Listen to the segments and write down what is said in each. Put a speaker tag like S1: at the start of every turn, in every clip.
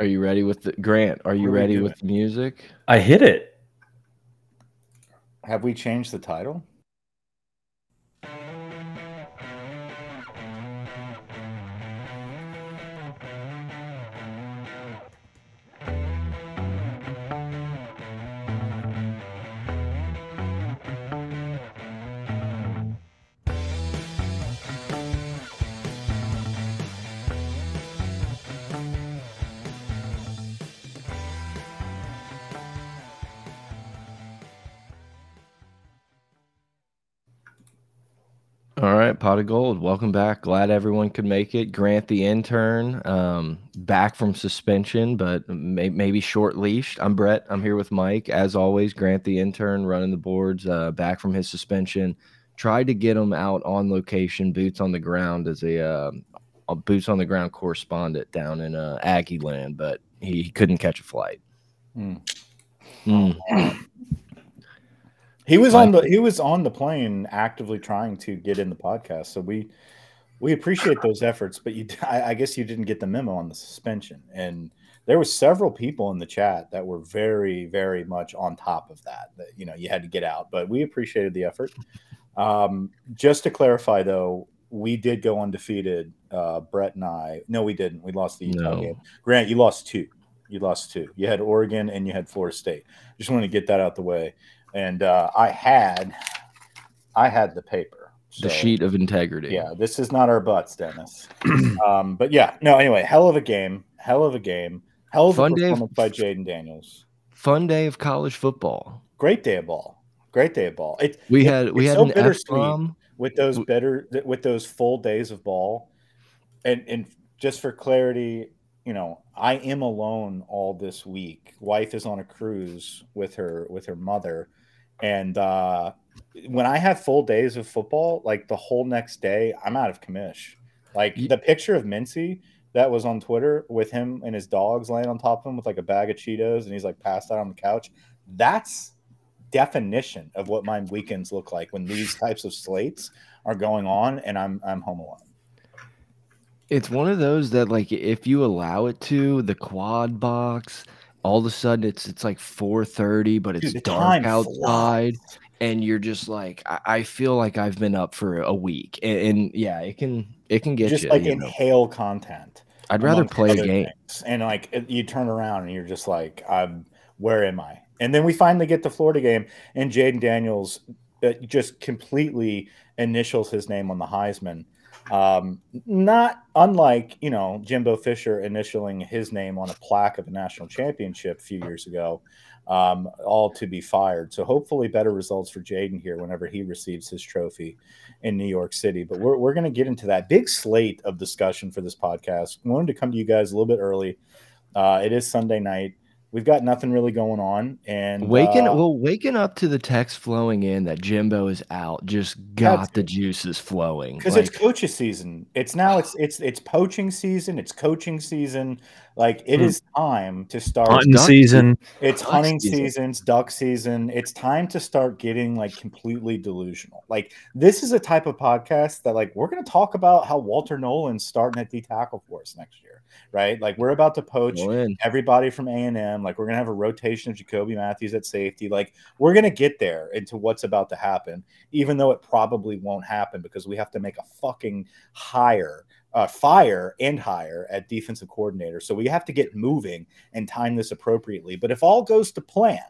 S1: Are you ready with the Grant? Are you ready with the music?
S2: I hit it.
S3: Have we changed the title?
S1: Pot of gold. Welcome back. Glad everyone could make it. Grant the intern, um, back from suspension, but may maybe short leashed. I'm Brett. I'm here with Mike. As always, Grant the intern running the boards, uh, back from his suspension. Tried to get him out on location, boots on the ground as a uh, a boots on the ground correspondent down in uh, Aggie land, but he, he couldn't catch a flight.
S3: Mm.
S1: Mm.
S3: He was on the he was on the plane actively trying to get in the podcast. So we we appreciate those efforts, but you I, I guess you didn't get the memo on the suspension. And there were several people in the chat that were very very much on top of that. That you know you had to get out, but we appreciated the effort. Um, just to clarify though, we did go undefeated. Uh, Brett and I. No, we didn't. We lost the Utah
S1: No.
S3: game. Grant, you lost two. You lost two. You had Oregon and you had Florida State. Just wanted to get that out the way. And uh, I had, I had the paper.
S1: The sheet of integrity.
S3: Yeah, this is not our butts, Dennis. um, but yeah, no. Anyway, hell of a game. Hell of a game. Hell of
S1: Fun
S3: a
S1: day of-
S3: by Jayden Daniels.
S1: Fun day of college football.
S3: Great day of ball. Great day of ball. It,
S1: We
S3: it-
S1: had we had
S3: so
S1: an
S3: bittersweet. with those better with those full days of ball and and just for clarity you know i am alone all this week. Wife is on a cruise with her with her mother. And uh when i have full days of football like the whole next day i'm out of commish. Like the picture of mincy that was on twitter with him and his dogs laying on top of him with like a bag of cheetos and he's like passed out on the couch that's definition of what my weekends look like when these types of slates are going on and I'm I'm home alone.
S1: It's one of those that like if you allow it to the quad box, all of a sudden it's it's like 4:30, but it's
S3: Dude,
S1: dark outside,
S3: flies.
S1: and you're just like, I, I feel like I've been up for a week, and, and yeah, it can it can get
S3: Just
S1: you.
S3: like
S1: you know.
S3: inhale content.
S1: I'd rather play a game.
S3: things. And like you turn around and you're just like, I'm where am I? And then we finally get the Florida game, and Jayden Daniels uh, just completely initials his name on the Heisman. Um, not unlike you know Jimbo Fisher initialing his name on a plaque of a national championship a few years ago, um, all to be fired. So hopefully better results for Jayden here whenever he receives his trophy in New York City. But we're, we're going to get into that big slate of discussion for this podcast. We wanted to come to you guys a little bit early. Uh, it is Sunday night. We've got nothing really going on, and
S1: Waking
S3: uh,
S1: well, waking up to the text flowing in that Jimbo is out just got the juices flowing.
S3: because
S1: Like,
S3: it's coaches season. It's now it's it's it's poaching season. It's coaching season. Like it
S1: Hmm.
S3: is time to start.
S2: Hunting
S1: duck
S2: season.
S3: It's
S1: duck
S3: hunting
S1: season.
S3: seasons, duck season. It's time to start getting like completely delusional. Like this is a type of podcast that like we're going to talk about how Walter Nolen's starting at D tackle for us next year, right? Like we're about to poach everybody from A and M. Like we're gonna have a rotation of Jacoby Mathews at safety. Like we're gonna get there into what's about to happen, even though it probably won't happen because we have to make a fucking hire, uh, fire and hire at defensive coordinator. So we have to get moving and time this appropriately. But if all goes to plan,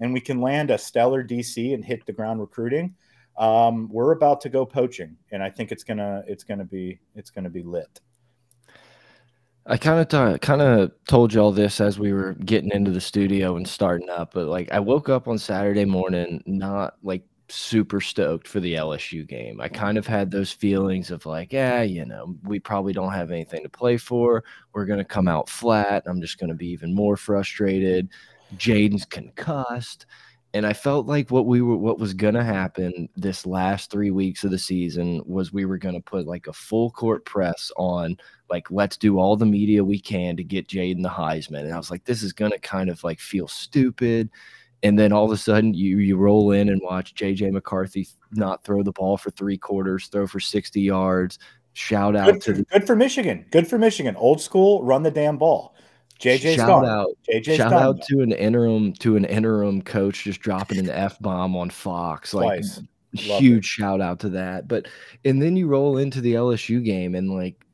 S3: and we can land a stellar DC and hit the ground recruiting, um, we're about to go poaching, and I think it's gonna it's gonna be it's gonna be lit.
S1: I kind of kind of told you all this as we were getting into the studio and starting up, but like I woke up on Saturday morning not like super stoked for the LSU game. I kind of had those feelings of like, yeah, you know, we probably don't have anything to play for. We're going to come out flat. I'm just going to be even more frustrated. Jayden's concussed. And I felt like what we were what was gonna happen this last three weeks of the season was we were gonna put like a full court press on like let's do all the media we can to get Jayden the Heisman. And I was like, this is gonna kind of like feel stupid. And then all of a sudden you you roll in and watch JJ McCarthy not throw the ball for three quarters, throw for 60 yards. Shout out
S3: Good
S1: to the
S3: good for Michigan. Good for Michigan. Old school, run the damn ball. JJ's
S1: shout
S3: gone.
S1: out,
S3: JJ's
S1: shout
S3: done
S1: out to an interim to an interim coach just dropping an f bomb on Fox. Like
S3: Twice.
S1: Huge shout out to that. But and then you roll into the LSU game and like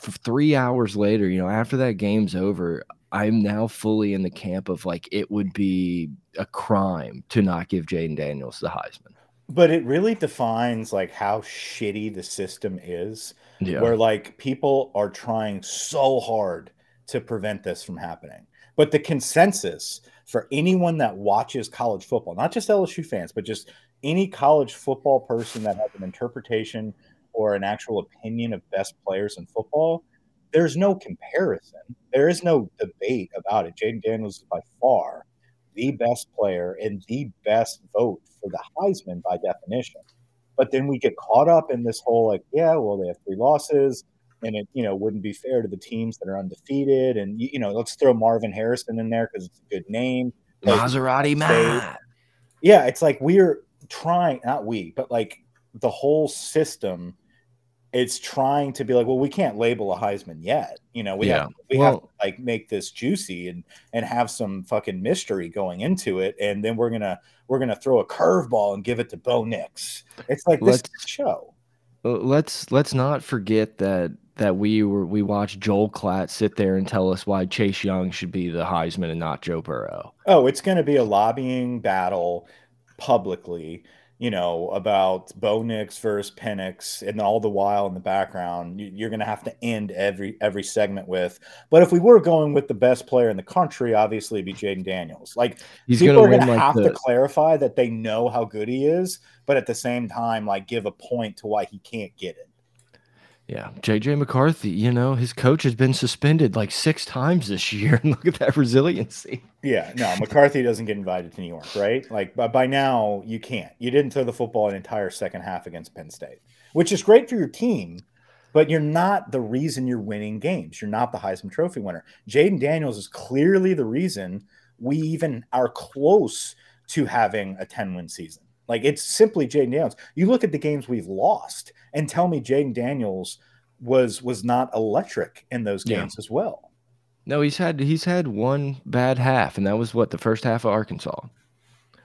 S1: three hours later, you know, after that game's over, I'm now fully in the camp of like it would be a crime to not give Jayden Daniels the Heisman.
S3: But it really defines like how shitty the system is,
S1: Yeah.
S3: where like people are trying so hard to prevent this from happening. But the consensus for anyone that watches college football, not just LSU fans, but just any college football person that has an interpretation or an actual opinion of best players in football, there's no comparison. There is no debate about it. Jayden Daniels is by far the best player and the best vote for the Heisman by definition. But then we get caught up in this whole like, yeah, well, they have three losses, and it you know wouldn't be fair to the teams that are undefeated, and you know let's throw Marvin Harrison in there because it's a good name. Like,
S1: Maserati. Matt.
S3: yeah, it's like we're trying, not we, but like the whole system. It's trying to be like, well, we can't label a Heisman yet. You know, we
S1: Yeah.
S3: have we have to like make this juicy and and have some fucking mystery going into it, and then we're gonna we're gonna throw a curveball and give it to Bo Nix. It's like this show.
S1: Let's let's not forget that that we were we watched Joel Klatt sit there and tell us why Chase Young should be the Heisman and not Joe Burrow.
S3: Oh, it's going to be a lobbying battle publicly, you know, about Bo Nix versus Penix, and all the while in the background, you- you're going to have to end every every segment with. But if we were going with the best player in the country, obviously, it'd be Jayden Daniels. Like
S1: He's
S3: people
S1: gonna
S3: are going to
S1: like
S3: have to clarify that they know how good he is, but at the same time, like give a point to why he can't get it.
S1: Yeah JJ McCarthy. You know his coach has been suspended like six times this year, look at that resiliency.
S3: Yeah, no, McCarthy doesn't get invited to New York, right? Like, by, by now, you can't. You didn't throw the football an entire second half against Penn State, which is great for your team, but you're not the reason you're winning games. You're not the Heisman Trophy winner. Jayden Daniels is clearly the reason we even are close to having a 10 win season. Like, it's simply Jayden Daniels. You look at the games we've lost and tell me Jayden Daniels was was not electric in those
S1: Yeah.
S3: games as well.
S1: No, he's had he's had one bad half, and that was what the first half of Arkansas.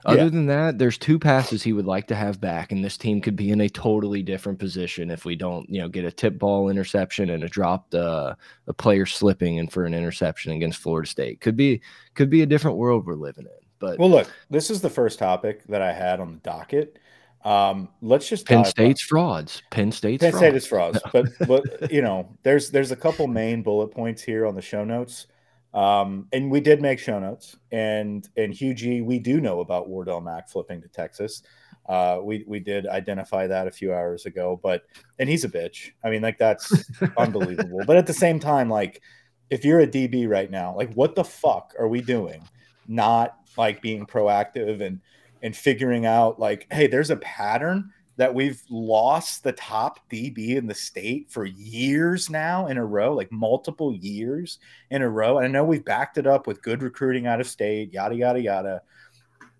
S1: Other
S3: Yeah.
S1: than that, there's two passes he would like to have back, and this team could be in a totally different position if we don't, you know, get a tip ball interception and a dropped uh, a player slipping and for an interception against Florida State. Could be could be a different world we're living in. But
S3: Well, look, this is the first topic that I had on the docket. Um, let's just
S1: Penn
S3: dive-
S1: State's frauds. Penn State's
S3: Penn
S1: frauds.
S3: State is frauds, but but you know, there's there's a couple main bullet points here on the show notes. Um, and we did make show notes, and and Hugh G, we do know about Wardell Mack flipping to Texas. Uh, we we did identify that a few hours ago, but and he's a bitch. I mean, like that's unbelievable. But at the same time, like if you're a DB right now, like what the fuck are we doing? Not like being proactive and and figuring out like, hey, there's a pattern that we've lost the top DB in the state for years now in a row, like multiple years in a row. And I know we've backed it up with good recruiting out of state, yada yada yada.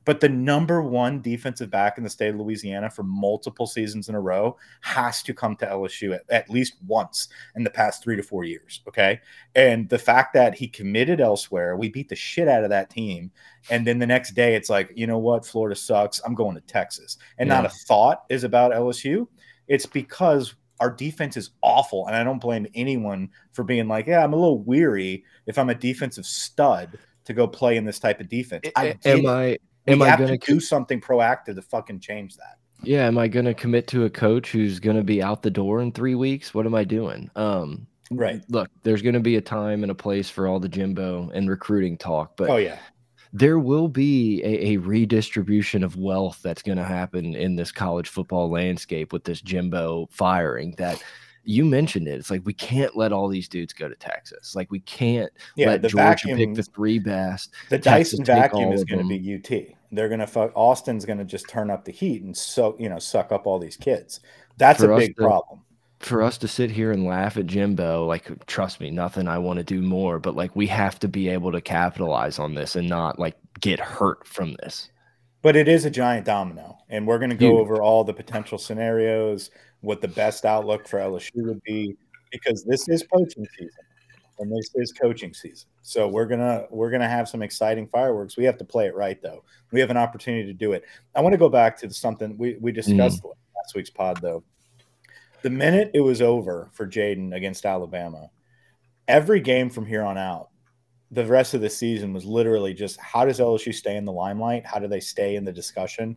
S3: But the number one defensive back in the state of Louisiana for multiple seasons in a row has to come to LSU at, at least once in the past three to four years. Okay. And the fact that he committed elsewhere, we beat the shit out of that team. And then the next day, it's like, you know what? Florida sucks. I'm going to Texas. And not a thought is about LSU. It's because our defense is awful. And I don't blame anyone for being like, yeah, I'm a little weary if I'm a defensive stud to go play in this type of defense. I
S1: am. I
S3: We
S1: am I gonna
S3: to do something proactive to fucking change that.
S1: Yeah, am I going to commit to a coach who's going to be out the door in 3 weeks? What am I doing? Um
S3: Right.
S1: Look, there's going to be a time and a place for all the Jimbo and recruiting talk, but
S3: oh yeah.
S1: there will be a, a redistribution of wealth that's going to happen in this college football landscape with this Jimbo firing that you mentioned it. It's like we can't let all these dudes go to Texas. Like we can't
S3: Yeah.
S1: let
S3: the
S1: Georgia
S3: vacuum,
S1: pick the three best.
S3: the
S1: Texas
S3: Dyson vacuum is going to be UT. They're going to fuck. Austin's going to just turn up the heat and so you know suck up all these kids. That's
S1: For
S3: a big
S1: to-
S3: problem.
S1: for us to sit here and laugh at Jimbo, like, trust me, nothing I want to do more, but like, we have to be able to capitalize on this and not like get hurt from this.
S3: But it is a giant domino, and we're going to go
S1: Huge.
S3: over all the potential scenarios, what the best outlook for LSU would be, because this is coaching season. and this is coaching season. So we're gonna we're gonna have some exciting fireworks. We have to play it right though. We have an opportunity to do it. I want to go back to something we we discussed mm. last week's pod though. The minute it was over for Jayden against Alabama, every game from here on out, the rest of the season was literally just how does LSU stay in the limelight? How do they stay in the discussion?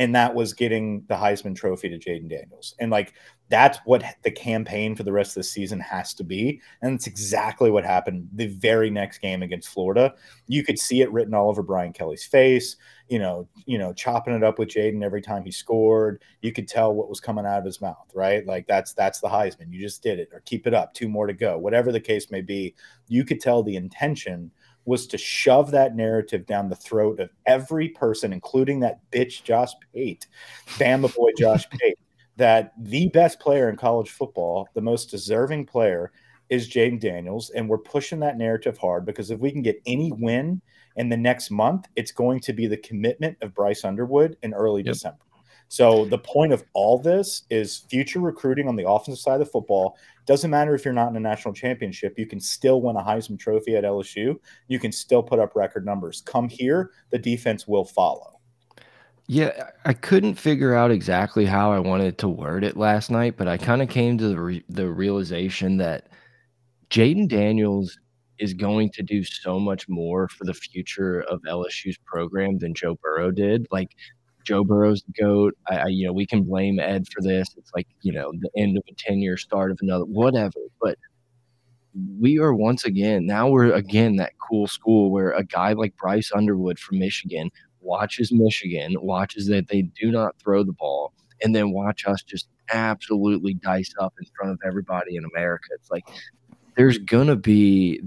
S3: And that was getting the Heisman Trophy to Jayden Daniels. And like that's what the campaign for the rest of the season has to be. And it's exactly what happened the very next game against Florida. You could see it written all over Brian Kelly's face, you know, you know, chopping it up with Jayden every time he scored. You could tell what was coming out of his mouth, right? Like that's that's the Heisman. You just did it or keep it up, two more to go. Whatever the case may be, you could tell the intention was to shove that narrative down the throat of every person, including that bitch Josh Pate, Bama boy Josh Pate that the best player in college football, the most deserving player, is Jayden Daniels. And we're pushing that narrative hard because if we can get any win in the next month, it's going to be the commitment of Bryce Underwood in early yep. December. So the point of all this is future recruiting on the offensive side of football. Doesn't matter if you're not in a national championship, you can still win a Heisman Trophy at LSU. You can still put up record numbers. Come here, the defense will follow.
S1: Yeah, I couldn't figure out exactly how I wanted to word it last night, but I kind of came to the re the realization that Jayden Daniels is going to do so much more for the future of LSU's program than Joe Burrow did. Like Joe Burrow's the goat. I, I you know we can blame Ed for this. It's like you know the end of a ten year, start of another, whatever. But we are once again now we're again that cool school where a guy like Bryce Underwood from Michigan watches Michigan, watches that they do not throw the ball, and then watch us just absolutely dice up in front of everybody in America. It's like there's gonna be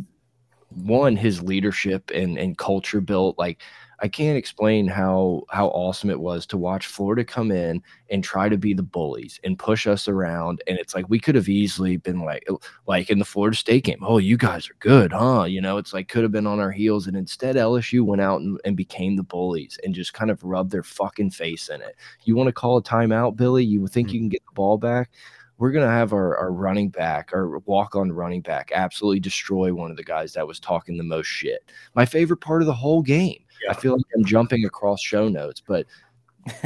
S1: one his leadership and and culture built like I can't explain how how awesome it was to watch Florida come in and try to be the bullies and push us around. And it's like we could have easily been like like in the Florida State game. Oh, you guys are good, huh? You know, it's like could have been on our heels. And instead LSU went out and, and became the bullies and just kind of rubbed their fucking face in it. You want to call a timeout, Billy? You think mm-hmm. you can get the ball back? we're going to have our, our running back, our walk on running back, absolutely destroy one of the guys that was talking the most shit. My favorite part of the whole game. Yeah. I feel like I'm jumping across show notes, but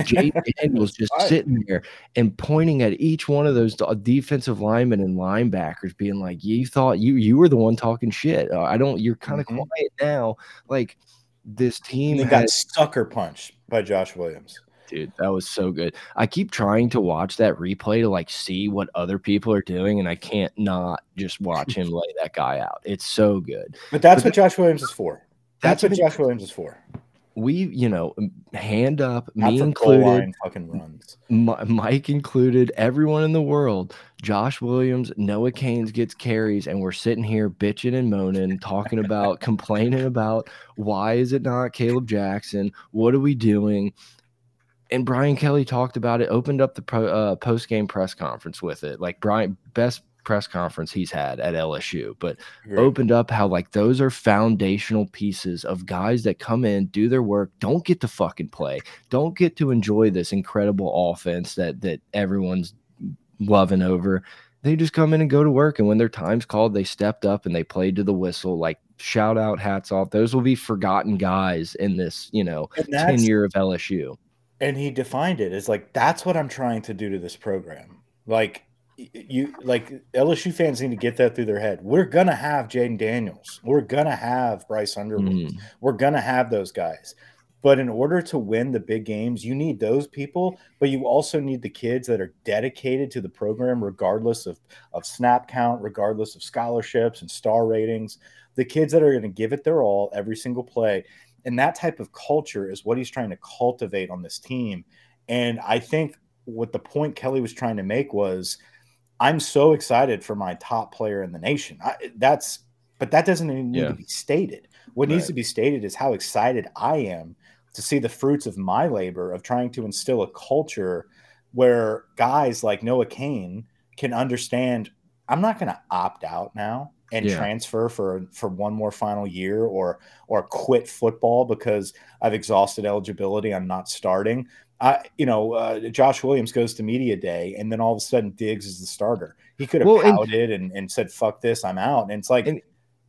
S1: Jay Daniels just sitting there and pointing at each one of those defensive linemen and linebackers, being like, "You thought you you were the one talking shit. Uh, I don't. You're kind of mm -hmm. quiet now. Like this team
S3: they got sucker punched by Josh Williams
S1: dude. That was so good. I keep trying to watch that replay to like see what other people are doing, and I can't not just watch him lay that guy out. It's so good.
S3: But that's but what Josh Williams is for. That's, that's what Josh Williams is for.
S1: We, you know, hand up, not me included,
S3: fucking runs.
S1: Mike included, everyone in the world. Josh Williams, Noah Cain gets carries, and we're sitting here bitching and moaning, talking about, complaining about why is it not Kaleb Jackson? What are we doing? and Brian Kelly talked about it, opened up the pro, uh, post game press conference with it. Like Brian, best press conference he's had at LSU, but opened up how like those are foundational pieces of guys that come in, do their work, don't get to fucking play, don't get to enjoy this incredible offense that that everyone's loving over. They just come in and go to work, and when their time's called, they stepped up and they played to the whistle. Like shout out, hats off. Those will be forgotten guys in this, you know, tenure of LSU
S3: and he defined it as like that's what I'm trying to do to this program. Like you like LSU fans need to get that through their head. We're gonna have Jayden Daniels. We're gonna have Bryce Underwood. Mm. We're gonna have those guys. But in order to win the big games, you need those people, but you also need the kids that are dedicated to the program, regardless of, of snap count, regardless of scholarships and star ratings. The kids that are going to give it their all every single play. And that type of culture is what he's trying to cultivate on this team. And I think what the point Kelly was trying to make was I'm so excited for my top player in the nation. I, that's, but that doesn't even need yeah. to be stated. What right. needs to be stated is how excited I am to see the fruits of my labor of trying to instill a culture where guys like Noah Cain can understand I'm not going to opt out now and yeah. transfer for for one more final year or or quit football because I've exhausted eligibility. I'm not starting. I, you know, uh, Josh Williams goes to media day, and then all of a sudden Diggs is the starter. He could have well, pouted and, and, and, said, "Fuck this, I'm out." And it's like,
S1: and,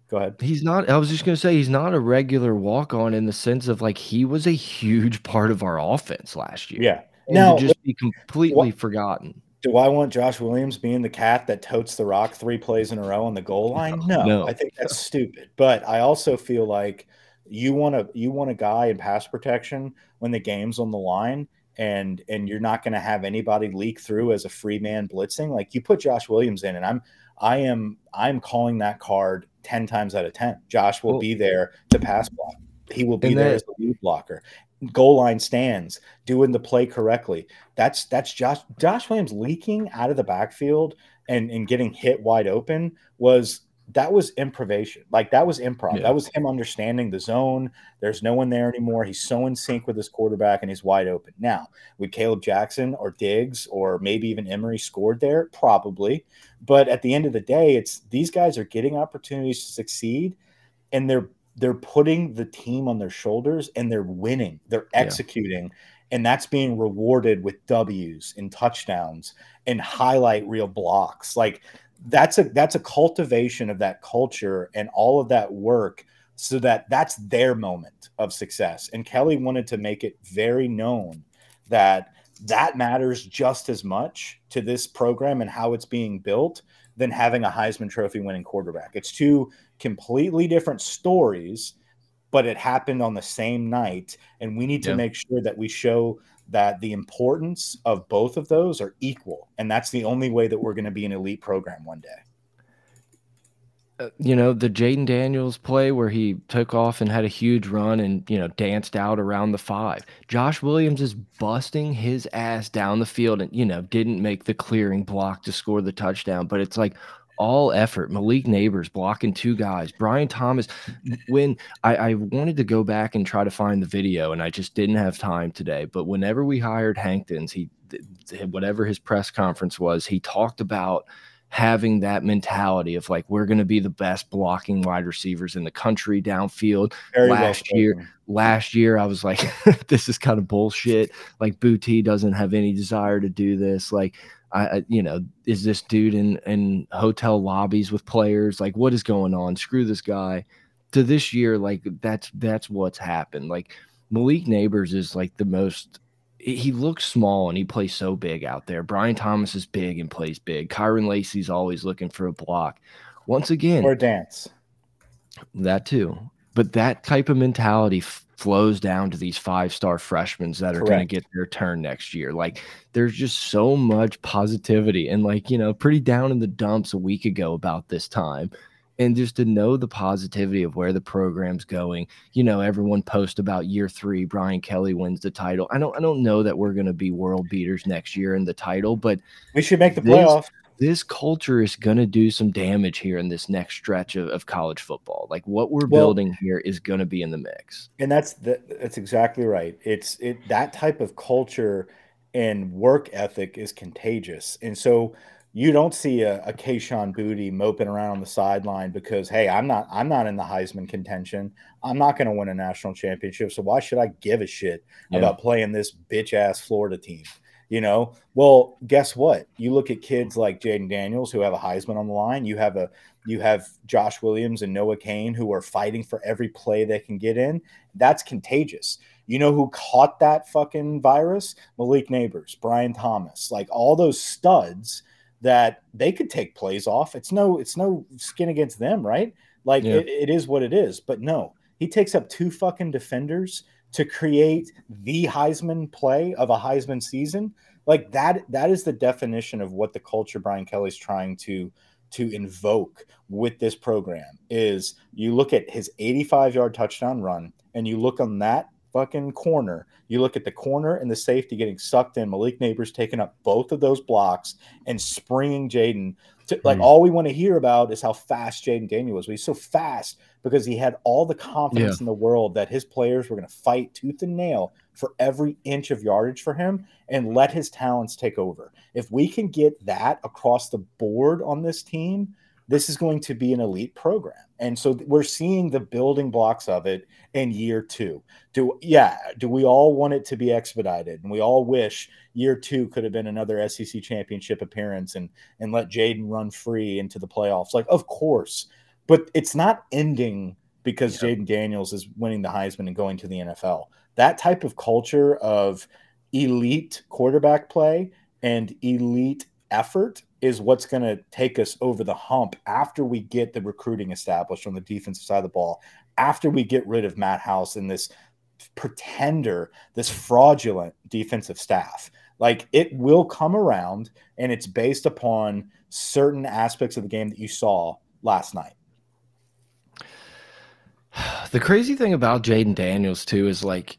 S3: Go ahead.
S1: He's not. I was just gonna say he's not a regular walk on in the sense of like he was a huge part of our offense last year.
S3: Yeah.
S1: And
S3: now
S1: just be completely what, forgotten.
S3: Do I want Josh Williams being the cat that totes the rock three plays in a row on the goal line? No, no. I think that's stupid. But I also feel like you want to you want a guy in pass protection when the game's on the line and and you're not going to have anybody leak through as a free man blitzing like you put Josh Williams in and I'm I am I'm calling that card 10 times out of 10. Josh will well, be there to pass block. He will be there that, as the lead blocker. Goal line stands, doing the play correctly. That's that's Josh Josh Williams leaking out of the backfield and, and getting hit wide open was that was improvisation. Like that was improv. Yeah. That was him understanding the zone. There's no one there anymore. He's so in sync with his quarterback and he's wide open. Now, would Kaleb Jackson or Diggs or maybe even Emery scored there? Probably. But at the end of the day, it's these guys are getting opportunities to succeed and they're they're putting the team on their shoulders and they're winning. They're executing. Yeah. And that's being rewarded with W's and touchdowns and highlight reel blocks. Like that's a that's a cultivation of that culture and all of that work so that that's their moment of success and kelly wanted to make it very known that that matters just as much to this program and how it's being built than having a heisman trophy winning quarterback it's two completely different stories but it happened on the same night and we need to yeah. make sure that we show that the importance of both of those are equal. And that's the only way that we're going to be an elite program one day.
S1: Uh, you know, the Jayden Daniels play where he took off and had a huge run and, you know, danced out around the five. Josh Williams is busting his ass down the field and, you know, didn't make the clearing block to score the touchdown. But it's like, all effort. Malik Nabers blocking two guys. Brian Thomas. When I, I, wanted to go back and try to find the video, and I just didn't have time today. But whenever we hired Hankton, he whatever his press conference was, he talked about having that mentality of like we're going to be the best blocking wide receivers in the country downfield. Very last well year, last year I was like, this is kind of bullshit. Like Boutte doesn't have any desire to do this. Like I, you know, is this dude in in hotel lobbies with players? Like, what is going on? Screw this guy. To this year, like that's that's what's happened. Like Malik Nabers is like the most. He looks small and he plays so big out there. Brian Thomas is big and plays big. Kyren Lacy's always looking for a block. Once again,
S3: or dance.
S1: That too, but that type of mentality flows down to these five star freshmen that are going to get their turn next year. Like there's just so much positivity and like, you know, pretty down in the dumps a week ago about this time. And just to know the positivity of where the program's going, you know, everyone post about year three, Brian Kelly wins the title. I don't, I don't know that we're going to be world beaters next year in the title, but
S3: we should make the playoff
S1: this culture is going to do some damage here in this next stretch of, of college football. Like what we're well, building here is going to be in the mix.
S3: And that's the, that's exactly right. It's it that type of culture and work ethic is contagious. And so you don't see a, a Kayshon Boutte moping around on the sideline because hey, I'm not I'm not in the Heisman contention. I'm not going to win a national championship. So why should I give a shit yeah. about playing this bitch ass Florida team? You know, well, guess what? You look at kids like Jayden Daniels who have a Heisman on the line. You have a you have Josh Williams and Noah Cain who are fighting for every play they can get in. That's contagious. You know who caught that fucking virus? Malik Nabers, Brian Thomas, like all those studs that they could take plays off. It's no, it's no skin against them, right? Like yeah. it, it is what it is. But no, he takes up two fucking defenders to create the Heisman play of a Heisman season, like that that is the definition of what the culture Brian Kelly's trying to to invoke with this program is you look at his 85 yard touchdown run and you look on that fucking corner you look at the corner and the safety getting sucked in malik Nabers taking up both of those blocks and springing jayden to, like mm. all we want to hear about is how fast jayden daniel was he's so fast because he had all the confidence yeah. in the world that his players were going to fight tooth and nail for every inch of yardage for him and let his talents take over. If we can get that across the board on this team, this is going to be an elite program. And so we're seeing the building blocks of it in year two. Do yeah, do we all want it to be expedited? And we all wish year two could have been another SEC championship appearance and and let Jayden run free into the playoffs. Like, of course, but it's not ending because yeah. Jayden Daniels is winning the Heisman and going to the NFL. That type of culture of elite quarterback play and elite effort is what's going to take us over the hump after we get the recruiting established on the defensive side of the ball, after we get rid of Matt House and this pretender, this fraudulent defensive staff. Like it will come around and it's based upon certain aspects of the game that you saw last night.
S1: The crazy thing about Jayden Daniels too is like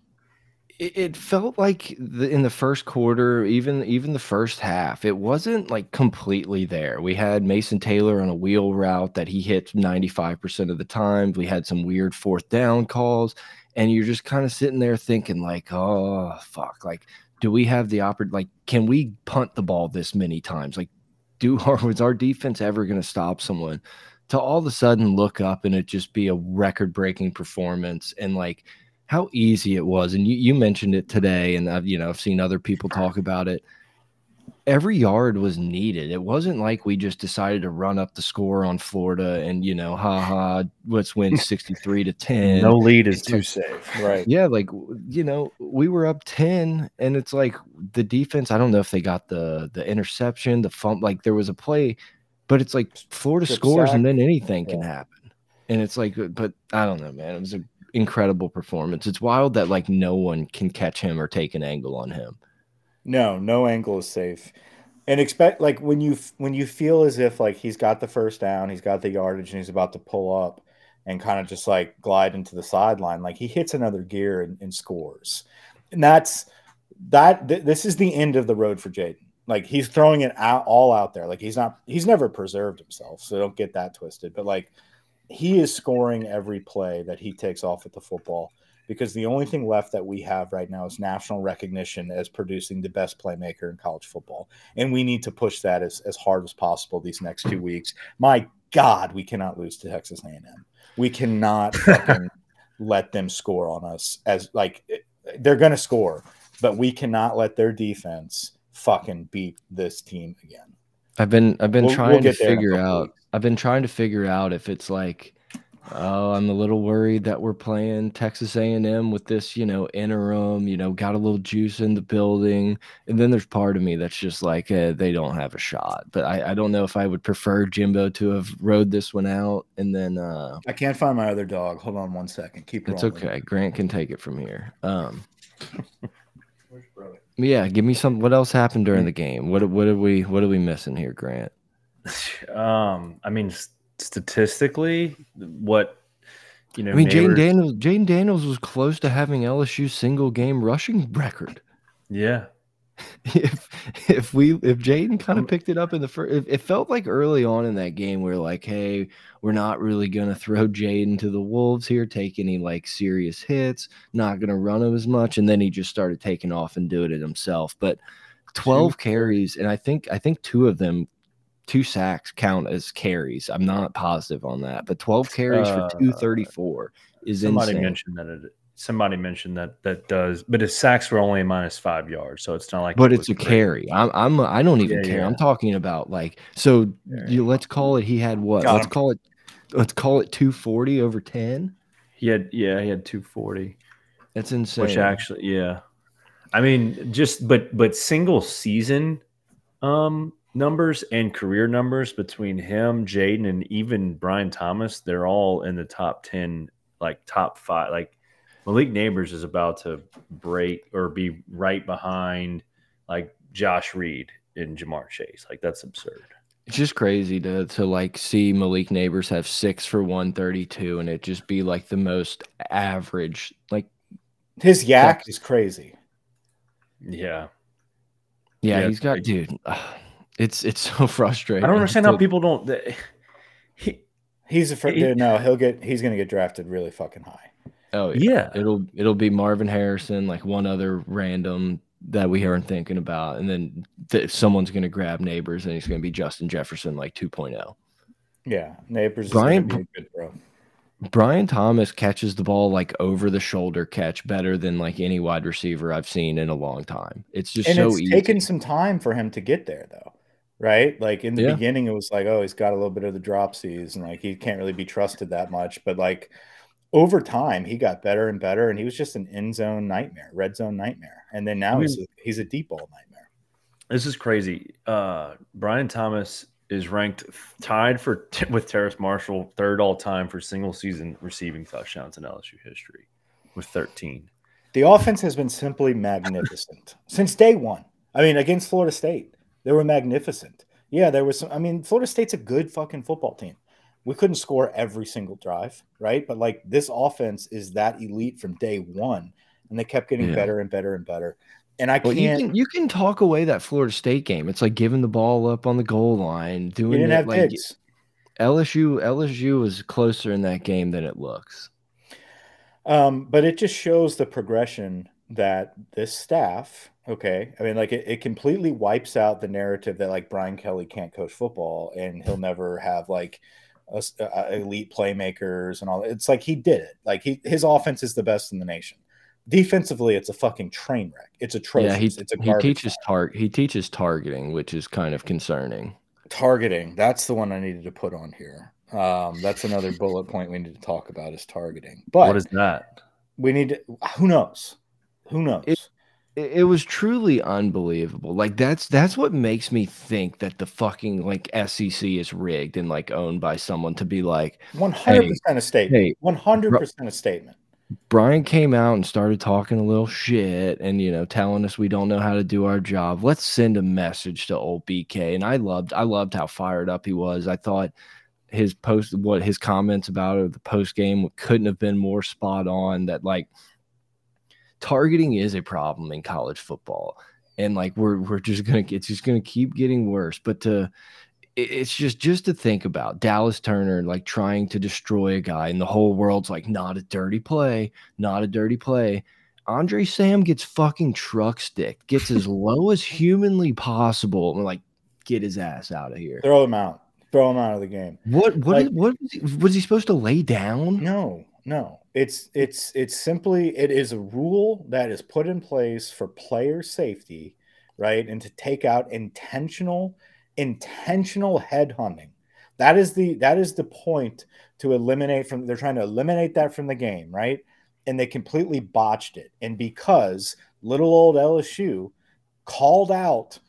S1: it, it felt like the, in the first quarter, even even the first half, it wasn't like completely there. We had Mason Taylor on a wheel route that he hit 95% of the time. We had some weird fourth down calls, and you're just kind of sitting there thinking like, oh fuck, like do we have the opportunity? Like, can we punt the ball this many times? Like, do our was our defense ever going to stop someone? To all of a sudden look up and it just be a record breaking performance and like how easy it was. And you, you mentioned it today, and I've you know I've seen other people talk about it every yard was needed. It wasn't like we just decided to run up the score on Florida and you know, haha, let's win 63 to 10.
S2: No lead is too safe.
S1: Right. Yeah, like you know, we were up 10 and it's like the defense, I don't know if they got the the interception, the fump like there was a play, but it's like Florida Trip scores sack. and then anything yeah. can happen. And it's like but I don't know, man. It was an incredible performance. It's wild that like no one can catch him or take an angle on him.
S3: No, no angle is safe. And expect like when you when you feel as if like he's got the first down, he's got the yardage, and he's about to pull up and kind of just like glide into the sideline, like he hits another gear and, and scores. And that's that. Th this is the end of the road for Jayden. Like he's throwing it out all out there. Like he's not he's never preserved himself, so don't get that twisted. But like he is scoring every play that he takes off at the football because the only thing left that we have right now is national recognition as producing the best playmaker in college football. And we need to push that as, as hard as possible these next two weeks. My God, we cannot lose to Texas A&M. We cannot let them score on us as like they're going to score, but we cannot let their defense fucking beat this team again.
S1: I've been I've been we'll, trying we'll to figure out. I've been trying to figure out if it's like Oh, I'm a little worried that we're playing Texas A&M with this, you know, interim, you know, got a little juice in the building. And then there's part of me that's just like, eh, they don't have a shot. But I, I don't know if I would prefer Jimbo to have rode this one out. And then uh,
S3: I can't find my other dog. Hold on one second. Keep
S1: It's okay. Grant can take it from here. Um, yeah, give me some. What else happened during the game? What what are we what are we missing here, Grant?
S2: Um, I mean, statistically, what you know,
S1: I mean, Jayden Daniels, Jayden Daniels was close to having LSU's single game rushing record.
S2: Yeah.
S1: If if we if Jayden kind of picked it up in the first, it, it, felt like early on in that game we are like, hey, we're not really gonna throw Jayden to the wolves here, take any like serious hits, not gonna run him as much, and then he just started taking off and doing it himself. But twelve carries, and I think I think two of them two sacks count as carries. I'm not positive on that, but 12 carries uh, for 234 is
S2: somebody
S1: insane.
S2: mentioned that it, somebody mentioned that that does, but his sacks were only minus five yards, so it's not like.
S1: But it it's a great. carry. I'm I'm I don't even yeah, care. Yeah. I'm talking about like so. You, let's call it. He had what? Got let's him. call it. Let's call it 240 over 10.
S2: He had yeah, he had 240.
S1: That's insane.
S2: Which actually, yeah. I mean, just but but single season um numbers and career numbers between him, Jayden, and even Brian Thomas, they're all in the top 10, like top five. Like Malik Nabers is about to break or be right behind like Josh Reed and Ja'Marr Chase. Like that's absurd.
S1: It's just crazy to to like see Malik Nabers have six for one thirty two and it just be like the most average. Like
S3: his YAC is crazy.
S2: Yeah.
S1: Yeah, yeah he's got dude. It's it's so frustrating.
S2: I don't understand how people don't.
S3: He, he's afraid. He, no, he'll get. He's going to get drafted really fucking high.
S1: Oh yeah. yeah. it'll it'll be Marvin Harrison, like one other random that we aren't thinking about, and then th someone's going to grab Nabers, and he's going to be Justin Jefferson, like 2.0.
S3: Yeah, Nabers. Brian, good bro.
S1: Brian Thomas catches the ball like over the shoulder catch better than like any wide receiver I've seen in a long time. It's just
S3: and
S1: so
S3: it's
S1: easy.
S3: taken some time for him to get there though. right? Like in the
S1: Yeah.
S3: beginning, it was like, oh, he's got a little bit of the dropsies and like he can't really be trusted that much. But like over time, he got better and better, and he was just an end zone nightmare, red zone nightmare. And then now
S2: I
S3: he's a, he's a deep ball nightmare.
S2: This is crazy. Uh, Brian Thomas is ranked tied for with Terrace Marshall third all time for single season receiving touchdowns in LSU history with 13.
S3: The offense has been simply magnificent since day one. I mean, against Florida State, they were magnificent. Yeah, there was some. I mean, Florida State's a good fucking football team. We couldn't score every single drive, right? But like this offense is that elite from day one, and they kept getting
S1: Yeah.
S3: better and better and better. And I
S1: Well,
S3: can't.
S1: can you can talk away that Florida State game. It's like giving the ball up on the goal line, doing
S3: didn't
S1: it
S3: have
S1: like
S3: Diggs.
S1: LSU. LSU was closer in that game than it looks.
S3: Um, but it just shows the progression that this staff, okay, I mean, like it, it completely wipes out the narrative that like Brian Kelly can't coach football and he'll never have like uh, uh, elite playmakers and all. It's like he did it. Like he his offense is the best in the nation. Defensively, it's a fucking train wreck. It's atrocious.
S1: Yeah, he
S3: it's a
S1: he teaches
S3: time.
S1: tar he teaches targeting, which is kind of concerning.
S3: targeting. That's the one I needed to put on here. Um, that's another bullet point we need to talk about is targeting. But
S2: what is that?
S3: we need to, who knows? Who knows?
S1: It- It, was truly unbelievable. Like that's that's what makes me think that the fucking like SEC is rigged and like owned by someone to be like
S3: One hundred percent a statement.
S1: hey,
S3: One hundred percent a statement.
S1: Brian came out and started talking a little shit and you know telling us we don't know how to do our job. Let's send a message to old BK. And I loved I loved how fired up he was. I thought his post what his comments about it, the post game couldn't have been more spot on that like targeting is a problem in college football. And like we're we're just gonna it's just gonna keep getting worse. But to it's just just to think about Dallas Turner like trying to destroy a guy and the whole world's like not a dirty play, not a dirty play. Andre Sam gets fucking truck stick, gets as low as humanly possible, and like get his ass out of here.
S3: Throw him out. Throw him out of the game.
S1: What what
S3: Like-
S1: is- what was he, was he supposed to lay down?
S3: No, no. It's it's it's simply it is a rule that is put in place for player safety, right? And to take out intentional intentional head hunting. That is the that is the point to eliminate from they're trying to eliminate that from the game, right? And they completely botched it. And because little old LSU called out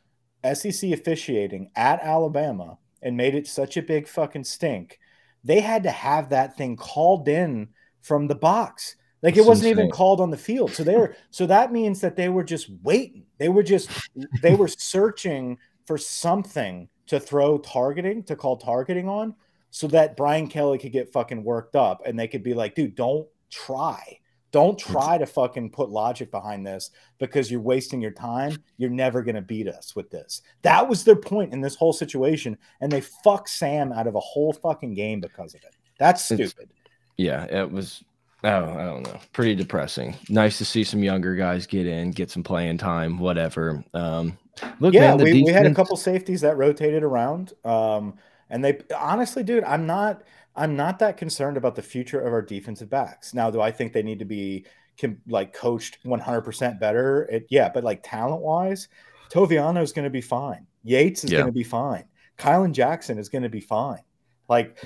S3: SEC officiating at Alabama and made it such a big fucking stink, they had to have that thing called in from the box. Like it wasn't even called on the field. So they were so that means that they were just waiting. They were just they were searching for something to throw targeting, to call targeting on, so that Brian Kelly could get fucking worked up and they could be like, dude, don't try. Don't try to fucking put logic behind this because you're wasting your time. You're never going to beat us with this. That was their point in this whole situation. And they fuck Sam out of a whole fucking game because of it. That's
S1: It's-
S3: stupid.
S1: Yeah, it was. Oh, I don't know. Pretty depressing. Nice to see some younger guys get in, get some playing time, whatever. Um, look,
S3: yeah,
S1: man,
S3: we, we had a couple safeties that rotated around. Um, and they honestly, dude, I'm not I'm not that concerned about the future of our defensive backs. Now, do I think they need to be can, like coached 100% better? It, yeah, but like talent wise, Toviano is going to be fine. Yaites is
S1: Yeah.
S3: going to be fine. Kylan Jackson is going to be fine. Like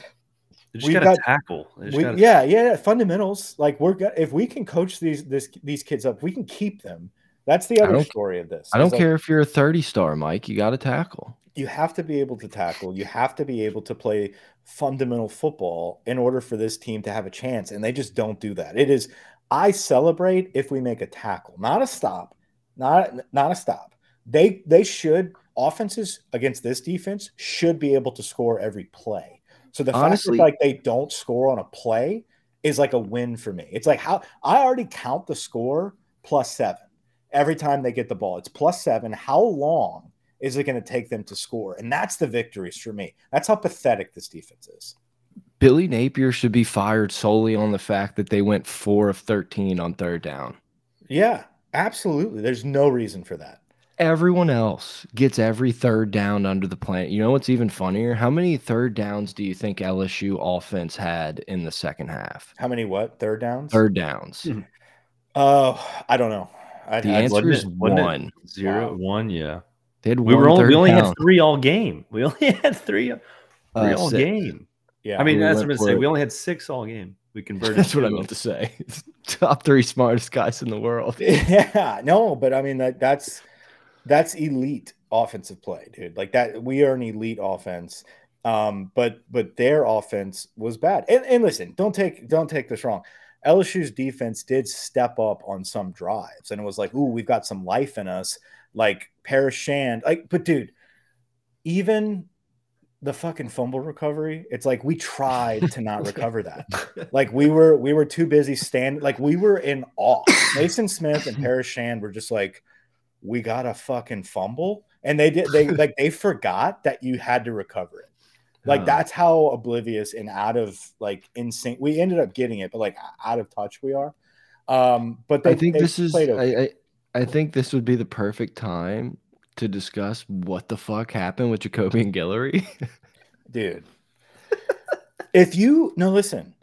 S2: They just
S3: We've
S2: got to tackle.
S3: We,
S2: gotta-
S3: yeah, yeah, yeah, fundamentals. Like we're go- if we can coach these this these kids up, we can keep them. That's the other story of this.
S1: I don't
S3: like,
S1: care if you're a 30 star, Mike. You got to tackle.
S3: you have to be able to tackle. You have to be able to play fundamental football in order for this team to have a chance. And they just don't do that. It is I celebrate if we make a tackle, not a stop, not not a stop. They they should offenses against this defense should be able to score every play. So the
S1: Honestly-
S3: fact that like they don't score on a play is like a win for me. It's like how I already count the score plus seven every time they get the ball. It's plus seven. How long is it going to take them to score? And that's the victories for me. That's how pathetic this defense is.
S1: Billy Napier should be fired solely on the fact that they went four of 13 on third down.
S3: Yeah, absolutely. There's no reason for that.
S1: Everyone else gets every third down under the plant. You know what's even funnier? How many third downs do you think LSU offense had in the second half?
S3: How many what third downs?
S1: Third downs.
S2: Hmm.
S3: Oh, I don't know. I'd,
S1: The
S3: I'd-
S1: answer is
S2: it- wasn't
S1: one.
S2: Zero,
S3: Wow.
S2: one, yeah.
S1: They had
S2: We
S1: one
S2: were only we only had three all game. We only had three, three
S1: Uh,
S2: all
S1: six.
S2: game.
S3: Yeah.
S2: I mean,
S1: we
S2: that's what I'm
S1: for
S2: saying.
S1: it.
S2: We only had six all game. We converted.
S1: That's what I meant to say. Top three smartest guys in the world.
S3: yeah, no, but I mean that that's that's elite offensive play, dude. Like that, we are an elite offense. Um, but but their offense was bad. And, and listen, don't take don't take this wrong. LSU's defense did step up on some drives, and it was like, ooh, we've got some life in us. Like Paris Shand, like, but dude, even the fucking fumble recovery, it's like we tried to not recover that. Like we were we were too busy standing like we were in awe. Maason Smith and Paris Shand were just like, we got a fucking fumble. And they did they like they forgot that you had to recover it. Like that's how oblivious and out of like insane we ended up getting it, but like out of touch we are. Um, but they,
S1: I think this is.
S3: okay.
S1: I, I I think this would be the perfect time to discuss what the fuck happened with Jacobian Guillory.
S3: dude. if you no, listen,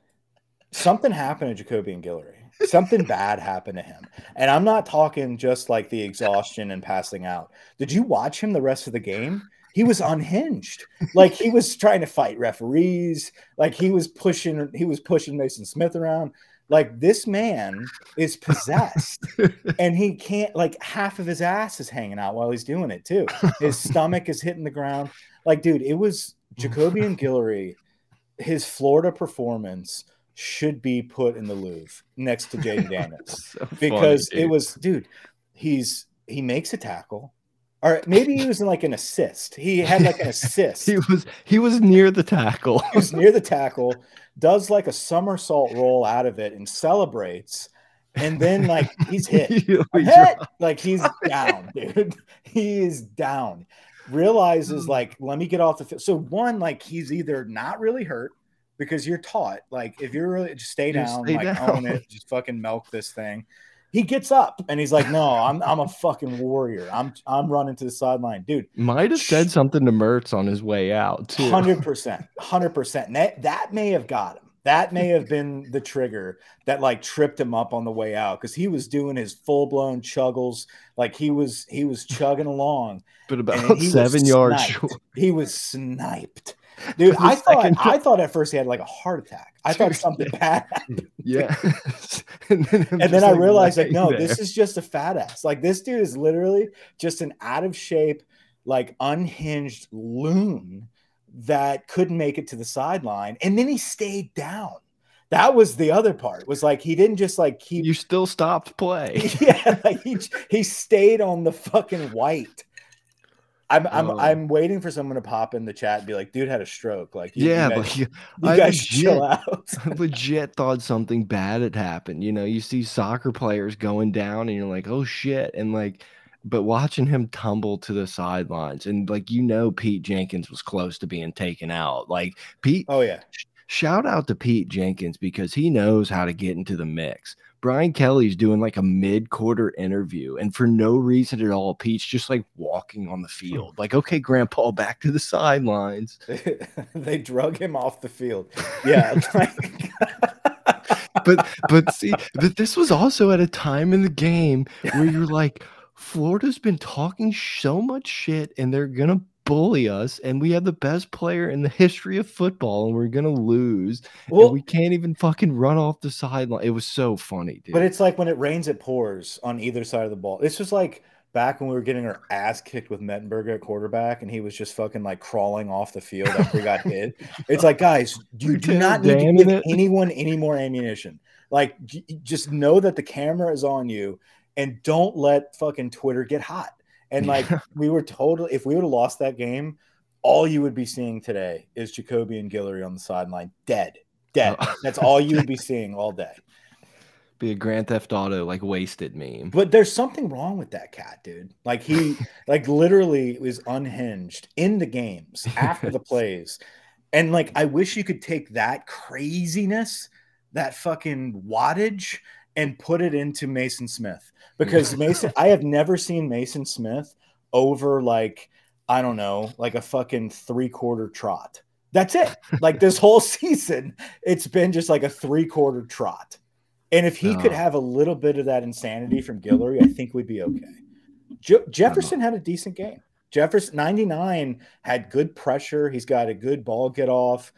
S3: something happened to Jacobian Guillory. Something bad happened to him, and I'm not talking just like the exhaustion and passing out. Did you watch him the rest of the game? He was unhinged. Like he was trying to fight referees. Like he was pushing. He was pushing Maason Smith around. Like this man is possessed, and he can't. Like half of his ass is hanging out while he's doing it too. His stomach is hitting the ground. Like, dude, it was oh. Jacobian Guillory. His Florida performance should be put in the Louvre next to Jayden Daniels
S1: So funny,
S3: because it was, dude. He's he makes a tackle, or maybe he was in like an assist. He had like an assist.
S1: he was he was near the tackle.
S3: he was near the tackle, does like a somersault roll out of it and celebrates, and then like he's hit.
S1: He-
S3: I'm
S1: he
S3: hit! Like he's down, dude. He is down. Realizes hmm. like, let me get off the field. So one, like he's either not really hurt because you're taught, like if you're really just stay
S1: Just
S3: down,
S1: stay
S3: like
S1: down.
S3: own it, just fucking milk this thing. He gets up and he's like, no, I'm I'm a fucking warrior. I'm I'm running to the sideline, dude.
S1: Might have said something to Mertz on his way out too.
S3: Hundred percent, hundred percent. That that may have got him. That may have been the trigger that like tripped him up on the way out because he was doing his full blown chuggles, like he was he was chugging along.
S1: but about seven yards short.
S3: He was sniped, dude. I thought
S1: second
S3: I thought at first he had like a heart attack. I thought something bad happened.
S1: Yeah. and then,
S3: and then I realized like no,
S1: there.
S3: this is just a fat ass. Like this dude is literally just an out of shape, like unhinged loon that couldn't make it to the sideline, and then he stayed down. That was the other part. Was like he didn't just like keep.
S1: you still stopped play.
S3: yeah, like he he stayed on the fucking white. I'm I'm
S1: Oh.
S3: I'm waiting for someone to pop in the chat and be like, "Dude had a stroke." Like, you,
S1: yeah,
S3: you guys,
S1: you,
S3: you
S1: I
S3: guys chill out.
S1: I legit thought something bad had happened. You know, you see soccer players going down and you're like, oh shit. And like, but watching him tumble to the sidelines and like, you know, Pete Jenkins was close to being taken out. Like, Pete,
S3: Oh yeah,
S1: shout out to Pete Jenkins because he knows how to get into the mix. Brian Kelly's doing like a mid quarter interview, and for no reason at all, Pete's just like walking on the hmm. field. Like, okay, Grandpa, back to the sidelines.
S3: they drug him off the field. Yeah, like,
S1: but but see, but this was also at a time in the game where you're like, Florida's been talking so much shit, and they're gonna bully us, and we have the best player in the history of football, and we're gonna lose,
S3: well,
S1: and we can't even fucking run off the sideline. It was so funny, dude.
S3: but it's like when it rains, it pours on either side of the ball. It's just like back when we were getting our ass kicked with Mettenberger at quarterback, and he was just fucking like crawling off the field after he got hit. It's like, guys, you do not need to give
S1: it.
S3: anyone any more ammunition. Like, just know that the camera is on you, and don't let fucking Twitter get hot. And like, we were totally, if we would have lost that game, all you would be seeing today is Jacobian Guillory on the sideline, dead, dead.
S1: Oh.
S3: That's all you would be seeing all day.
S1: be a Grand Theft Auto like wasted meme.
S3: But there's something wrong with that cat, dude. Like he, like literally was unhinged in the games after the plays, and like I wish you could take that craziness, that fucking wattage, and put it into Maason Smith because Maason. I have never seen Maason Smith over like I don't know, like a fucking three quarter trot. That's it. Like this whole season, it's been just like a three quarter trot. And if he could have a little bit of that insanity from Guillory, I think we'd be okay. Je- Jefferson had a decent game. Jefferson 99 had good pressure. He's got a good ball get off.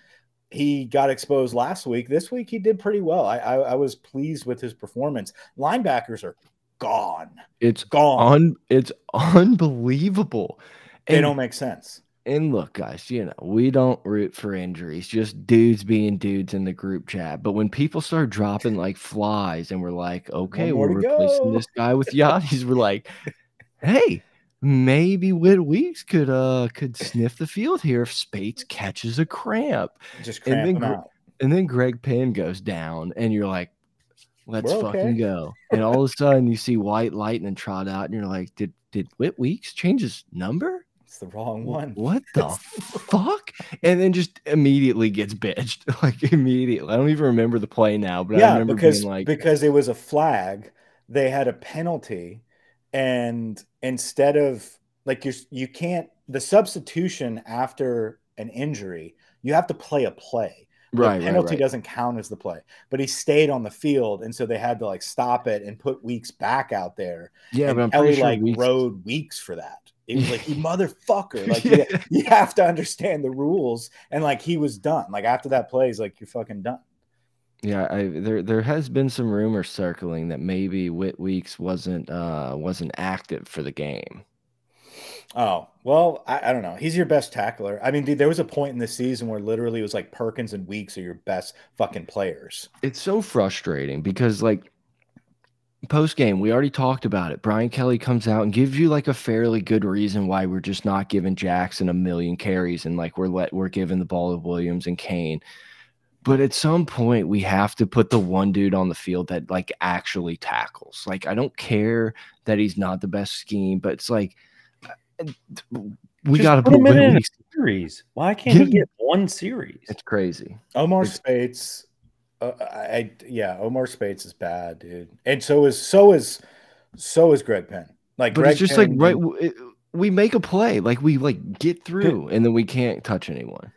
S3: He got exposed last week. This week he did pretty well. I, I, I was pleased with his performance. Linebackers are gone.
S1: It's
S3: Gone.
S1: un it's unbelievable.
S3: they
S1: And,
S3: don't make sense.
S1: and look, guys, you know, we don't root for injuries, just dudes being dudes in the group chat. But when people start dropping like flies and we're like, okay, we're replacing
S3: go.
S1: this guy with Yachty's, we're like, hey, maybe Whit Weeks could uh could sniff the field here if Speights catches a cramp.
S3: Just
S1: and
S3: cramp
S1: then
S3: them out.
S1: And then Greg Penn goes down, and you're like, let's
S3: We're
S1: fucking go. And all of a sudden you see White Lightning trot out, and you're like, did did Whit Weeks change his number?
S3: It's the wrong one.
S1: What the fuck? And then just immediately gets bitched. Like immediately. I don't even remember the play now, but I
S3: yeah,
S1: remember
S3: because
S1: being like,
S3: because it was a flag, they had a penalty, and instead of like you you can't the substitution after an injury, you have to play a play.
S1: Right, right,
S3: penalty
S1: right.
S3: doesn't count as the play, but he stayed on the field, and so they had to like stop it and put Weeks back out there.
S1: Yeah,
S3: and
S1: but I'm pretty sure
S3: like
S1: Weeks.
S3: rode Weeks for that. It was like you motherfucker, like
S1: Yeah.
S3: you, you have to understand the rules, and like he was done. Like after that play, he's like you're fucking done.
S1: Yeah, I, there there has been some rumors circling that maybe Whit Weeks wasn't uh wasn't active for the game.
S3: Oh, well, I, I don't know. He's your best tackler. I mean, dude, there was a point in the season where literally it was like Perkins and Weeks are your best fucking players.
S1: It's so frustrating because like post game, we already talked about it. Brian Kelly comes out and gives you like a fairly good reason why we're just not giving Jackson a million carries and like we're let we're giving the ball to Williams and Cain. But at some point, we have to put the one dude on the field that like actually tackles. Like, I don't care that he's not the best scheme, but it's like uh, we got to
S2: put
S1: put
S2: him in
S1: Whit
S2: a series. Why can't he get one series?
S1: It's crazy.
S3: Omar
S1: It's-
S3: Speights, uh, I, I yeah, Omar Speights is bad, dude, and so is so is so is Greg Penn. Like,
S1: But
S3: Greg
S1: it's just
S3: Penn
S1: like right. it- we make a play, like we like get through, and then we can't touch anyone.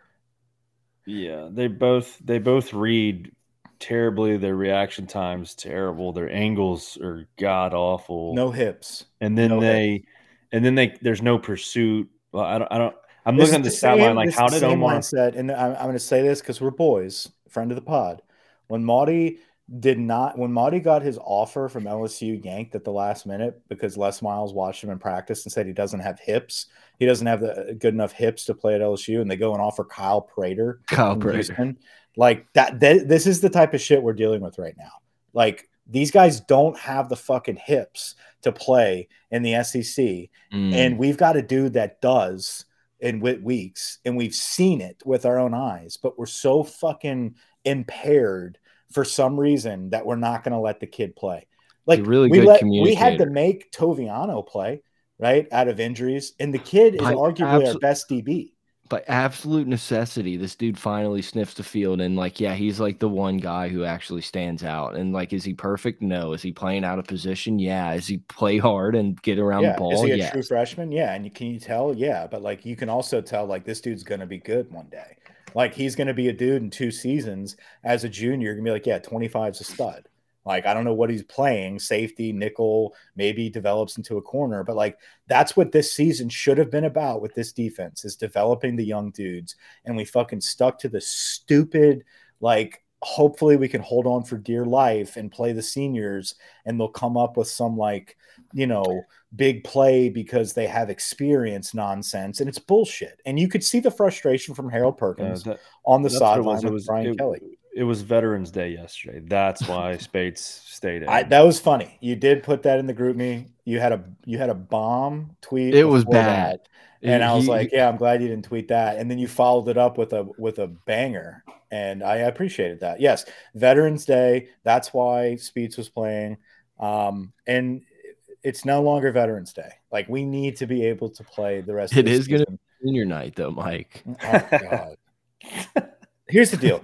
S2: Yeah, they both they both read terribly. Their reaction times terrible. Their angles are god awful.
S3: no hips.
S2: and then
S3: no
S2: they and then they there's no pursuit. Well, I don't. I don't. I'm
S3: This
S2: looking at the stat line like how did Omar?
S3: mindset? And I'm, I'm going to say this because we're boys, friend of the pod. When Maudie did not, when Maudie got his offer from LSU yanked at the last minute because Les Miles watched him in practice and said he doesn't have hips, he doesn't have the good enough hips to play at LSU, and they go and offer Kyle Prater
S1: Kyle Prater.
S3: Houston. Like that, th- this is the type of shit we're dealing with right now. Like these guys don't have the fucking hips to play in the SEC,
S1: Mm.
S3: and we've got a dude that does in Whit Weeks, and we've seen it with our own eyes, but we're so fucking impaired for some reason that we're not going to let the kid play. Like
S1: really
S3: we
S1: good
S3: let we had to make Toviano play right out of injuries, and the kid is
S1: By
S3: arguably our best DB.
S1: by absolute necessity, this dude finally sniffs the field, and like, yeah, he's like the one guy who actually stands out. And like, is he perfect? No. Is he playing out of position? Yeah. Is he play hard and get around
S3: Yeah,
S1: the ball?
S3: is he a
S1: yes.
S3: true freshman? Yeah, and you, can you tell? Yeah, but like you can also tell like this dude's going to be good one day. Like he's going to be a dude in two seasons as a junior. You're gonna be like, yeah, 25 is a stud. Like I don't know what he's playing, safety, nickel, maybe develops into a corner, but like that's what this season should have been about with this defense is developing the young dudes, and we fucking stuck to the stupid like. Hopefully, we can hold on for dear life and play the seniors, and they'll come up with some like you know big play because they have experience nonsense and it's bullshit and you could see the frustration from harold perkins
S2: that-
S3: on the
S2: that's it
S3: sideline
S2: was.
S3: with
S2: It was
S3: brian
S2: it,
S3: kelly
S2: it was Veterans Day yesterday. That's why Speights stayed in.
S3: I, that was funny you did put that in the GroupMe you had a you had a bomb tweet
S1: It was bad.
S3: that, and i was
S1: He-
S3: like yeah i'm glad you didn't tweet that and then you followed it up with a with a banger and i appreciated that yes veterans day that's why Speights was playing um and it's no longer veterans day like we need to be able to play the rest
S1: It
S3: of the
S1: is gonna-
S3: season.
S1: senior night though, Mike.
S3: Oh God. Here's the deal.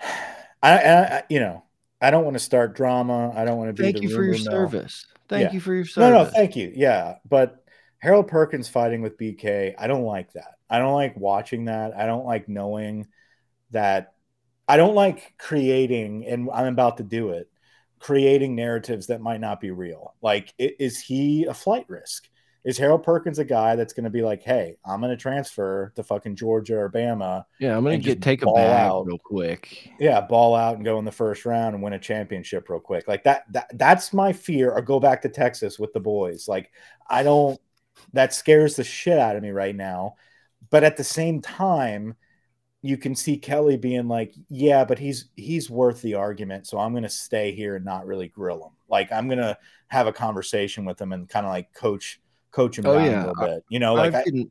S3: I, I, you know, I don't want to start drama. I don't want to be
S1: Thank you for your
S3: mill.
S1: service. Thank
S3: Yeah.
S1: you for your service.
S3: No, no, thank you. Yeah, but Harold Perkins fighting with BK, I don't like that. I don't like watching that. I don't like knowing that. I don't like creating, and I'm about to do it. Creating narratives that might not be real. Like, is he a flight risk? Is Harold Perkins a guy that's going to be like, hey, I'm going to transfer to fucking Georgia or Bama?
S1: Yeah, I'm gonna get
S3: just
S1: take a
S3: ball
S1: bag
S3: out.
S1: real quick.
S3: Yeah, ball out and go in the first round and win a championship real quick. Like that, that that's my fear. Or go back to Texas with the boys. Like I don't that scares the shit out of me right now. But at the same time, you can see Kelly being like, "Yeah, but he's he's worth the argument, so I'm going to stay here and not really grill him. Like I'm going to have a conversation with him and kind of like coach coach him
S1: Oh, yeah.
S3: a little bit. You know, like
S1: I've,
S3: I,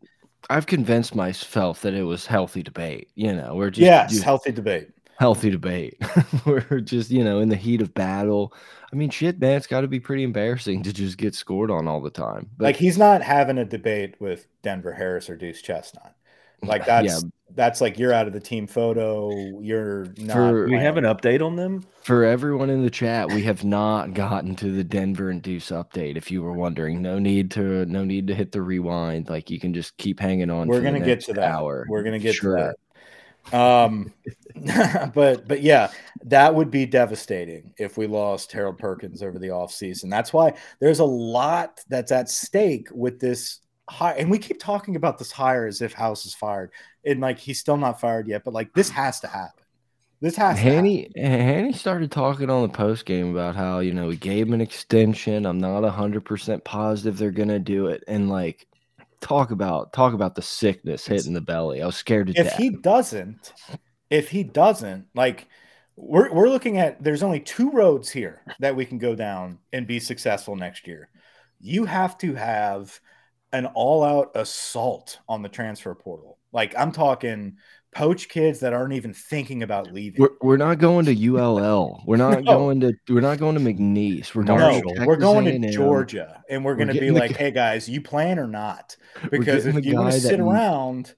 S1: I've convinced myself that it was healthy debate. You know, we're just,
S3: yes,
S1: just
S3: healthy debate.
S1: Healthy debate. we're just you know in the heat of battle. I mean, shit, man, it's got to be pretty embarrassing to just get scored on all the time. But
S3: like he's not having a debate with Denver Harris or Deuce Chestnut. Like
S1: Yeah.
S3: that's that's like you're out of the team photo. You're not.
S1: For-
S2: we have an update on them?
S1: For everyone in the chat, we have not gotten to the Denver and Deuce update. If you were wondering, no need to no need to hit the rewind. Like you can just keep hanging on.
S3: We're
S1: for
S3: gonna get
S1: next
S3: to that.
S1: Hour.
S3: We're gonna get
S1: Sure.
S3: to that. Um, but but yeah, that would be devastating if we lost Harold Perkins over the offseason. That's why there's a lot that's at stake with this hire. And we keep talking about this hire as if House is fired, and like he's still not fired yet. But like this has to happen. This has to happen.
S1: Hanny Hanny started talking on the post game about how you know we gave him an extension. I'm not hundred percent positive they're gonna do it, and like talk about talk about the sickness hitting the belly. I was scared to
S3: if
S1: death.
S3: he doesn't, if he doesn't, like we're we're looking at there's only two roads here that we can go down and be successful next year. You have to have an all-out assault on the transfer portal. Like I'm talking poach kids that aren't even thinking about leaving.
S1: we're, we're not going to ULL. We're not
S3: No.
S1: going to we're not going to McNeese. We're going
S3: no,
S1: to
S3: we're going to
S1: A&M.
S3: Georgia, and we're
S1: We're
S3: going to be like, "Hey guys, you plan or not?" Because if you want to sit around,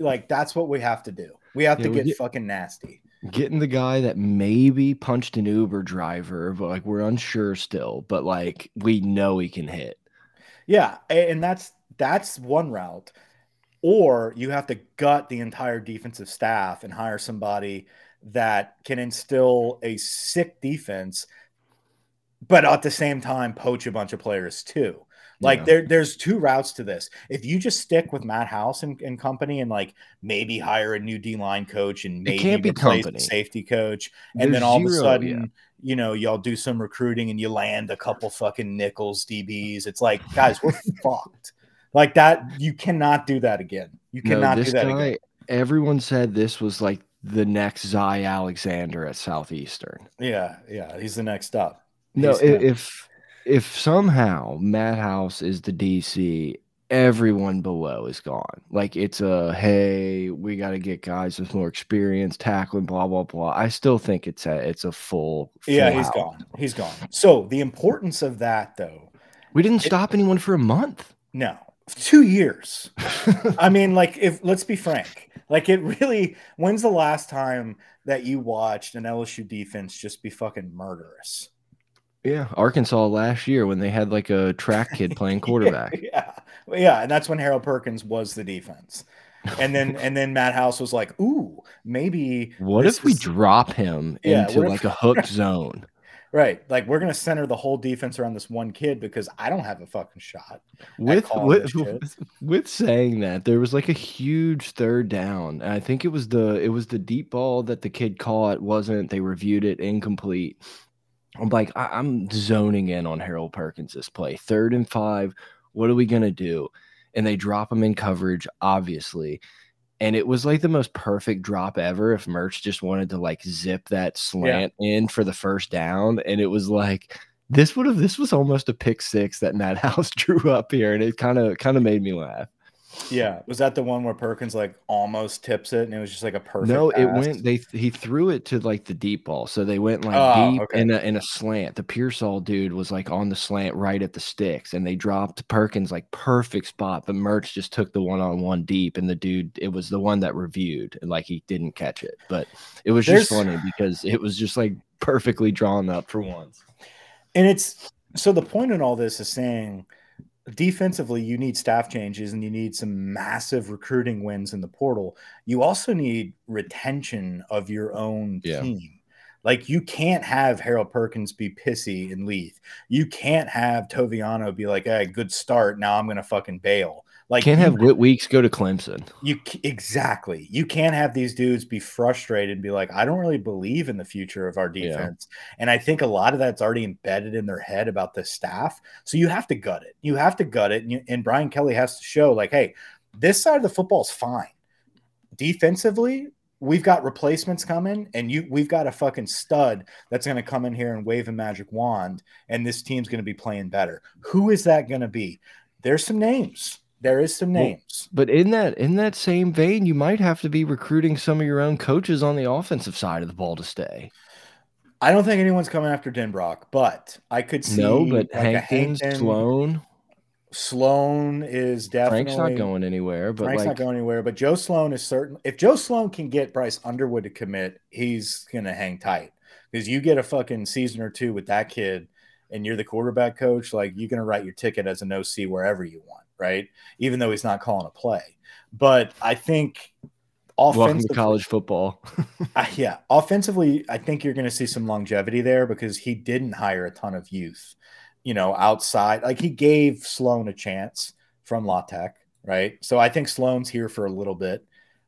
S3: like that's what we have to do. We have
S1: Yeah,
S3: to get
S1: get-
S3: fucking nasty.
S1: Getting the guy that maybe punched an Uber driver, but like we're unsure still. But like we know he can hit.
S3: Yeah, and that's that's one route. Or you have to gut the entire defensive staff and hire somebody that can instill a sick defense, but at the same time poach a bunch of players too. Like
S1: Yeah.
S3: there, there's two routes to this. If you just stick with Matt House and, and company and like maybe hire a new D line coach and maybe replace
S1: company.
S3: safety coach, and
S1: There's
S3: then all of a sudden,
S1: yeah.
S3: You know, y'all do some recruiting and you land a couple fucking nickels DBs. It's like, guys, we're fucked. Like that, you cannot do that again. You
S1: No,
S3: cannot
S1: this
S3: do that
S1: guy.
S3: again.
S1: Everyone said this was like the next Zy Alexander at Southeastern.
S3: Yeah, yeah, he's the next up.
S1: No,
S3: He's
S1: i-
S3: the-
S1: if if somehow Matt House is the DC, everyone below is gone. Like it's a hey, we got to get guys with more experience tackling, blah blah blah. I still think it's a it's a full.
S3: Yeah,
S1: full
S3: he's
S1: out.
S3: gone. He's gone. So the importance of that, though,
S1: We didn't stop anyone for a month.
S3: no, two years. I mean, like, if let's be frank, like, it really. When's the last time that you watched an LSU defense just be fucking murderous?
S1: yeah, Arkansas last year when they had like a track kid playing quarterback.
S3: Yeah, yeah, and that's when Harold Perkins was the defense, and then and then Matt House was like, "Ooh, maybe
S1: What if we
S3: is-
S1: drop him
S3: Yeah,
S1: into
S3: if-
S1: like a hook zone?
S3: right? Like we're gonna center the whole defense around this one kid because I don't have a fucking shot."
S1: with with, with saying that there was like a huge third down and i think it was the it was the deep ball that the kid caught wasn't they reviewed it incomplete i'm like I, i'm zoning in on harold perkins this play third and five what are we gonna do? And they drop him in coverage obviously. And it was like the most perfect drop ever if Mertz just wanted to like zip that slant in for the first down. And it was like this would have this was almost a pick six that Matt House drew up here, and it kind of kind of made me laugh.
S3: Yeah, was that the one where Perkins like almost tips it and it was just like a perfect?
S1: no, it
S3: pass?
S1: went they he threw it to like the deep ball, so they went like
S3: Oh,
S1: deep
S3: okay.
S1: in a in a slant. The Pearsall dude was like on the slant right at the sticks, and they dropped Perkins like perfect spot, but Mertz just took the one on one deep, and the dude it was the one that reviewed, and like he didn't catch it, but it was just funny because it was just like perfectly drawn up for once.
S3: And it's so the point in all this is saying defensively, you need staff changes and you need some massive recruiting wins in the portal. You also need retention of your own
S1: Yeah.
S3: team. Like you can't have Harold Perkins be pissy and leave. You can't have Toviano be like, "Hey, good start. Now I'm gonna fucking bail." Like
S1: Can't have Whit Weeks go to Clemson.
S3: you exactly. You can't have these dudes be frustrated and be like, "I don't really believe in the future of our
S1: Yeah.
S3: defense." And I think a lot of that's already embedded in their head about the staff. So you have to gut it. You have to gut it, and, you, and Brian Kelly has to show like, "Hey, this side of the football is fine." Defensively, we've got replacements coming, and you we've got a fucking stud that's going to come in here and wave a magic wand, and this team's going to be playing better. Who is that going to be? There's some names. There is some
S1: Well,
S3: names.
S1: But in that in that same vein, you might have to be recruiting some of your own coaches on the offensive side of the ball to stay.
S3: I don't think anyone's coming after Denbrock, but I could see
S1: no, but
S3: like a
S1: Hankton,
S3: Hankton-
S1: Sloan,
S3: Sloan is definitely
S1: Frank's not going anywhere. But
S3: Frank's
S1: like,
S3: not going anywhere, but Joe Sloan is certain. If Joe Sloan can get Bryce Underwood to commit, he's gonna hang tight because you get a fucking season or two with that kid, and you're the quarterback coach. Like you're gonna write your ticket as an OC wherever you want, right? Even though he's not calling a play, but I think
S1: welcome to college football.
S3: uh, yeah, offensively, I think you're going to see some longevity there because he didn't hire a ton of youth, you know, outside. Like he gave Sloan a chance from La Tech, right? So I think Sloan's here for a little bit.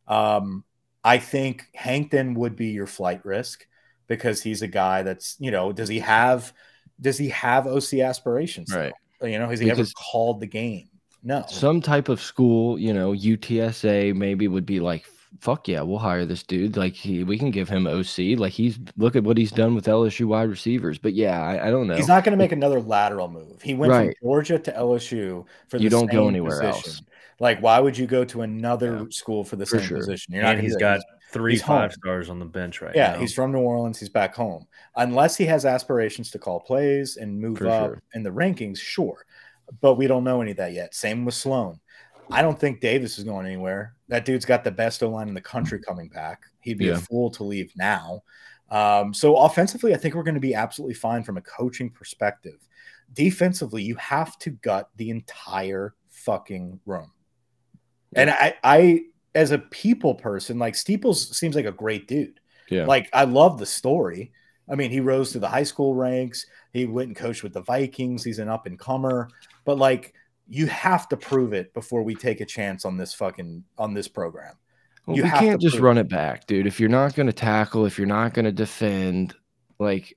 S3: Um, I think Hankton would be your flight risk because he's a guy that's, you know, does he have does he have OC aspirations?
S1: Right.
S3: though? You know, has he ever called the game? No.
S1: Some type of school, you know, UTSA maybe would be like, fuck yeah, we'll hire this dude. Like he, we can give him OC. Like he's look at what he's done with LSU wide receivers. But yeah, I, I don't know.
S3: He's not going to make another lateral move. He went
S1: Right.
S3: from Georgia to LSU for the same position.
S1: You don't go
S3: same
S1: anywhere else.
S3: Like, why would you go to another
S1: Yeah.
S3: school for the
S1: For
S3: same
S1: sure.
S3: position? You're
S2: and
S3: gonna
S2: he's
S3: do that.
S2: got three
S3: he's home.
S2: five stars on the bench right now.
S3: yeah,
S2: now.
S3: he's from New Orleans. He's back home. Unless he has aspirations to call plays and move
S1: For
S3: up
S1: sure.
S3: in the rankings, sure. But we don't know any of that yet. Same with Sloan. I don't think Davis is going anywhere. That dude's got the best O line in the country coming back. He'd be a fool to leave now. Um, so offensively, I think we're going to be absolutely fine from a coaching perspective. Defensively, you have to gut the entire fucking room. And I, I, as a people person, like Steeples seems like a great dude.
S1: yeah.
S3: Like I love the story. I mean, he rose to the high school ranks. He went and coached with the Vikings. He's an up and comer. But like, you have to prove it before we take a chance on this fucking on this program.
S1: Well,
S3: you
S1: we can't just run it back, dude. If you're not going to tackle, if you're not going to defend, like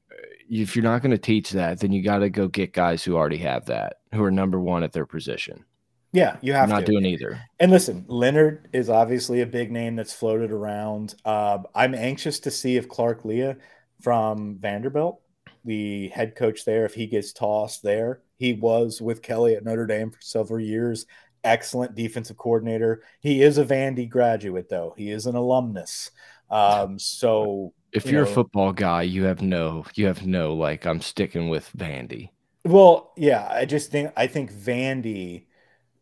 S1: if you're not going to teach that, then you got to go get guys who already have that, who are number one at their position.
S3: Yeah, you have
S1: I'm not
S3: to.
S1: doing either.
S3: And listen, Leonard is obviously a big name that's floated around. Um, I'm anxious to see if Clark Lea from Vanderbilt, the head coach there, if he gets tossed there. He was with Kelly at Notre Dame for several years. Excellent defensive coordinator. He is a Vandy graduate, though. He is an alumnus. Um, so,
S1: If
S3: you
S1: you're
S3: know-
S1: a football guy, you have no, you have no like I'm sticking with Vandy.
S3: well, yeah, I just think I think Vandy.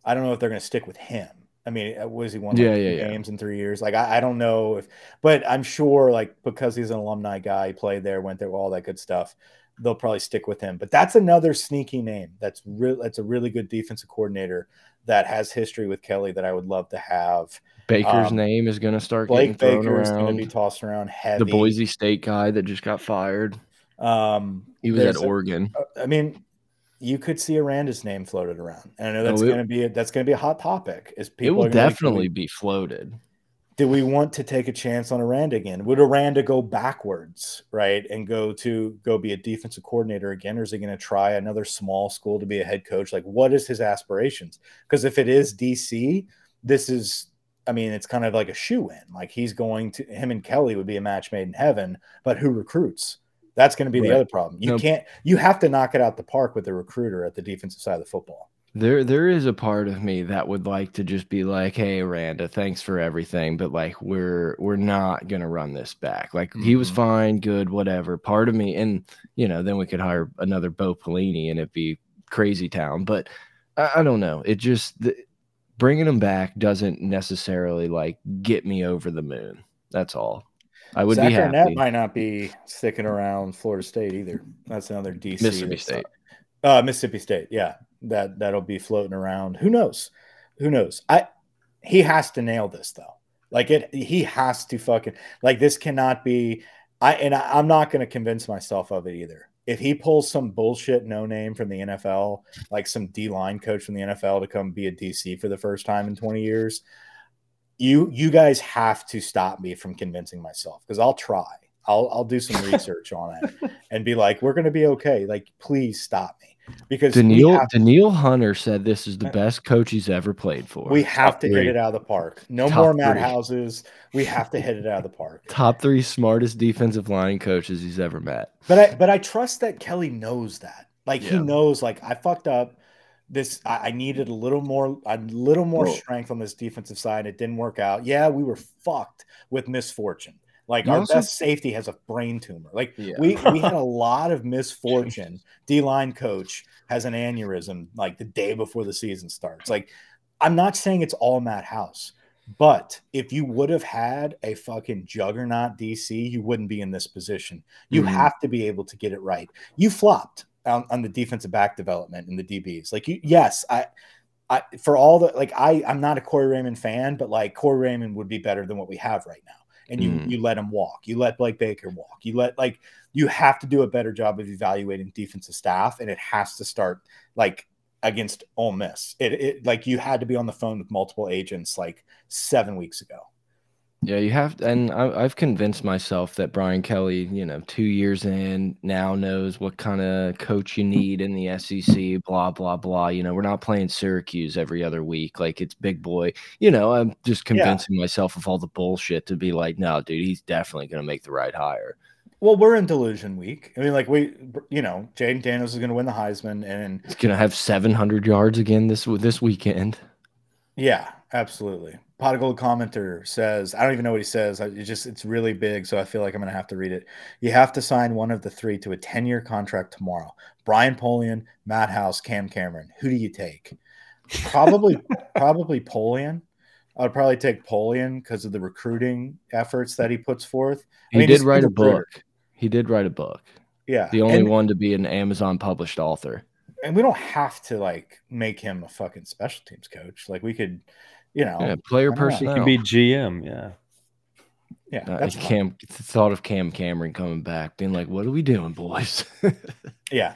S3: I don't know if they're going to stick with him. I mean, uh, was he won like
S1: Yeah,
S3: two
S1: yeah, yeah.
S3: games in three years? Like, I, I don't know if, but I'm sure, like, because he's an alumni guy, he played there, went through all that good stuff. They'll probably stick with him. But that's another sneaky name. That's real. That's a really good defensive coordinator that has history with Kelly that I would love to have.
S1: Baker's
S3: Um,
S1: name is going to start
S3: Blake
S1: getting thrown
S3: Baker is going to be tossed around heavy.
S1: the Boise State guy that just got fired.
S3: Um,
S1: He was at
S3: a-
S1: Oregon.
S3: I mean, you could see Aranda's name floated around, and I know
S1: Oh,
S3: that's going to be a, that's going to be a hot topic. Is people It
S1: will
S3: are gonna be-
S1: definitely be floated.
S3: do we want to take a chance on Aranda again? Would Aranda go backwards, right, and go to go be a defensive coordinator again, or is he going to try another small school to be a head coach? Like, what is his aspirations? Because if it is DC, this is, I mean, it's kind of like a shoe in. Like he's going to him and Kelly would be a match made in heaven, but who recruits? That's going to be the other problem. You
S1: No.
S3: can't. You have to knock it out the park with the recruiter at the defensive side of the football.
S1: There, there is a part of me that would like to just be like, "Hey, Randa, thanks for everything," but like, we're we're not gonna run this back. Like, he was
S3: Mhm.
S1: fine, good, whatever. Part of me, and you know, then we could hire another Bo Pelini, and it'd be crazy town. But I, I don't know. It just the, bringing him back doesn't necessarily like get me over the moon. That's all. I would
S3: Zach
S1: be
S3: Arnett might not be sticking around Florida State either. That's another DC.
S1: Mississippi State.
S3: uh, Mississippi State. Yeah, that that'll be floating around. Who knows? Who knows? I he has to nail this though. Like it, he has to fucking like this cannot be. I and I, I'm not going to convince myself of it either. If he pulls some bullshit no name from the NFL, like some D line coach from the NFL to come be a DC for the first time in 20 years, you you guys have to stop me from convincing myself because I'll try. I'll I'll do some research on it and be like, we're going to be okay. Like, please stop me because we
S1: Danielle
S3: have,
S1: Danielle Hunter said this is the best coach he's ever played for.
S3: we have
S2: Top
S3: to hit it out of the park. No
S1: Top
S3: more Matt
S1: three.
S3: houses. We have to hit it out of the park.
S1: Top three smartest defensive line coaches he's ever met.
S3: But I but I trust that Kelly knows that. Like he knows like I fucked up. This I, I needed a little more a little more strength on this defensive side. It didn't work out. Yeah, we were fucked with misfortune. Like
S1: You
S3: our best safety has a brain tumor. Like
S1: Yeah.
S3: we we had a lot of misfortune. D line coach has an aneurysm like the day before the season starts. Like I'm not saying it's all Matt House, but if you would have had a fucking juggernaut DC, you wouldn't be in this position. You
S1: Mhm.
S3: have to be able to get it right. You flopped on, on the defensive back development in the DBs. Like you, yes, I, I for all the like I I'm not a Corey Raymond fan, but like Corey Raymond would be better than what we have right now. And you
S1: Mhm.
S3: you let him walk. You let Blake Baker walk. You let like you have to do a better job of evaluating defensive staff, and it has to start like against Ole Miss. It, it like you had to be on the phone with multiple agents like seven weeks ago.
S1: Yeah, you have, and I, I've convinced myself that Brian Kelly, you know, two years in now knows what kind of coach you hmm. need in the SEC. Blah blah blah. You know, we're not playing Syracuse every other week. Like it's big boy. You know, I'm just
S3: Yeah.
S1: convincing myself of all the bullshit to be like, no, dude, he's definitely gonna make the right hire.
S3: Well, we're in delusion week. I mean, like we, you know, Jayden Daniels is going to win the Heisman, and
S1: He's gonna have 700 yards again this this weekend.
S3: yeah, absolutely. Pot of Gold commenter says, I don't even know what he says. I- It just it's really big, so I feel like I'm going to have to read it. You have to sign one of the three to a 10 year contract tomorrow. Brian Polian, Matt House, Cam Cameron. Who do you take? Probably, probably Polian. I would probably take Polian because of the recruiting efforts that he puts forth. I
S1: He
S3: mean,
S1: did write a book. He did write a book.
S3: Yeah,
S1: The only
S3: and,
S1: one to be an Amazon published author.
S3: and we don't have to like make him a fucking special teams coach. Like we could, you know,
S1: Yeah, player
S3: I don't know. He
S2: He
S1: personnel.
S2: can be GM. Yeah.
S3: yeah,
S1: Uh,
S3: that's fine.
S1: Cam thought of Cam Cameron coming back, being like, "What are we doing, boys?"
S3: yeah.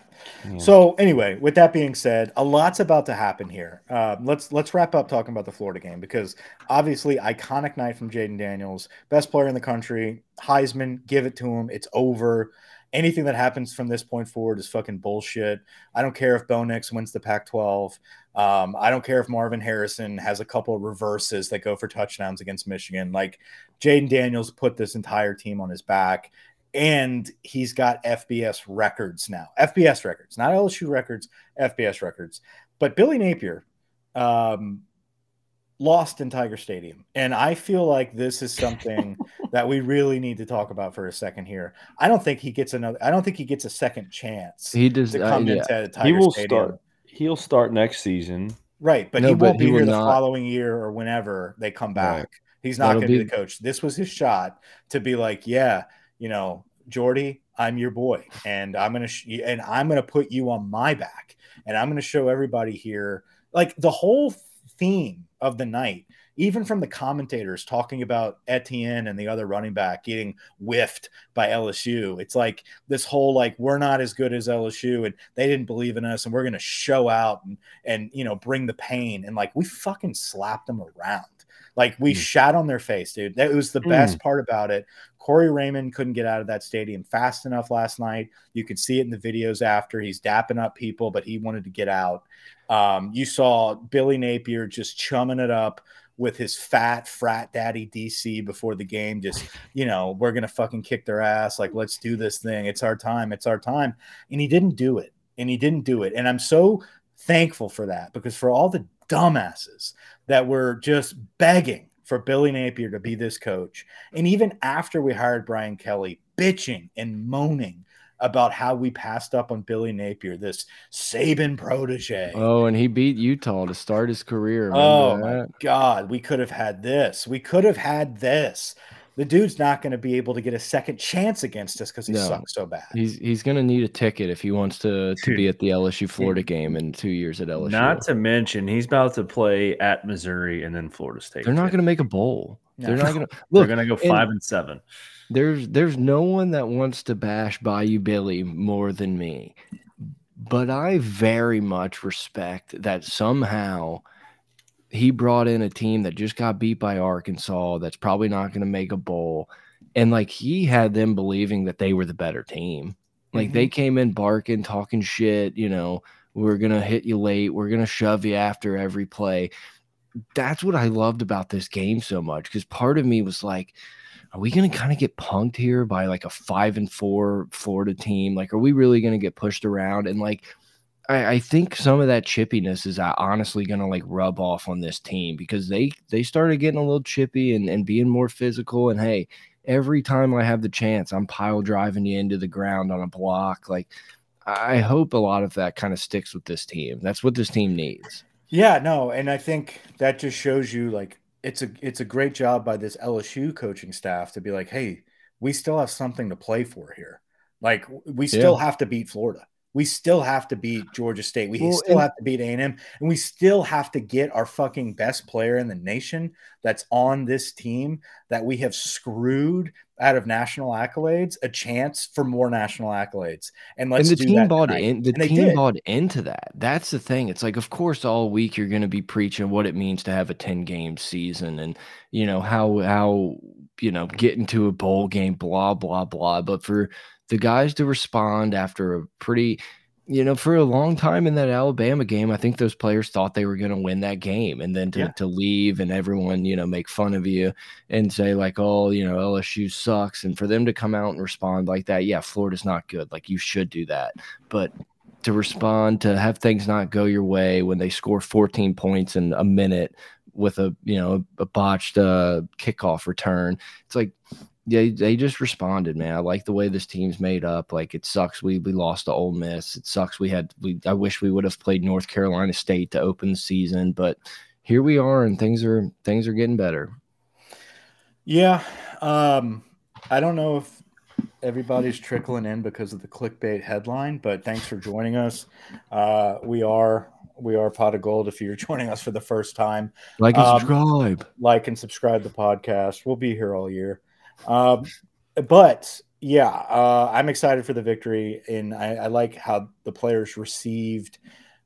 S2: Yeah.
S3: So anyway, with that being said, a lot's about to happen here. Uh, let's let's wrap up talking about the Florida game because obviously iconic night from Jayden Daniels, best player in the country, Heisman, give it to him. It's over. Anything that happens from this point forward is fucking bullshit. I don't care if Bo Nix wins the Pac-12. Um, I don't care if Marvin Harrison has a couple of reverses that go for touchdowns against Michigan. Like Jayden Daniels put this entire team on his back and he's got FBS records now. FBS records, not LSU records, FBS records. But Billy Napier um, lost in Tiger Stadium, and I feel like this is something that we really need to talk about for a second here. I don't think he gets another. I don't think he gets a second chance
S1: he does.
S3: to
S1: uh,
S3: come
S1: yeah.
S3: into Tiger
S2: He will
S3: Stadium.
S2: start. He'll start next season.
S3: Right, but
S1: No,
S3: he
S1: but
S3: won't
S1: he
S3: be
S1: will
S3: here the
S1: not-
S3: following year or whenever they come back.
S1: Right.
S3: He's not going to be
S1: be-
S3: the coach. This was his shot to be like, yeah, you know, Jordy, I'm your boy, and I'm gonna sh- and I'm gonna put you on my back, and I'm gonna show everybody here, like the whole theme of the night. Even from the commentators talking about Etienne and the other running back getting whiffed by LSU, it's like this whole like we're not as good as LSU and they didn't believe in us and we're gonna show out and and you know bring the pain and like we fucking slapped them around like we
S2: Mm.
S3: shat on their face dude. That was the best part about it. Corey raymond couldn't get out of that stadium fast enough last night. You could see it in the videos after. He's dapping up people but he wanted to get out. Um, you saw billy napier just chumming it up with his fat frat daddy dc before the game just you know we're gonna fucking kick their ass. Like let's do this thing. It's our time. It's our time. And he didn't do it. And he didn't do it. And i'm so thankful for that because for all the dumbasses that were just begging for Billy Napier to be this coach, and even after we hired Brian Kelly, bitching and moaning about how we passed up on Billy Napier, this Saban protege.
S1: Oh, and he beat Utah to start his career.
S3: Oh
S1: remember
S3: my
S1: that?
S3: God, we could have had this. We could have had this. The dude's not going to be able to get a second chance against us because he
S1: No.
S3: sucks so bad.
S1: He's he's gonna need a ticket if he wants to to be at the LSU Florida game in two years at LSU.
S2: Not to mention, he's about to play at Missouri and then Florida State.
S1: They're not gonna make a bowl.
S3: No.
S1: They're not gonna
S2: They're going to go
S1: and-
S2: five and seven.
S1: there's there's no one that wants to bash Bayou Billy more than me. But I very much respect that somehow he brought in a team that just got beat by Arkansas that's probably not going to make a bowl and like he had them believing that they were the better team. Like mm -hmm. they mm-hmm. came in barking, talking shit, you know, we're going to hit you late, we're going to shove you after every play. That's what I loved about this game so much cuz part of me was like are we going to kind of get punked here by like a 5 and 4 Florida team? Like are we really going to get pushed around and like I, I, think some of that chippiness is uh, honestly going to like rub off on this team because they they started getting a little chippy and, and being more physical. And hey, every time I have the chance, I'm pile driving you into the ground on a block. Like, I hope a lot of that kind of sticks with this team. That's what this team needs.
S3: Yeah, no, and I think that just shows you like it's a it's a great job by this LSU coaching staff to be like, hey, we still have something to play for here. Like we still yeah. have to beat Florida we still have to beat Georgia State. We well, still have to beat A&M, and we still have to get our fucking best player in the nation that's on this team that we have screwed out of national accolades a chance for more national accolades. And let's
S1: and the
S3: team
S1: bought in. The and team bought into that. That's the thing. It's like, of course, all week you're going to be preaching what it means to have a 10 game season, and you know how how you know get into a bowl game, blah blah blah. But for the guys to respond after a pretty you know, for a long time in that Alabama game, I think those players thought they were going to win that game, and then to, yeah. to leave and everyone, you know, make fun of you and say like, "Oh, you know, LSU sucks," and for them to come out and respond like that, yeah, Florida's not good. Like you should do that, but to respond to have things not go your way when they score 14 points in a minute with a you know a botched uh, kickoff return, it's like they they just responded, man. I like the way this team's made up. Like it sucks we we lost to Ole Miss. It sucks we had we I wish we would have played North Carolina State to open the season, but here we are and things are things are getting better.
S3: Yeah. Um I don't know if everybody's trickling in because of the clickbait headline, but thanks for joining us. Uh we are we are pot of gold if you're joining us for the first time.
S1: Like and um, subscribe.
S3: Like and subscribe the podcast. We'll be here all year. Um, but yeah, uh, I'm excited for the victory, and I, I like how the players received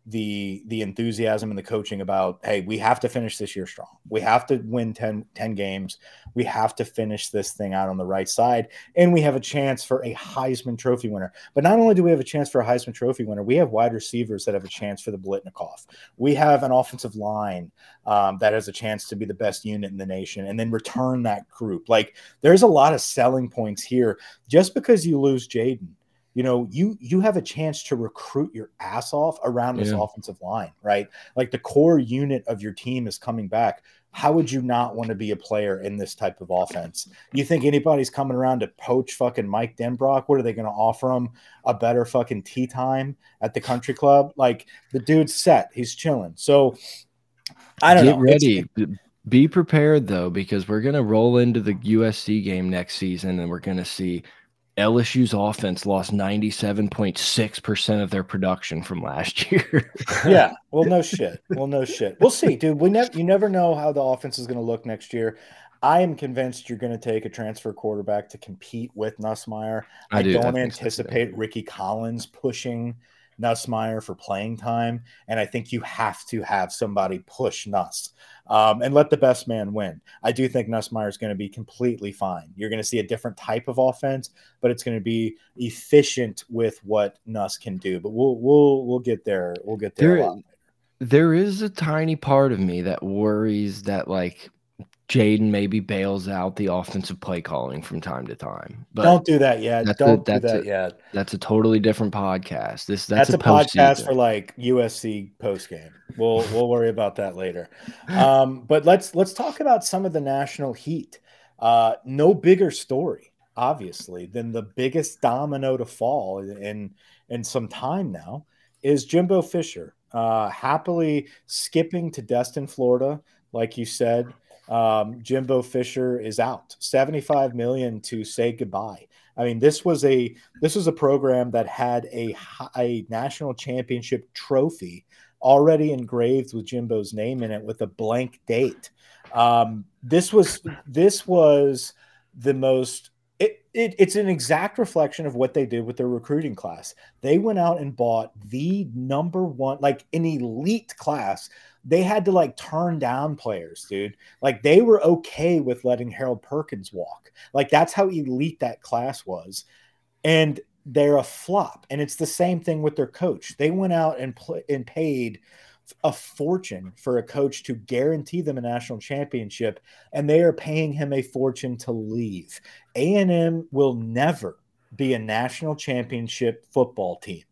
S3: the the enthusiasm and the coaching about hey we have to finish this year strong. We have to win 10, 10 games. We have to finish this thing out on the right side. And we have a chance for a heisman trophy winner. But not only do we have a chance for a heisman trophy winner we have wide receivers that have a chance for the Biletnikoff we have an offensive line um, that has a chance to be the best unit in the nation and then return that group. Like there's a lot of selling points here just because you lose Jayden you know, you you have a chance to recruit your ass off around this yeah. offensive line, right? Like the core unit of your team is coming back. How would you not want to be a player in this type of offense? You think anybody's coming around to poach fucking Mike Denbrock? What are they going to offer him? A better fucking tea time at the country club? Like the dude's set. He's chilling. So I don't know.
S1: Get
S3: know.
S1: ready. It's, be prepared though, because we're gonna roll into the USC game next season, and we're gonna see LSU's offense lost 97.6% of their production from last year.
S3: yeah. Well, no shit. Well, no shit. We'll see, dude. We never you never know how the offense is going to look next year. I am convinced you're going to take a transfer quarterback to compete with Nussmeier. I, I do, not anticipate Rickie Collins pushing Nussmeier for playing time. And I think you have to have somebody push Nuss um, and let the best man win. I do think Nussmeier is going to be completely fine. You're going to see a different type of offense, but it's going to be efficient with what Nuss can do. But we'll we'll we'll get there. We'll get there. there,
S1: there is a tiny part of me that worries that like Jayden maybe bails out the offensive play calling from time to time.
S3: But don't do that yet. Don't a, do that
S1: a,
S3: yet.
S1: That's a totally different podcast. This that's,
S3: that's a, a podcast for like USC post game. We'll we'll worry about that later. Um, but let's let's talk about some of the national heat. Uh, no bigger story, obviously, than the biggest domino to fall in in some time now is Jimbo Fisher uh, happily skipping to Destin, Florida, like you said um, Jimbo Fisher is out. 75 million to say goodbye. I mean, this was a this was a program that had a, a national championship trophy already engraved with Jimbo's name in it with a blank date. Um, this was this was the most. It, it, it's an exact reflection of what they did with their recruiting class. They went out and bought the number one, like an elite class. They had to like turn down players, dude. Like they were okay with letting Harold Perkins walk. Like that's how elite that class was. And they're a flop. And it's the same thing with their coach. They went out and and paid a fortune for a coach to guarantee them a national championship and they are paying him a fortune to leave a&m will never be a national championship football team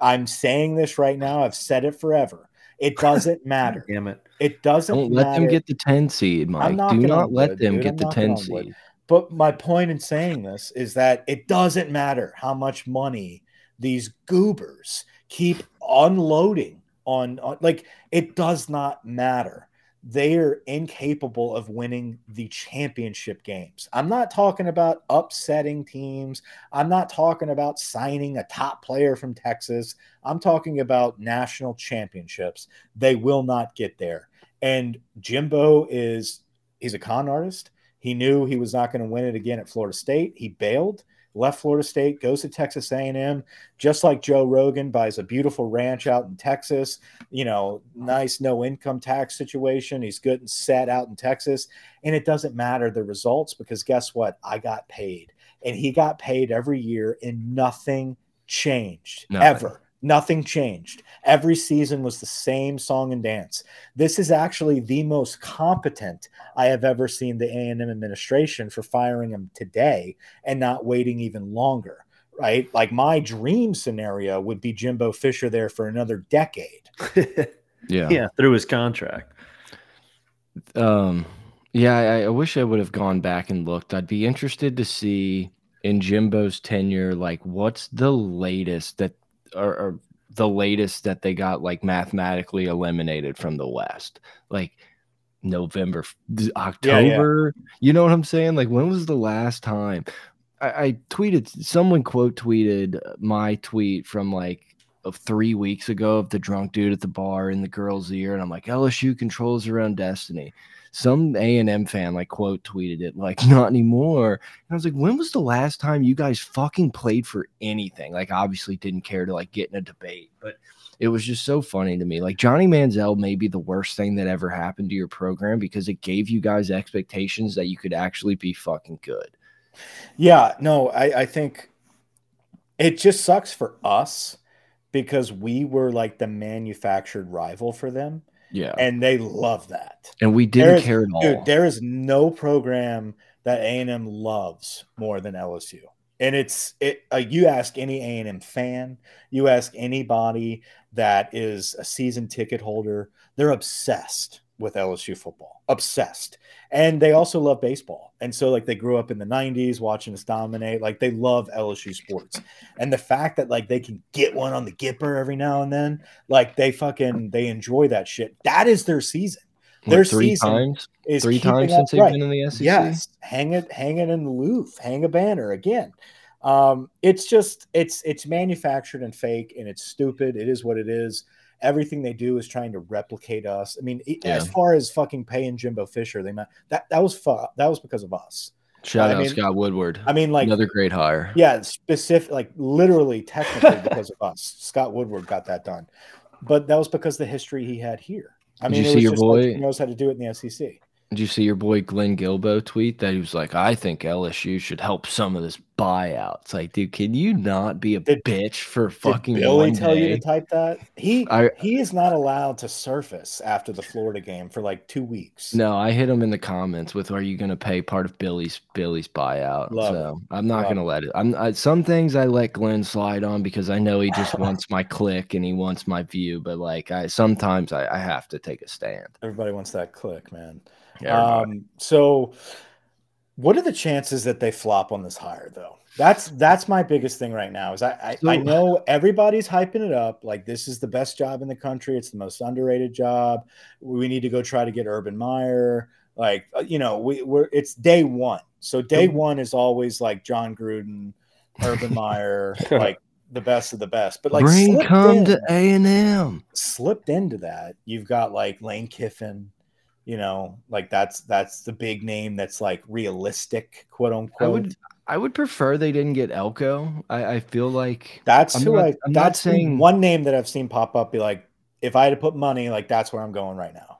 S3: i'm saying this right now i've said it forever it doesn't matter
S2: Damn it.
S3: it doesn't
S1: Don't let
S3: matter.
S1: them get the 10 seed, Mike. Do not let
S3: wood,
S1: them
S3: dude.
S1: get
S3: I'm
S1: the 10
S3: on wood.
S1: seed.
S3: But my point in saying this is that it doesn't matter how much money these goobers keep unloading on, on like it does not matter. They are incapable of winning the championship games. I'm not talking about upsetting teams. I'm not talking about signing a top player from Texas. I'm talking about national championships. They will not get there. And Jimbo is he's a con artist. He knew he was not going to win it again at Florida State. He bailed, left Florida State, goes to Texas A&M, just like Joe Rogan buys a beautiful ranch out in Texas. You know, nice no income tax situation. He's good and set out in Texas, and it doesn't matter the results because guess what? I got paid, and he got paid every year, and nothing changed ever. Nothing changed. Every season was the same song and dance. This is actually the most competent I have ever seen the A&M administration for firing him today and not waiting even longer, right? Like my dream scenario would be Jimbo Fisher there for another decade.
S1: Yeah.
S2: yeah, through his contract.
S1: Um, yeah, I, I wish I would have gone back and looked. I'd be interested to see in Jimbo's tenure, like what's the latest that or, or the latest that they got like mathematically eliminated from the West, like November, October. You know what I'm saying? Like when was the last time? I, I tweeted someone quote tweeted my tweet from like of three weeks ago of the drunk dude at the bar in the girl's ear, and I'm like, LSU controls their own destiny. Some A and M fan like quote tweeted it like not anymore. And I was like, when was the last time you guys fucking played for anything? Like, obviously didn't care to like get in a debate, but it was just so funny to me. Like Johnny Manziel may be the worst thing that ever happened to your program because it gave you guys expectations that you could actually be fucking good.
S3: Yeah, no, I, I think it just sucks for us because we were like the manufactured rival for them,
S1: Yeah.
S3: and they love that.
S1: And we didn't
S3: is-
S1: care at all.
S3: Dude, there is no program that A&M loves more than LSU. And it's it uh, you ask any A&M fan, you ask anybody that is a season ticket holder, they're obsessed with LSU football. Obsessed. And they also love baseball. And so like they grew up in the 90s watching us dominate, like they love LSU sports. And the fact that like they can get one on the Gipper every now and then, like they fucking they enjoy that shit. That is their season their
S1: three
S3: season
S1: times,
S3: is
S1: three times since they've been in the SEC.
S3: Yes, hang it, hang it in the loof, hang a banner again. Um, it's just it's it's manufactured and fake, and it's stupid. It is what it is. Everything they do is trying to replicate us. I mean,
S1: Yeah.
S3: as far as fucking paying Jimbo Fisher, they might, that that was fu- that was because of us.
S1: Shout
S3: I
S1: out
S3: mean-
S1: Scott Woodward.
S3: I mean, like
S1: Another great hire.
S3: yeah, specific, like literally, technically because of us. Scott Woodward got that done, but that was because the history he had here. I
S1: Did
S3: mean,
S1: you
S3: it
S1: see your
S3: just like he knows how to do it in the SEC.
S1: Did you see your boy Glenn Guilbeau tweet that he was like, I think LSU should help some of this buyout. It's like, dude, can you not be a
S3: Did-
S1: bitch for
S3: Did
S1: fucking
S3: Billy tell you to type that? He
S1: I-
S3: he is not allowed to surface after the Florida game for like two weeks.
S1: No, I hit him in the comments with, "Are you going to pay part of Billy's Billy's buyout?"
S3: Love
S1: so I'm not
S3: Love
S1: going to let it. I'm I, some things I let Glenn slide on because I know he just wants my click and he wants my view. But like, I sometimes I, I have to take a stand.
S3: Everybody wants that click, man.
S1: Everybody.
S3: Um, so what are the chances that they flop on this hire though? That's that's my biggest thing right now. Is I I, I know everybody's hyping it up like this is the best job in the country. It's the most underrated job. We need to go try to get Urban Meyer. Like uh, you know, we, we're it's day one. So day one is always like Jon Gruden, Urban Meyer, like the best of the best. But like
S1: come
S3: in-
S1: to A and M.
S3: slipped into that. You've got like Lane Kiffin, You know, like that's that's the big name that's like realistic, quote unquote.
S1: I would I would prefer they didn't get Elko. I, I feel like
S3: that's
S1: I'm
S3: who
S1: not-
S3: I.
S1: I'm
S3: that's
S1: saying-
S3: one name that I've seen pop up. Be like, if I had to put money, like that's where I'm going right now.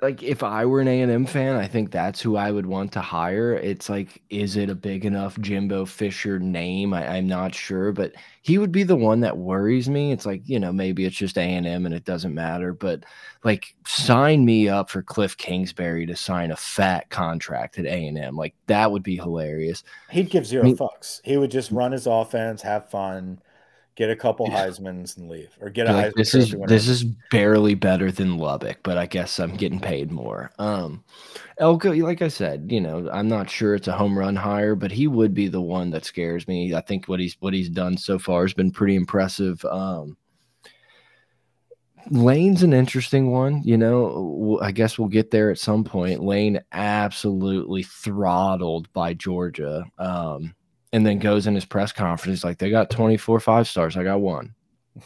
S1: Like if I were an A and M fan, I think that's who I would want to hire. It's like, is it a big enough Jimbo Fisher name? I, I'm not sure, but he would be the one that worries me. It's like you know maybe it's just A and M and it doesn't matter, but like sign me up for Cliff Kingsbury to sign a fat contract at A and M. Like that would be hilarious.
S3: He'd give zero
S1: mean-
S3: fucks. He would just run his offense, have fun, get a couple
S1: Yeah.
S3: Heisman's, and leave, or get a
S1: like,
S3: Heisman
S1: this is this is barely better than Lubbock, but I guess I'm getting paid more. Um, Elko, like I said, you know, I'm not sure it's a home run hire, but he would be the one that scares me. I think what he's what he's done so far has been pretty impressive. Um, Lane's an interesting one, you know. I guess we'll get there at some point. Lane absolutely throttled by Georgia, um, and then goes in his press conference he's like, "They got 24 five stars. I got one."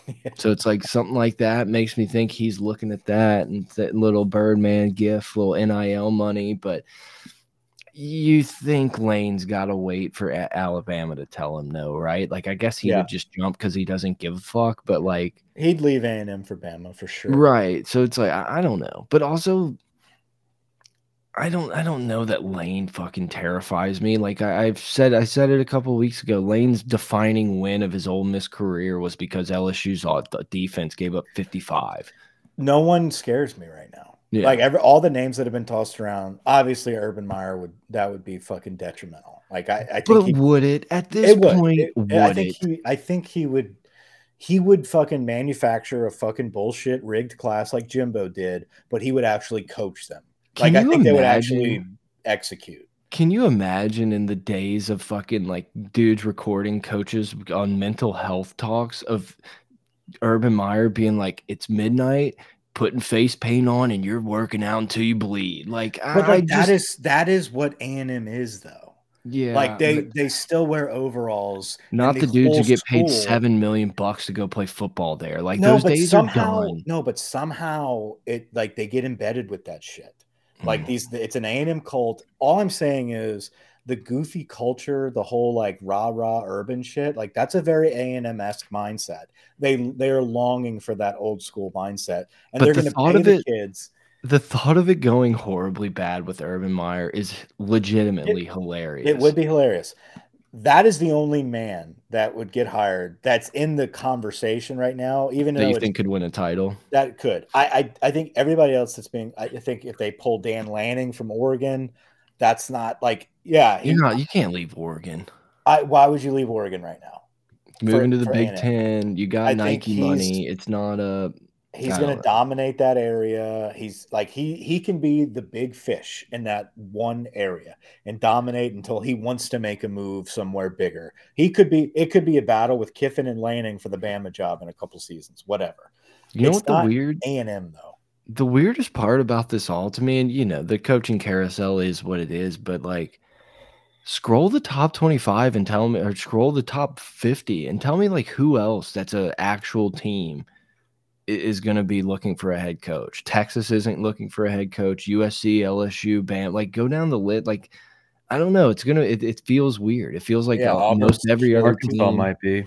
S1: So it's like something like that makes me think he's looking at that and that little Birdman gift, little NIL money. But you think Lane's got to wait for A- Alabama to tell him no, right? Like, I guess he
S3: Yeah.
S1: would just jump because he doesn't give a fuck. But like,
S3: He'd leave A and M for Bama for sure.
S1: right? So it's like I, I don't know, but also. I don't I don't know that Lane fucking terrifies me. Like I, I've said I said it a couple weeks ago. Lane's defining win of his Ole Miss career was because LSU's defense gave up 55.
S3: No one scares me right now.
S1: Yeah.
S3: Like every all the names that have been tossed around, obviously Urban Meyer would that would be fucking detrimental. Like I, I think
S1: But
S3: he,
S1: would it at this
S3: it
S1: point?
S3: It-
S1: would
S3: I think
S1: it?
S3: he I think he would he would fucking manufacture a fucking bullshit rigged class like Jimbo did, but he would actually coach them.
S1: Can
S3: like I think they would
S1: imagine-
S3: actually execute.
S1: Can you imagine in the days of fucking like dudes recording coaches on mental health talks of Urban Meyer being like, "It's midnight." Putting face paint on and you're working out until you bleed. Like
S3: But
S1: I
S3: like,
S1: just,
S3: that is that is what A and M is though.
S1: yeah,
S3: like they they still wear overalls.
S1: not the dudes who get paid seven million bucks to go play football there. Like
S3: no,
S1: those days
S3: somehow
S1: are done.
S3: no, but somehow it like they get embedded with that shit. Like
S1: Mm.
S3: these, it's an A and M cult. All I'm saying is the goofy culture, the whole like rah rah urban shit. Like that's a very A and M esque mindset. They they are longing for that old school mindset, and
S1: But
S3: they're
S1: the
S3: going to
S1: thought
S3: pay
S1: of
S3: the
S1: it-
S3: kids.
S1: the thought of it going horribly bad with Urban Meyer is legitimately hilarious.
S3: It would be hilarious. That is the only man that would get hired that's in the conversation right now, even
S1: that
S3: though
S1: you think could win a title.
S3: That could. I, I I think everybody else that's being. I think if they pull Dan Lanning from Oregon, that's not like. Yeah,
S1: You're not. You can't leave Oregon.
S3: I, why would you leave Oregon right now?
S1: Moving to the Big. Ten, you got
S3: I
S1: Nike money. It's not a.
S3: He's going to dominate that area. He's like he he can be the big fish in that one area and dominate until he wants to make a move somewhere bigger. He could be. It could be a battle with Kiffin and Lanning for the Bama job in a couple seasons. Whatever.
S1: You know
S3: It's
S1: what the weird,
S3: A and M though.
S1: the weirdest part about this all to me, and you know, the coaching carousel is what it is, but like, scroll the top twenty-five and tell me, or scroll the top fifty and tell me like who else that's a actual team is going to be looking for a head coach. Texas isn't looking for a head coach. USC, LSU, BAM, like go down the list. Like, I don't know. It's gonna. It, it feels weird. It feels like
S3: Yeah, Auburn's-
S1: every other
S2: Arkansas
S1: team.
S2: might be.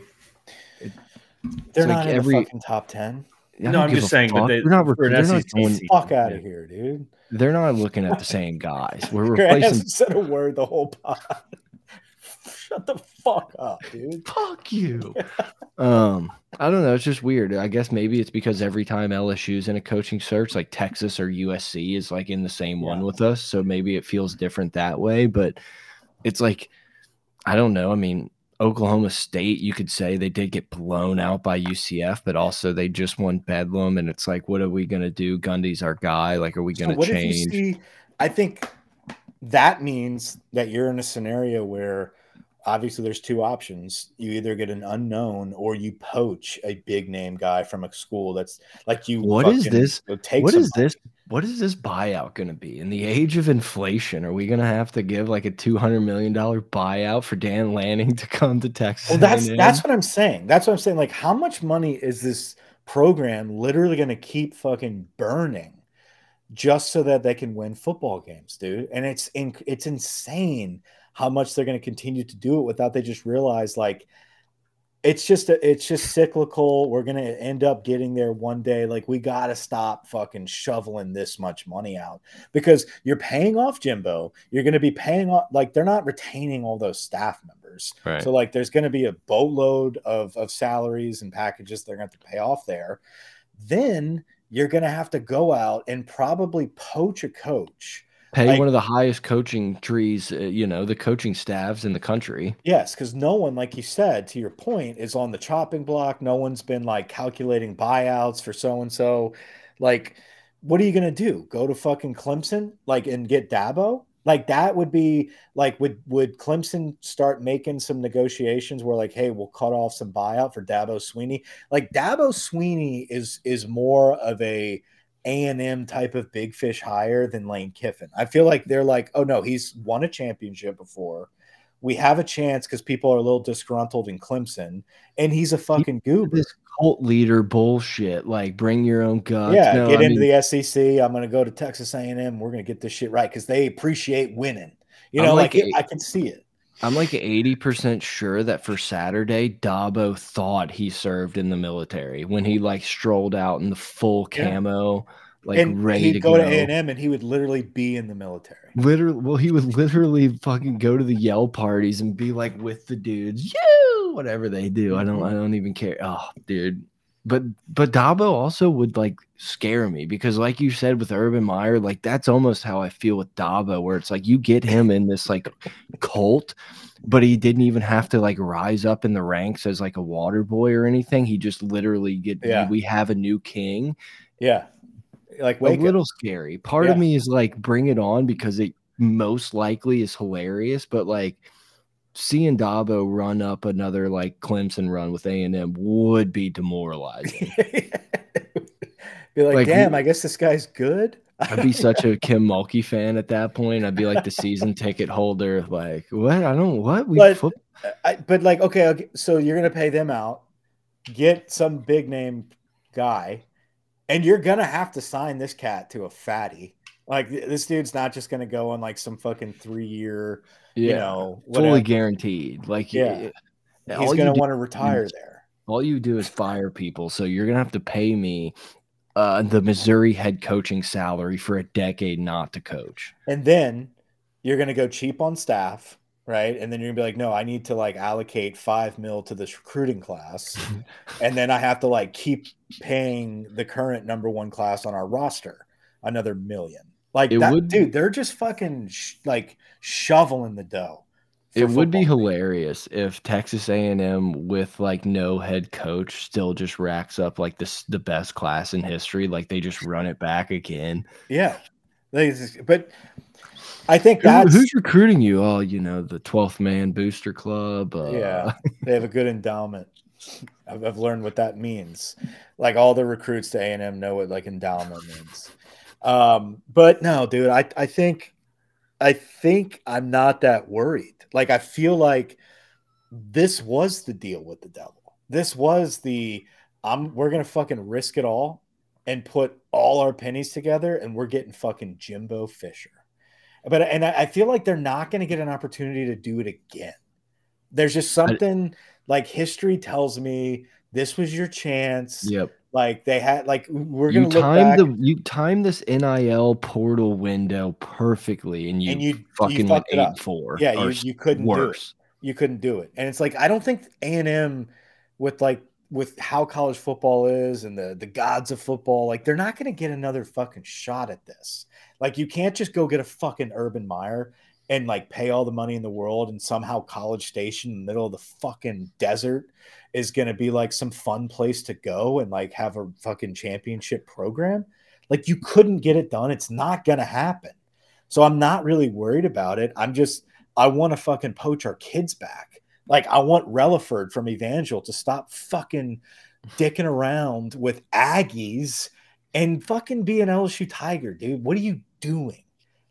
S3: They're
S1: like
S3: not in
S1: every-
S3: the fucking top ten.
S1: I
S2: No, I'm just saying, but
S1: fuck.
S2: they-
S1: they're not.
S2: for an
S1: They're not
S2: SEC
S1: going.
S2: season.
S3: Fuck out of here, dude.
S1: They're not looking at the same guys. We're
S3: Grant
S1: replacing.
S3: hasn't said a word the whole pod. Shut the fuck up, dude.
S1: Fuck you. um, I don't know. It's just weird. I guess maybe it's because every time LSU's in a coaching search, like Texas or USC is like in the same one with us. So maybe it feels different that way. But it's like, I don't know. I mean, Oklahoma State, you could say they did get blown out by UCF, but also they just won Bedlam. And it's like, what are we going to do? Gundy's our guy. Like, are we going to
S3: what
S1: change?
S3: if you see? I think that means that you're in a scenario where obviously there's two options. You either get an unknown or you poach a big name guy from a school that's like you.
S1: What is this? What
S3: money.
S1: this? What is this buyout going to be in the age of inflation? Are we going to have to give like a two hundred million dollar buyout for Dan Lanning to come to Texas?
S3: Well, that's that's what I'm saying. That's what I'm saying. Like, how much money is this program literally going to keep fucking burning just so that they can win football games, dude. And it's in, it's insane how much they're going to continue to do it without they just realize like it's just a, it's just cyclical. We're gonna end up getting there one day. Like we gotta stop fucking shoveling this much money out because you're paying off Jimbo. You're gonna be paying off like they're not retaining all those staff members.
S1: Right.
S3: So like there's gonna be a boatload of of salaries and packages they're gonna have to pay off there. Then you're gonna have to go out and probably poach a coach
S1: Pay
S3: Like-
S1: one of the highest coaching trees, uh, you know, the coaching staffs in the country.
S3: Yes, because no one, like you said, to your point, is on the chopping block. No one's been like calculating buyouts for so and so. Like, what are you gonna do? Go to fucking Clemson, like, and get Dabo? Like that would be like would would Clemson start making some negotiations where like, hey, we'll cut off some buyout for Dabo Swinney? Like Dabo Swinney is is more of a A and M type of big fish higher than Lane Kiffin. I feel like they're like, oh no, he's won a championship before we have a chance because people are a little disgruntled in Clemson, and he's a fucking goober.
S1: This cult leader bullshit, like bring your own guts.
S3: Yeah,
S1: No,
S3: get
S1: I
S3: into
S1: mean,
S3: the SEC. I'm going to go to Texas A&M. We're going to get this shit right because they appreciate winning. You
S1: I'm
S3: know,
S1: like
S3: like, it, I can see it.
S1: I'm like 80% sure that for Saturday, Dabo thought he served in the military when he like strolled out in the full
S3: Yeah.
S1: camo, like
S3: and
S1: ready
S3: he'd
S1: to
S3: go,
S1: go.
S3: to A&M and he would literally be in the military.
S1: Literally, well, he would literally fucking go to the yell parties and be like with the dudes, you whatever they do. I don't, I don't even care. Oh, dude. But but Dabo also would like scare me because, like you said with Urban Meyer, like that's almost how I feel with Dabo, where it's like you get him in this like cult, but he didn't even have to like rise up in the ranks as like a water boy or anything. He just literally get
S3: Yeah.
S1: we have a new king
S3: Yeah. Like
S1: a little scary. Part of me is like, bring it on because it most likely is hilarious, but like seeing Dabo run up another like Clemson run with A and M would be demoralizing.
S3: be like,
S1: Like,
S3: damn, I guess this guy's good.
S1: I'd be such a Kim Mulkey fan at that point. I'd be like the season ticket holder. Like, what? I don't what we
S3: But- I, but like, okay, okay, so you're gonna pay them out, get some big name guy, and you're gonna have to sign this cat to a fatty. Like this dude's not just gonna go on like some fucking three year,
S1: yeah,
S3: you know,
S1: fully guaranteed. Like,
S3: Yeah.
S1: yeah,
S3: He's gonna want to retire there.
S1: all you do is fire people. So you're gonna have to pay me uh, the Missouri head coaching salary for a decade not to coach.
S3: And then you're gonna go cheap on staff, right? And then you're gonna be like, no, I need to like allocate five mil to this recruiting class, and then I have to like keep paying the current number one class on our roster another million. Like
S1: It
S3: that,
S1: would-
S3: dude. They're just fucking sh- like shoveling the dough.
S1: It would be hilarious if Texas A&M with like no head coach still just racks up like this the best class in history. Like they just run it back again.
S3: Yeah, They just- but I think that's
S1: who's recruiting you? Oh, you know the 12th man booster club. Uh,
S3: Yeah, they have a good endowment. I've, I've learned what that means. Like all the recruits to A and M know what like endowment means. Um, but no, dude, I I think I think I'm not that worried. Like I feel like this was the deal with the devil. This was the I'm we're gonna fucking risk it all and put all our pennies together and we're getting fucking Jimbo Fisher. But and I, I feel like they're not gonna get an opportunity to do it again. There's just something like history tells me this was your chance.
S1: Yep.
S3: Like they had like we're gonna look
S1: time the you time this NIL portal window perfectly, and you,
S3: and you you
S1: fucking went
S3: fucked it
S1: eight
S3: up.
S1: and four.
S3: Yeah, you, you couldn't do it.
S1: worse.
S3: you couldn't do it and it's like i don't think a&m with like with how college football is and the the gods of football like they're not going to get another fucking shot at this like you can't just go get a fucking urban meyer and like pay all the money in the world and somehow college station in the middle of the fucking desert is going to be like some fun place to go and like have a fucking championship program like you couldn't get it done it's not going to happen so i'm not really worried about it i'm just I want to fucking poach our kids back. Like I want Relaford from Evangel to stop fucking dicking around with Aggies and fucking be an LSU Tiger, dude. What are you doing?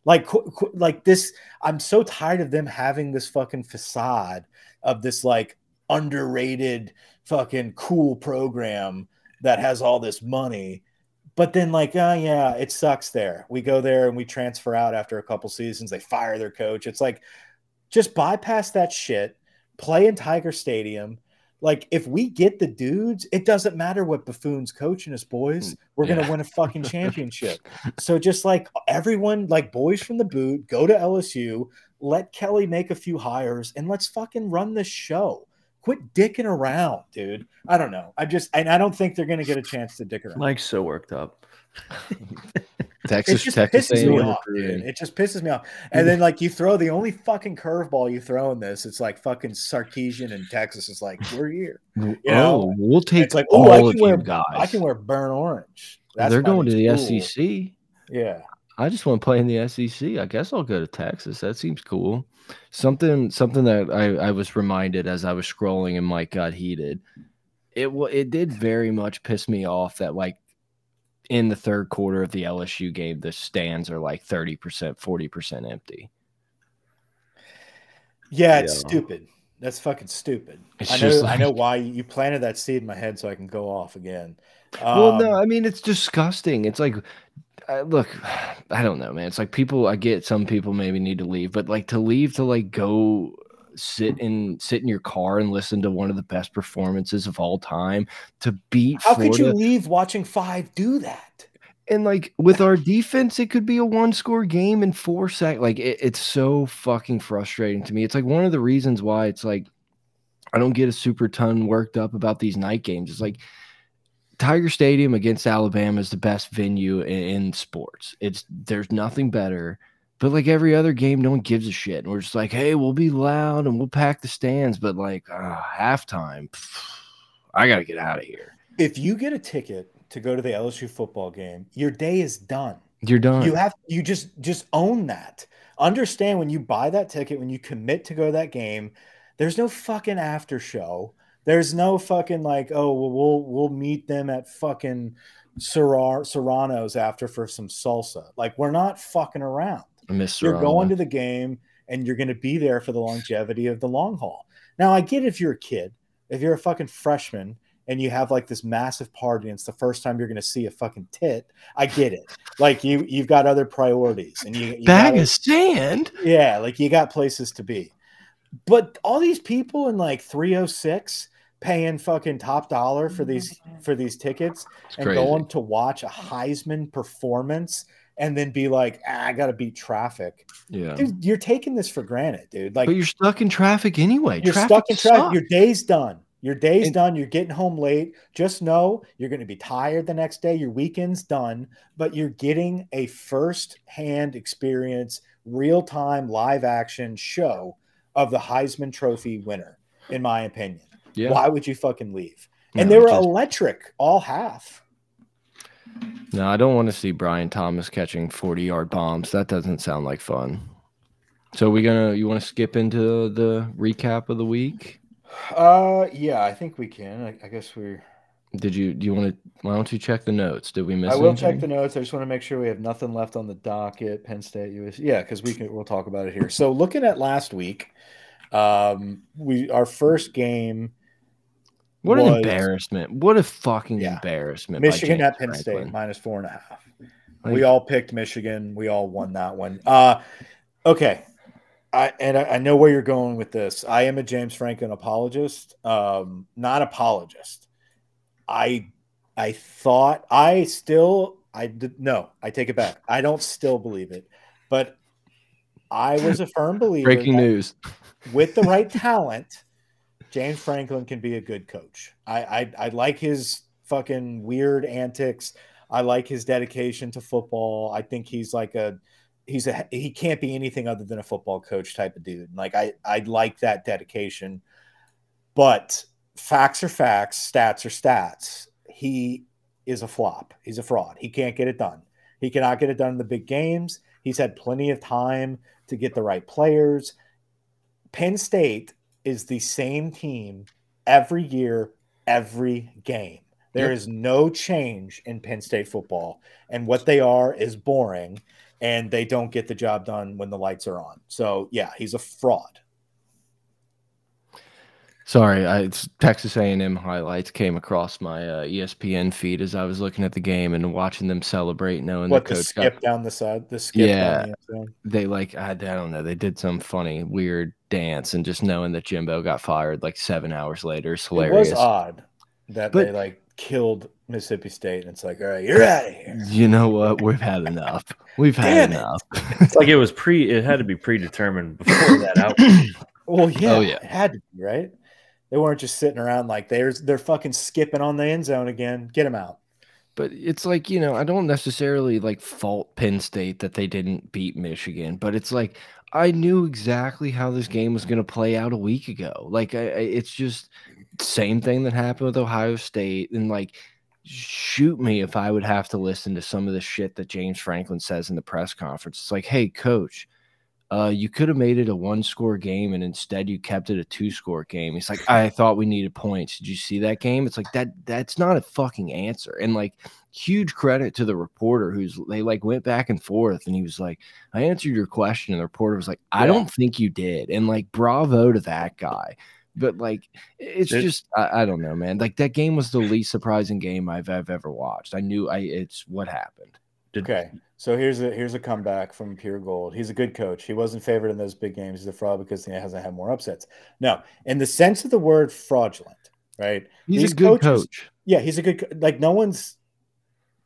S3: Like, like this. I'm so tired of them having this fucking facade of this like underrated fucking cool program that has all this money, but then like, oh yeah, it sucks there. We go there and we transfer out after a couple seasons. They fire their coach. It's like just bypass that shit. Play in Tiger Stadium. Like if we get the dudes, it doesn't matter what buffoon's coaching us, boys. Mm, We're
S1: Yeah.
S3: gonna win a fucking championship. so just like everyone, like boys from the boot, go to LSU. Let Kelly make a few hires and let's fucking run this show. Quit dicking around, dude. I don't know. I just and I don't think they're gonna get a chance to dick around.
S2: Mike's so worked up.
S3: It just
S1: Texas
S3: pisses me off, dude. It just pisses me off. And mm-hmm. then like you throw the only fucking curveball you throw in this, it's like fucking Sarkisian in Texas is like, we're here.
S1: oh,
S3: know,
S1: we'll take
S3: It's like, oh, I
S1: all
S3: can
S1: of
S3: wear
S1: you guys.
S3: I can wear burnt orange.
S1: They're going to the
S3: school.
S1: SEC.
S3: Yeah.
S1: I just want to play in the SEC. I guess I'll go to Texas. That seems cool. Something something that I, I was reminded as I was scrolling and Mike got heated. It it did very much piss me off that like in the third quarter of the LSU game, the stands are like 30%, 40% empty.
S3: Yeah, it's
S2: Yeah.
S3: stupid. That's fucking stupid.
S1: It's
S3: I know
S1: just
S3: I know why you planted that seed in my head so I can go off again.
S1: well, no,
S3: Um,
S1: I mean it's disgusting. It's like, I, look, I don't know, man. It's like people. I get some people maybe need to leave, but like to leave to like go sit in sit in your car and listen to one of the best performances of all time to beat
S3: how
S1: Florida.
S3: could you leave watching five do that?
S1: and like with our defense, it could be a one score game in four sec. Like it, it's so fucking frustrating to me. It's like one of the reasons why it's like I don't get a super ton worked up about these night games. It's like Tiger Stadium against Alabama is the best venue in, in sports. It's there's nothing better. But like every other game, no one gives a shit. And we're just like, hey, we'll be loud and we'll pack the stands. But like uh, halftime, I gotta get out of here.
S3: If you get a ticket to go to the LSU football game, your day is done.
S1: You're done.
S3: You have you just just own that. Understand when you buy that ticket, when you commit to go to that game, there's no fucking after show. There's no fucking like, oh, well, we'll we'll meet them at fucking Serrar, Serrano's after for some salsa. Like we're not fucking around.
S1: I miss
S3: You're
S1: Serrano.
S3: going to the game and you're going to be there for the longevity of the long haul. Now, I get if you're a kid, if you're a fucking freshman and you have like this massive party and it's the first time you're going to see a fucking tit, I get it. Like you, you've got other priorities and you, you
S1: bag
S3: gotta-
S1: of sand.
S3: yeah, like you got places to be. But all these people in like 306 paying fucking top dollar for these for these tickets
S1: It's
S3: and
S1: crazy.
S3: going to watch a Heisman performance and then be like, ah, I got to beat traffic.
S1: Yeah.
S3: Dude, you're taking this for granted, dude. Like
S1: but you're stuck in traffic anyway.
S3: you're
S1: traffic
S3: stuck in traffic. Your day's done. Your day's
S1: And-
S3: done. You're getting home late. Just know you're going to be tired the next day. Your weekend's done, but you're getting a first hand experience, real time, live action show of the Heisman Trophy winner, in my opinion.
S1: Yeah.
S3: Why would you fucking leave?
S1: No,
S3: And they were
S1: just-
S3: electric all half.
S1: No, I don't want to see Brian Thomas catching 40 yard bombs. That doesn't sound like fun. So we gonna you want to skip into the recap of the week?
S3: Uh, yeah, I think we can. I, I guess we're.
S1: Did you do you want to why don't you check the notes? Did we miss
S3: I will check the notes. I just want to make sure we have nothing left on the docket. Penn State, US. Yeah, because we can. We'll talk about it here. So looking at last week, um, we our first game,
S1: What an embarrassment. What a fucking
S3: Yeah.
S1: embarrassment.
S3: Michigan at Penn State minus four and a half.
S1: Like,
S3: we all picked Michigan. We all won that one. Uh, okay. I, and I, I know where you're going with this. I am a James Franklin apologist, um, not apologist. I I thought I still I did no, I take it back. I don't still believe it, but I was a firm believer
S1: breaking news.
S3: with the right talent, James Franklin can be a good coach. I, I I like his fucking weird antics. I like his dedication to football. I think he's like a he's a he can't be anything other than a football coach type of dude. Like I I like that dedication. But facts are facts, stats are stats. He is a flop. He's a fraud. He can't get it done. He cannot get it done in the big games. He's had plenty of time to get the right players. Penn State is the same team every year, every game. There is no change in Penn State football. And what they are is boring, and they don't get the job done when the lights are on. So, yeah, he's a fraud.
S1: Sorry, I, Texas A&M highlights came across my uh, ESPN feed as I was looking at the game and watching them celebrate, knowing
S3: what
S1: the
S3: the
S1: coach
S3: skip
S1: got,
S3: down the side, the skip
S1: Yeah.
S3: down the
S1: they like I, I don't know they did some funny weird dance and just knowing that Jimbo got fired like seven hours later is
S3: It was odd that
S1: But-
S3: they like killed Mississippi State, and it's like, all right, you're out of here.
S1: You know what? We've had enough. We've had
S3: Damn it.
S1: enough.
S2: It's like it was pre. It had to be predetermined before that outcome.
S3: Well, yeah,
S1: Oh, yeah.
S3: it had to be right. They weren't just sitting around like they're they're fucking skipping on the end zone again. Get them out.
S1: But it's like, you know, I don't necessarily like fault Penn State that they didn't beat Michigan, but it's like I knew exactly how this game was going to play out a week ago. Like, I, it's just same thing that happened with Ohio State. And like, shoot me if I would have to listen to some of the shit that James Franklin says in the press conference. It's like, hey, coach, uh, you could have made it a one score game and instead you kept it a two score game. He's like, I thought we needed points. Did you see that game? It's like that that's not a fucking answer. And like huge credit to the reporter who's they like went back and forth and he was like, I answered your question. And the reporter was like, I
S3: Yeah.
S1: don't think you did. And like bravo to that guy. But like it's
S2: It-
S1: just I, I don't know, man. Like that game was the least surprising game I've, I've ever watched. I knew I it's what happened.
S3: Okay, so here's a here's a comeback from Pure Gold. He's a good coach. He wasn't favored in those big games. He's a fraud because he hasn't had more upsets. No, in the sense of the word fraudulent, right?
S1: He's
S3: These
S1: a good
S3: coaches-
S1: coach.
S3: Yeah, he's a good like no one's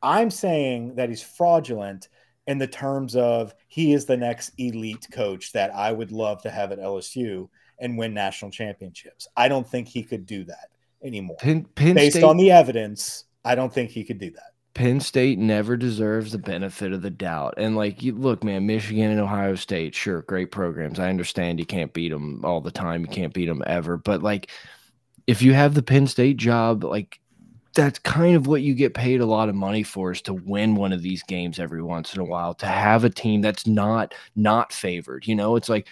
S3: I'm saying that he's fraudulent in the terms of he is the next elite coach that I would love to have at LSU and win national championships. I don't think he could do that anymore.
S1: Penn, Penn
S3: Based
S1: State
S3: on the evidence, I don't think he could do that.
S1: Penn State never deserves the benefit of the doubt. And like, you look, man, Michigan and Ohio State, sure, great programs. I understand you can't beat them all the time. You can't beat them ever. But like, if you have the Penn State job, like, that's kind of what you get paid a lot of money for is to win one of these games every once in a while to have a team that's not not favored you know it's like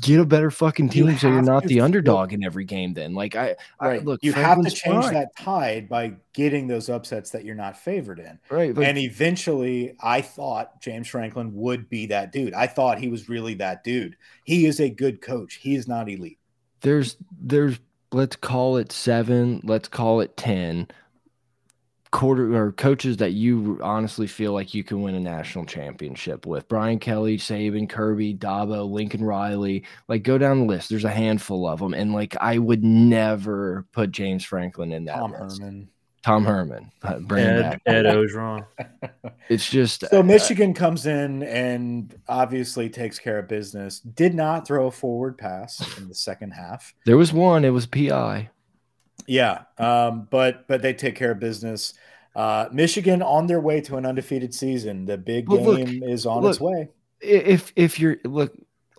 S1: get a better fucking
S3: You
S1: team so you're not the underdog in every game then like i, I
S3: Right.
S1: look
S3: you have to change
S1: fine,
S3: that tide by getting those upsets that you're not favored in.
S1: right like,
S3: and eventually, I thought James Franklin would be that dude. I thought he was really that dude. He is a good coach. He is not elite.
S1: there's there's let's call it seven let's call it ten quarter or coaches that you honestly feel like you can win a national championship with brian kelly saban kirby dabo lincoln riley like go down the list there's a handful of them and like i would never put james franklin in that
S3: Tom
S1: list.
S3: Herman.
S1: tom herman uh, bring
S2: Ed,
S1: back
S2: Ed Orgeron.
S1: it's just
S3: So
S1: uh,
S3: Michigan comes in and obviously takes care of business. Did not throw a forward pass in the second half.
S1: there was one it was pi
S3: Yeah, um, but but they take care of business. Uh, Michigan on their way to an undefeated season. The big
S1: Well, look,
S3: game is on
S1: look,
S3: its way.
S1: if if you're look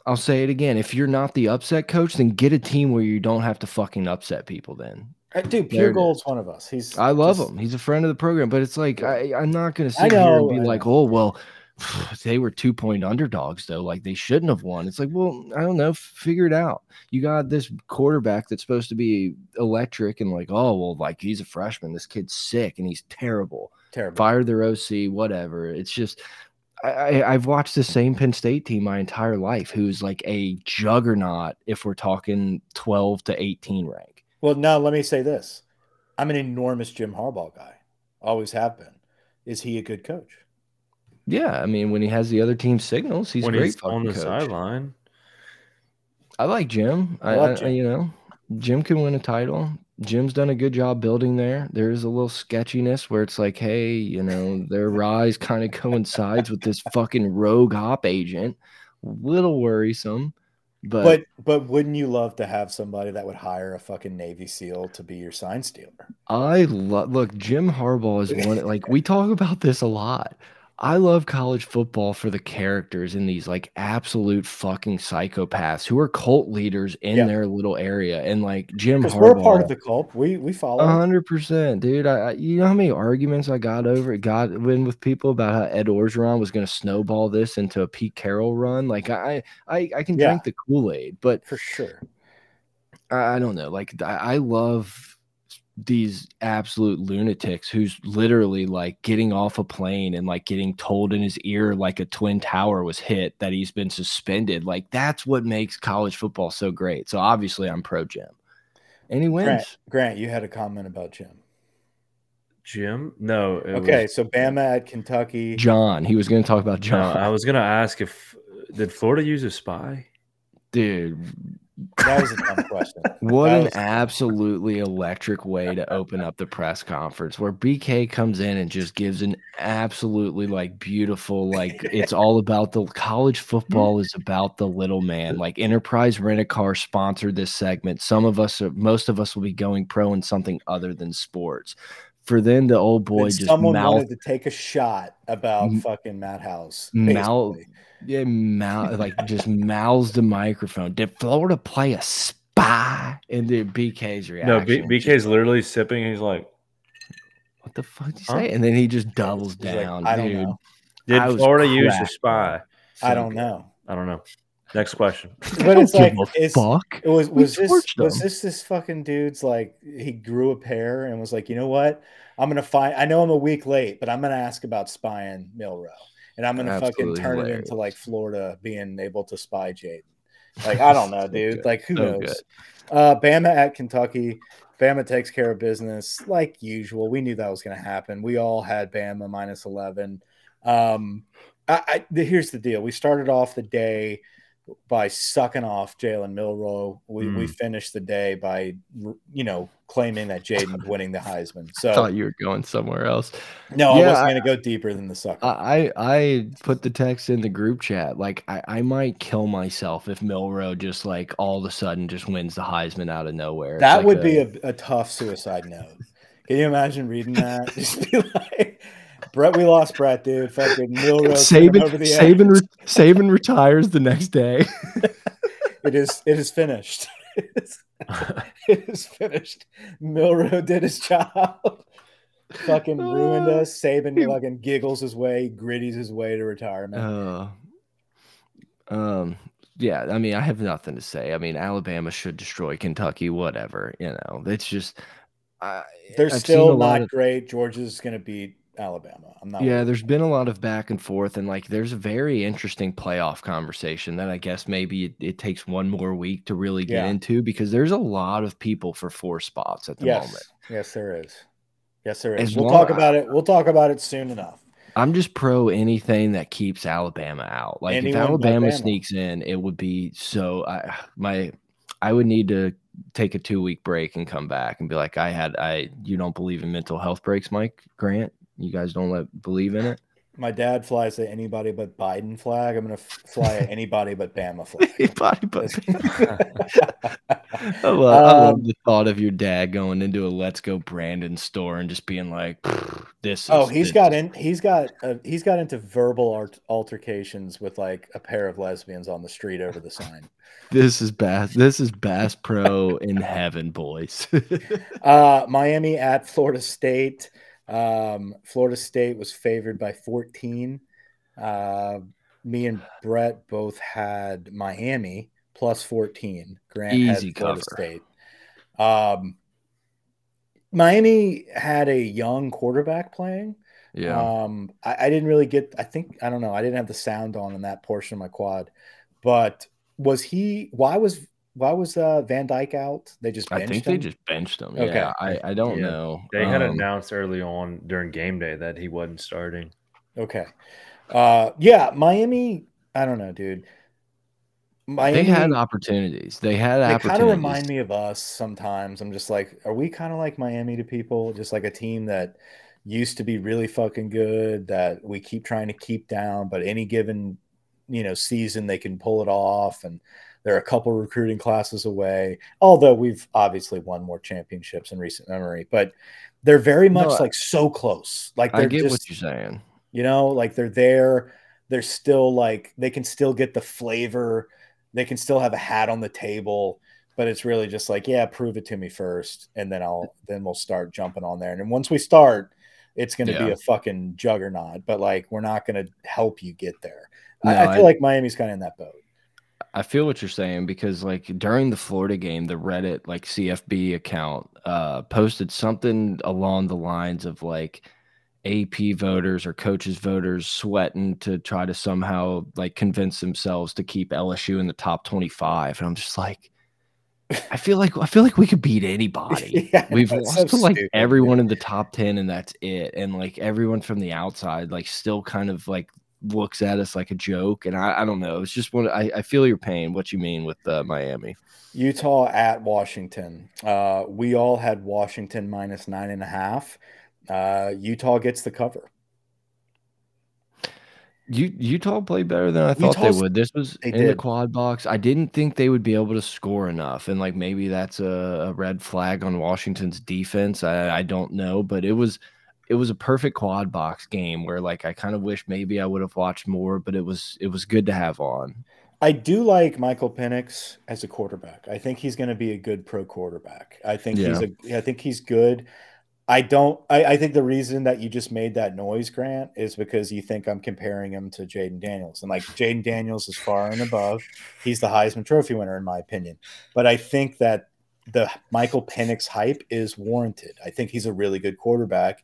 S1: i'll say it again if you're not the upset coach then get a team where you don't have to fucking upset people then
S3: Uh, Dude, Pure Gold's one of us. He's
S1: i love
S3: just-
S1: him he's a friend of the program but it's like I, i'm not gonna
S3: I
S1: sit here and be like oh well they were two point underdogs though like they shouldn't have won it's like well i don't know figure it out you got this quarterback that's supposed to be electric and like oh well like he's a freshman this kid's sick and he's terrible
S3: terrible.
S1: fire their OC, whatever. It's just I, I, I've watched the same Penn State team my entire life, who's like a juggernaut. If we're talking twelve to eighteen rank,
S3: Well, now let me say this: I'm an enormous Jim Harbaugh guy. Always have been. Is he a good coach?
S1: Yeah. I mean, when he has the other team signals, he's
S2: when
S1: great
S2: he's on the
S1: coach.
S2: sideline.
S1: I like Jim.
S3: I
S1: I,
S3: love
S1: I- you know, Jim can win a title. Jim's done a good job building there. There is a little sketchiness where it's like, hey, you know, their rise kind of coincides with this fucking rogue hop agent. Little worrisome, but,
S3: But but wouldn't you love to have somebody that would hire a fucking Navy SEAL to be your sign stealer?
S1: I love look, Jim Harbaugh is one like we talk about this a lot. I love college football for the characters in these like absolute fucking psychopaths who are cult leaders in
S3: Yeah.
S1: their little area. And like Jim
S3: Because we're a part of the cult. We we follow.
S1: hundred percent, dude. I, I you know how many arguments I got over it, got in with people about how Ed Orgeron was going to snowball this into a Pete Carroll run. Like I, I, I can
S3: Yeah.
S1: drink the Kool Aid, but
S3: for sure.
S1: I I don't know. Like I, I love these absolute lunatics who's literally like getting off a plane and like getting told in his ear like a twin tower was hit that he's been suspended. Like that's what makes college football so great. So obviously I'm pro Jim. and he wins.
S3: Grant, Grant, you had a comment about Jim.
S2: Jim? No. it
S3: Okay,
S2: was-
S3: so Bama at Kentucky.
S1: John, he was going to talk about
S2: no,
S1: John.
S2: I was gonna ask if did Florida use a spy?
S1: Dude,
S3: That was a dumb question.
S1: what
S3: That
S1: an absolutely electric way to open up the press conference where BK comes in and just gives an absolutely like beautiful, like it's all about the college football is about the little man. Like Enterprise Rent a Car sponsored this segment. Some of us, are, most of us will be going pro in something other than sports. For then the old boy just
S3: someone
S1: mouth
S3: wanted to take a shot about
S1: M-
S3: fucking Matt House.
S1: mouth yeah, mouth like just mouths the microphone. Did Florida play a spy? And the BK's reaction.
S2: No, B-
S1: is
S2: BK's
S1: just,
S2: literally sipping. He's like,
S1: what the fuck did you
S2: Huh?
S1: say? And then he just doubles
S3: He's like,
S1: down.
S3: I don't
S1: dude.
S3: know.
S2: "Did
S1: I
S2: Florida use a
S1: cracked,
S2: spy?"
S3: I don't know.
S2: I don't know. Next question.
S3: But it's like, is,
S1: fuck.
S3: it was
S1: We
S3: was this was this this fucking dude's like he grew a pair and was like, you know what? I'm gonna find. I know I'm a week late, but I'm gonna ask about spying Milroe, and I'm gonna fucking
S1: Absolutely
S3: turn it into like Florida being able to spy Jayden. Like I don't know,
S1: So
S3: dude.
S1: good.
S3: Like who
S1: So
S3: knows? Uh, Bama at Kentucky. Bama takes care of business like usual. We knew that was going to happen. We all had Bama minus 11. Um, I, I, the, here's the deal. We started off the day by sucking off Jalen Milroe. We, we
S2: Mm.
S3: finished the day by, you know, claiming that Jayden's winning the Heisman. So I
S1: thought you were going somewhere else.
S3: no, I wasn't going to go deeper than the sucker.
S1: I, I I put the text in the group chat. Like I, I might kill myself if Milrow just like all of a sudden just wins the Heisman out of nowhere. It's
S3: that
S1: like
S3: would be a, a tough suicide note. Can you imagine reading that? Just be like, Brett, we lost Brett, dude. Fucking Milroe
S1: Saban,
S3: over the
S1: Saban, re- Saban retires the next day.
S3: It is. It is finished. it, is, it is finished. Milroe did his job. fucking ruined us. Saban
S1: He-
S3: fucking giggles his way, gritties his way to retirement.
S1: Uh, um, yeah, I mean, I have nothing to say. I mean, Alabama should destroy Kentucky, whatever. You know, it's just. I,
S3: They're
S1: I've
S3: still not
S1: of-
S3: great. Georgia's going to beat Alabama. I'm not.
S1: Yeah, there's been a lot of back and forth, and like there's a very interesting playoff conversation that I guess maybe it, it takes one more week to really get
S3: Yeah.
S1: into because there's a lot of people for four spots at the
S3: yes,
S1: moment.
S3: yes, there is. Yes, there is.
S1: As
S3: we'll talk about it. We'll talk about it soon enough.
S1: I'm just pro anything that keeps Alabama out. Like
S3: Anyone
S1: if
S3: but
S1: Alabama sneaks in, it would be so. I my I would need to take a two week break and come back and be like, I had I. You don't believe in mental health breaks, Mike Grant? You guys don't let believe in it?
S3: My dad flies the anybody but Biden flag. I'm going to fly anybody but Bama flag.
S1: Anybody but
S3: That's-
S1: I love, I love
S3: Um,
S1: the thought of your dad going into a Let's Go Brandon store and just being like, "This." Is,
S3: Oh, he's
S1: this
S3: got in. He's got. Uh, he's got into verbal art, altercations with like a pair of lesbians on the street over the sign.
S1: This is Bass. This is Bass Pro in heaven, boys.
S3: Uh, Miami at Florida State. Um, Florida State was favored by 14. Uh, me and Brett both had Miami plus 14. Grant
S1: Easy
S3: had Florida
S1: cover.
S3: State. Um, Miami had a young quarterback playing.
S1: yeah,
S3: Um, I, I didn't really get. I think I don't know. I didn't have the sound on in that portion of my quad, but was he? Why was why was uh, Van Dyke out? They just
S1: I think
S3: him?
S1: they just benched him.
S3: Okay.
S1: Yeah, I, I don't
S2: Yeah.
S1: know.
S2: They had
S1: Um,
S2: announced early on during game day that he wasn't starting.
S3: Okay. Uh, yeah, Miami. I don't know, dude. Miami.
S1: They had opportunities. They had
S3: They
S1: opportunities.
S3: kind of remind me of us sometimes. I'm just like, are we kind of like Miami to people? Just like a team that used to be really fucking good that we keep trying to keep down, but any given you know season they can pull it off, and they're a couple recruiting classes away. Although we've obviously won more championships in recent memory, but they're very much
S1: No, I-
S3: like so close. Like they're
S1: I get
S3: just,
S1: what you're saying.
S3: you know, like they're there. They're still like they can still get the flavor. They can still have a hat on the table, but it's really just like, yeah, prove it to me first, and then I'll then we'll start jumping on there. And then once we start, it's going to be a fucking juggernaut. But like, we're not going to help you get there.
S1: No,
S3: I, I
S1: I-
S3: feel like Miami's kind of in that boat.
S1: I feel what you're saying because like during the Florida game, the Reddit like CFB account uh posted something along the lines of like AP voters or coaches voters sweating to try to somehow like convince themselves to keep LSU in the top 25 and I'm just like I feel like I feel like we could beat anybody.
S3: Yeah,
S1: We've lost
S3: so
S1: to like
S3: stupid.
S1: everyone in the top 10 and that's it. And like everyone from the outside like still kind of like looks at us like a joke. And I, I don't know. It's just one I, I feel your pain, what you mean with uh, Miami.
S3: Utah at Washington. Uh, we all had Washington minus nine and a half. Uh, Utah gets the cover.
S1: You Utah played better than I thought
S3: Utah's-
S1: they would. This was in the quad box. I didn't think they would be able to score enough, and like maybe that's a, a red flag on Washington's defense. I, I don't know, but it was it was a perfect quad box game where like I kind of wish maybe I would have watched more, but it was it was good to have on.
S3: I do like Michael Penix as a quarterback. I think he's going to be a good pro quarterback. I think he's a. I think he's good. I don't. I, I think the reason that you just made that noise, Grant, is because you think I'm comparing him to Jayden Daniels, and like Jayden Daniels is far and above. He's the Heisman Trophy winner, in my opinion. But I think that the Michael Penix hype is warranted. I think he's a really good quarterback,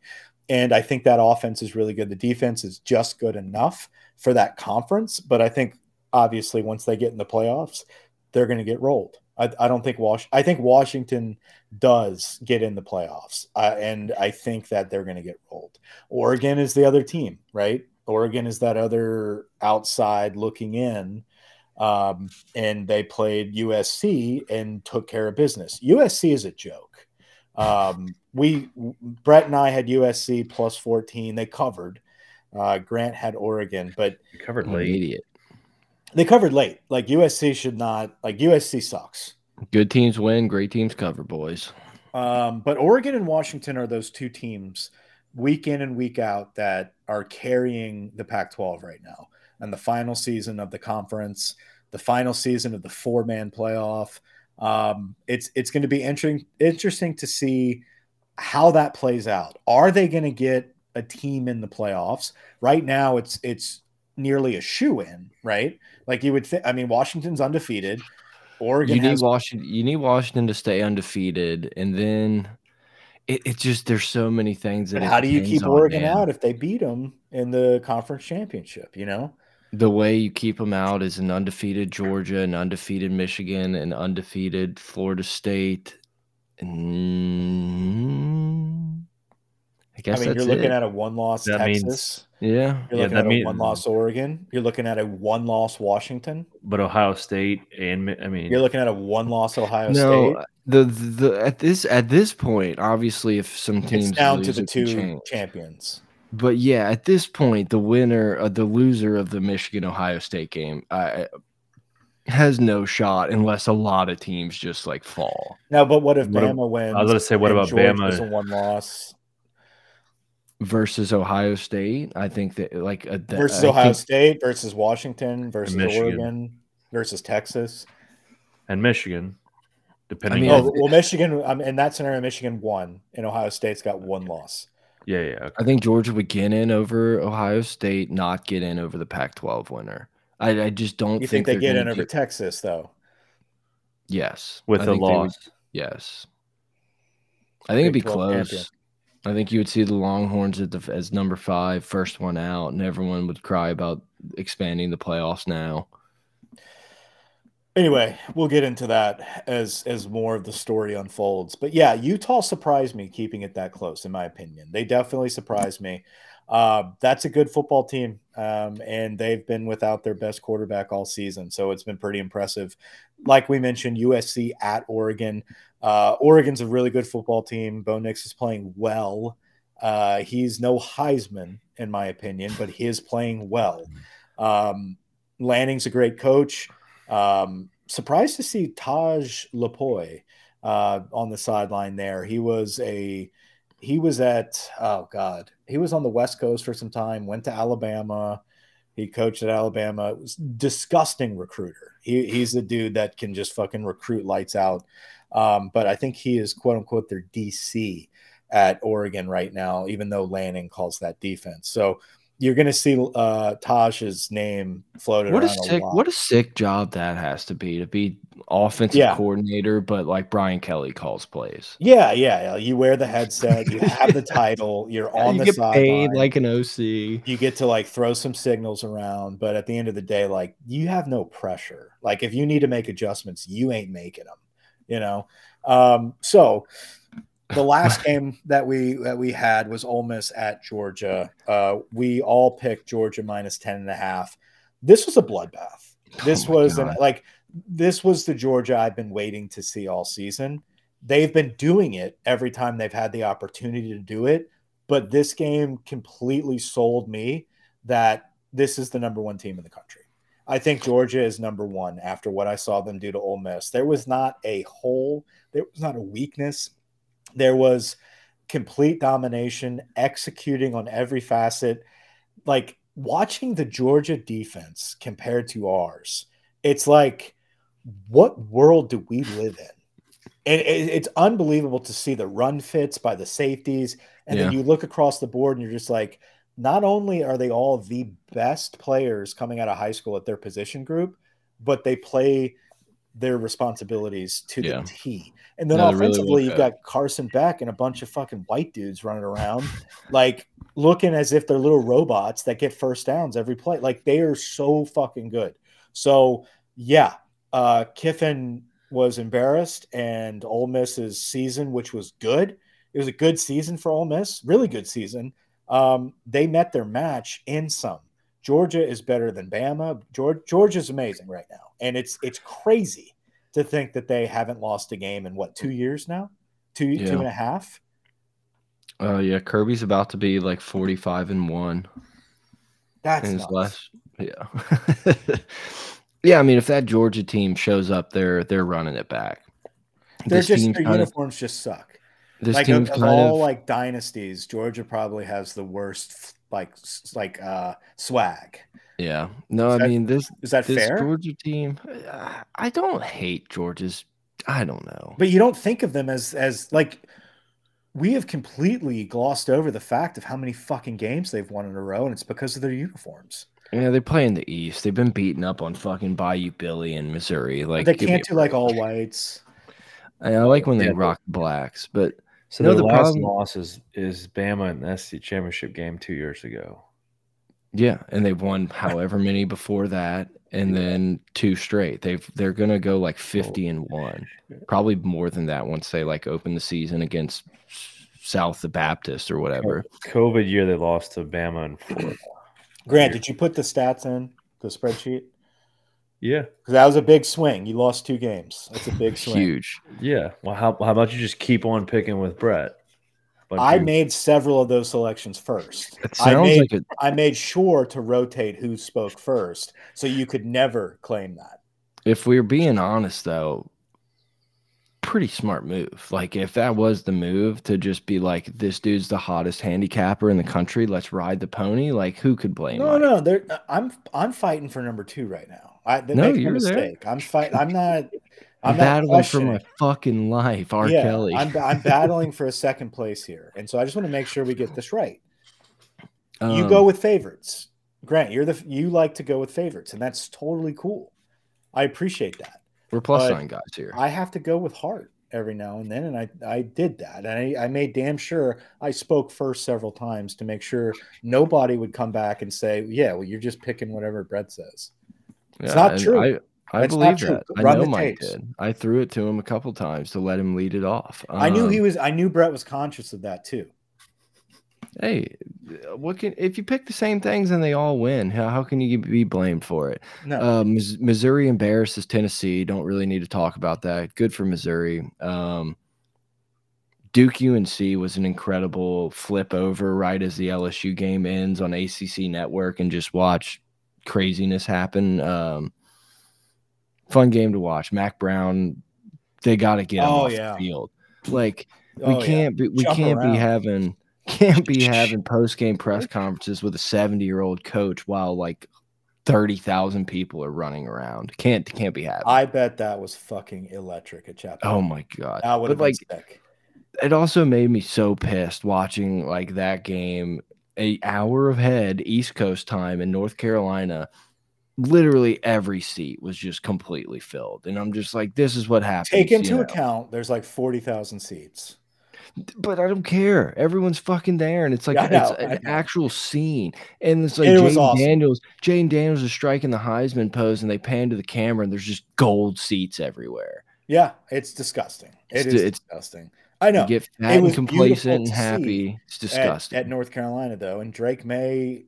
S3: and I think that offense is really good. The defense is just good enough for that conference, but I think obviously once they get in the playoffs, they're going to get rolled. I, I don't think Wash. I think Washington does get in the playoffs, uh, and I think that they're going to get rolled. Oregon is the other team, right? Oregon is that other outside looking in, um, and they played USC and took care of business. USC is a joke. Um, we Brett and I had USC plus fourteen. They covered. Uh, Grant had Oregon, but
S2: You covered
S1: I'm
S2: late.
S1: idiot.
S3: they covered late. Like USC should not. Like USC sucks.
S1: Good teams win, great teams cover, boys.
S3: Um, but Oregon and Washington are those two teams week in and week out that are carrying the Pac 12 right now. And the final season of the conference, the final season of the four man playoff. Um, it's it's going to be interesting interesting to see how that plays out. Are they going to get a team in the playoffs? Right now, it's it's nearly a shoe in, right? Like you would think. I mean, Washington's undefeated. Oregon
S1: You need
S3: has
S1: Washington. You need Washington to stay undefeated, and then it, it just there's so many things that.
S3: How do you keep
S1: on,
S3: Oregon
S1: man.
S3: out if they beat them in the conference championship? You know,
S1: The way you keep them out is an undefeated Georgia, an undefeated Michigan, an undefeated Florida State. Mm, I
S3: I
S1: guess
S3: mean, you're looking
S1: it.
S3: at a one-loss
S2: That
S3: Texas.
S2: means-
S1: yeah.
S3: you're looking
S2: that
S3: at a one-loss Oregon. You're looking at a one-loss Washington.
S2: But Ohio State and I mean,
S3: You're looking at a one-loss Ohio
S1: No,
S3: State.
S1: the the at this at this point, obviously, if some teams
S3: It's down to the two champions.
S1: But yeah, at this point, the winner, uh, the loser of the Michigan Ohio State game, uh, has no shot unless a lot of teams just like fall.
S3: Now, but what if
S2: What ab-
S3: Bama wins?
S2: I was gonna say, what about
S3: Georgia's
S2: Bama?
S3: a one-loss
S1: versus Ohio State. I think that like the,
S3: versus
S1: I
S3: Ohio
S1: think-
S3: State versus Washington versus
S2: Michigan.
S3: Oregon versus Texas.
S2: and Michigan, depending.
S1: mean,
S2: on,
S3: Oh, well, Michigan. Um, in that scenario, Michigan won, and Ohio State's got one loss.
S2: Yeah, yeah. okay.
S1: I think Georgia would get in over Ohio State, not get in over the Pac-12 winner. I, I just don't
S3: You think, they
S1: they're
S3: get in over
S1: do-
S3: Texas though?
S1: Yes,
S2: With
S1: I
S2: the
S1: think would-
S2: loss,
S1: yes, I think it'd be close.
S3: champion.
S1: I think you would see the Longhorns at the, as number five, first one out, and everyone would cry about expanding the playoffs now.
S3: Anyway, we'll get into that as as more of the story unfolds. But yeah, Utah surprised me keeping it that close, in my opinion. They definitely surprised me. Uh, that's a good football team, um, and they've been without their best quarterback all season, so it's been pretty impressive. Like we mentioned, USC at Oregon. Uh, Oregon's a really good football team. Bo Nix is playing well. Uh, he's no Heisman, in my opinion, but he is playing well. Um, Lanning's a great coach. Um, surprised to see Tosh Lupoi uh, on the sideline there. He was a he was at oh god he was on the West Coast for some time. Went to Alabama. He coached at Alabama. It was disgusting recruiter. He, he's a dude that can just fucking recruit lights out. Um, but I think he is quote unquote their DC at Oregon right now, even though Lanning calls that defense. So you're going to see uh, Tosh's name floated
S1: What a
S3: around a
S1: sick,
S3: lot.
S1: what a sick job that has to be to be offensive
S3: Yeah.
S1: coordinator, but like Brian Kelly calls plays.
S3: Yeah, yeah, yeah. You wear the headset, you have the title, you're on
S1: you
S3: the
S1: get
S3: sideline.
S1: paid like an OC.
S3: you get to like throw some signals around, but at the end of the day, like you have no pressure. Like if you need to make adjustments, you ain't making them. you know. Um, so the last game that we that we had was Ole Miss at Georgia. Uh, we all picked Georgia minus 10 and a half. This was a bloodbath. This oh was an, like this was the Georgia I've been waiting to see all season. They've been doing it every time they've had the opportunity to do it, but this game completely sold me that this is the number one team in the country. I think Georgia is number one after what I saw them do to Ole Miss. There was not a hole, there was not a weakness. There was complete domination, executing on every facet. Like watching the Georgia defense compared to ours, it's like, what world do we live in? And it's unbelievable to see the run fits by the safeties. And yeah. then you look across the board and you're just like, not only are they all the best players coming out of high school at their position group, but they play their responsibilities to yeah. the T. And then no, offensively, really you've got Carson Beck and a bunch of fucking white dudes running around, like looking as if they're little robots that get first downs every play. Like they are so fucking good. So yeah, uh, Kiffin was embarrassed, and Ole Miss's season, which was good, it was a good season for Ole Miss, really good season. Um, they met their match in some. Georgia is better than Bama. Georgia Georgia's amazing right now, and it's it's crazy to think that they haven't lost a game in what two years now, two yeah. two and a half.
S1: Uh, yeah, Kirby's about to be like forty-five and one.
S3: That's his last.
S1: Yeah, yeah. I mean, if that Georgia team shows up, they're they're running it back.
S3: They're this just their uniforms of, just suck. This like team's of, of all like dynasties, Georgia probably has the worst like like uh swag.
S1: Yeah. No, is I
S3: that,
S1: mean this
S3: is that
S1: this
S3: fair?
S1: Georgia team. I don't hate Georgia's. I don't know.
S3: But you don't think of them as as like we have completely glossed over the fact of how many fucking games they've won in a row, and it's because of their uniforms.
S1: Yeah, they play in the East. They've been beaten up on fucking Bayou Billy in Missouri. Like
S3: they can't do like all whites.
S1: I, I like when they yeah, rock blacks, but
S2: so no, the last problem, loss is is Bama in the SC championship game two years ago.
S1: Yeah, and they've won however many before that, and then two straight. They've they're gonna go like oh, fifty and one, probably more than that once they like open the season against South the Baptist or whatever.
S2: COVID year they lost to Bama and Florida.
S3: Grant, did you put the stats in the spreadsheet?
S2: Yeah,
S3: because that was a big swing. You lost two games. That's a big swing.
S1: Huge.
S2: Yeah. Well, how, how about you just keep on picking with Brett?
S3: I you... made several of those selections first. It sounds I made, like it. I made sure to rotate who spoke first, so you could never claim that.
S1: If we're being honest, though, pretty smart move. Like if that was the move to just be like, this dude's the hottest handicapper in the country. Let's ride the pony. Like who could blame?
S3: No, Mike? no. I'm I'm fighting for number two right now. I no, you're mistake. There. I'm fight. I'm not.
S1: I'm, battling for my fucking life, R. Yeah, Kelly.
S3: I'm, I'm battling for a second place here, and so I just want to make sure we get this right. Um, you go um, with favorites, Grant. You're the you like to go with favorites, and that's totally cool. I appreciate that.
S1: We're plus sign guys here.
S3: I have to go with heart every now and then, and I I did that, and I, I made damn sure I spoke first several times to make sure nobody would come back and say, "Yeah, well, you're just picking whatever Brett says." It's not true.
S1: I, I believe that. I know Mike tapes. did. I threw it to him a couple times to let him lead it off.
S3: Um, I knew he um, was. I knew Brett was conscious of that too.
S1: Hey, what can if you pick the same things and they all win? How, how can you be blamed for it? No. Uh, Missouri embarrasses Tennessee. Don't really need to talk about that. Good for Missouri. Um, Duke UNC was an incredible flip over right as the LSU game ends on ACC Network, and just watch craziness happen. Um, fun game to watch. Mack Brown, they got to get him oh, off yeah. the field. Like we oh, can't yeah. be, we Jump can't around. be having can't be having post game press conferences with a 70 year old coach while like 30,000 people are running around. Can't can't be happening.
S3: I bet that was fucking electric at Chapel.
S1: Oh my god. That would have like sick. it also made me so pissed watching like that game a hour ahead East Coast time in North Carolina. Literally every seat was just completely filled, and I'm just like, "This is what happens."
S3: Take into know? account there's like forty thousand seats,
S1: but I don't care. Everyone's fucking there, and it's like yeah, it's an actual scene. And it's like it Jayden awesome. Daniels. Jayden Daniels is striking the Heisman pose, and they pan to the camera, and there's just gold seats everywhere.
S3: Yeah, it's disgusting. It
S1: It's-
S3: is
S1: it's-
S3: disgusting. I know.
S1: You get fat and complacent and
S3: beautiful to see
S1: happy. It's
S3: at,
S1: disgusting.
S3: at North Carolina though, and Drake Maye,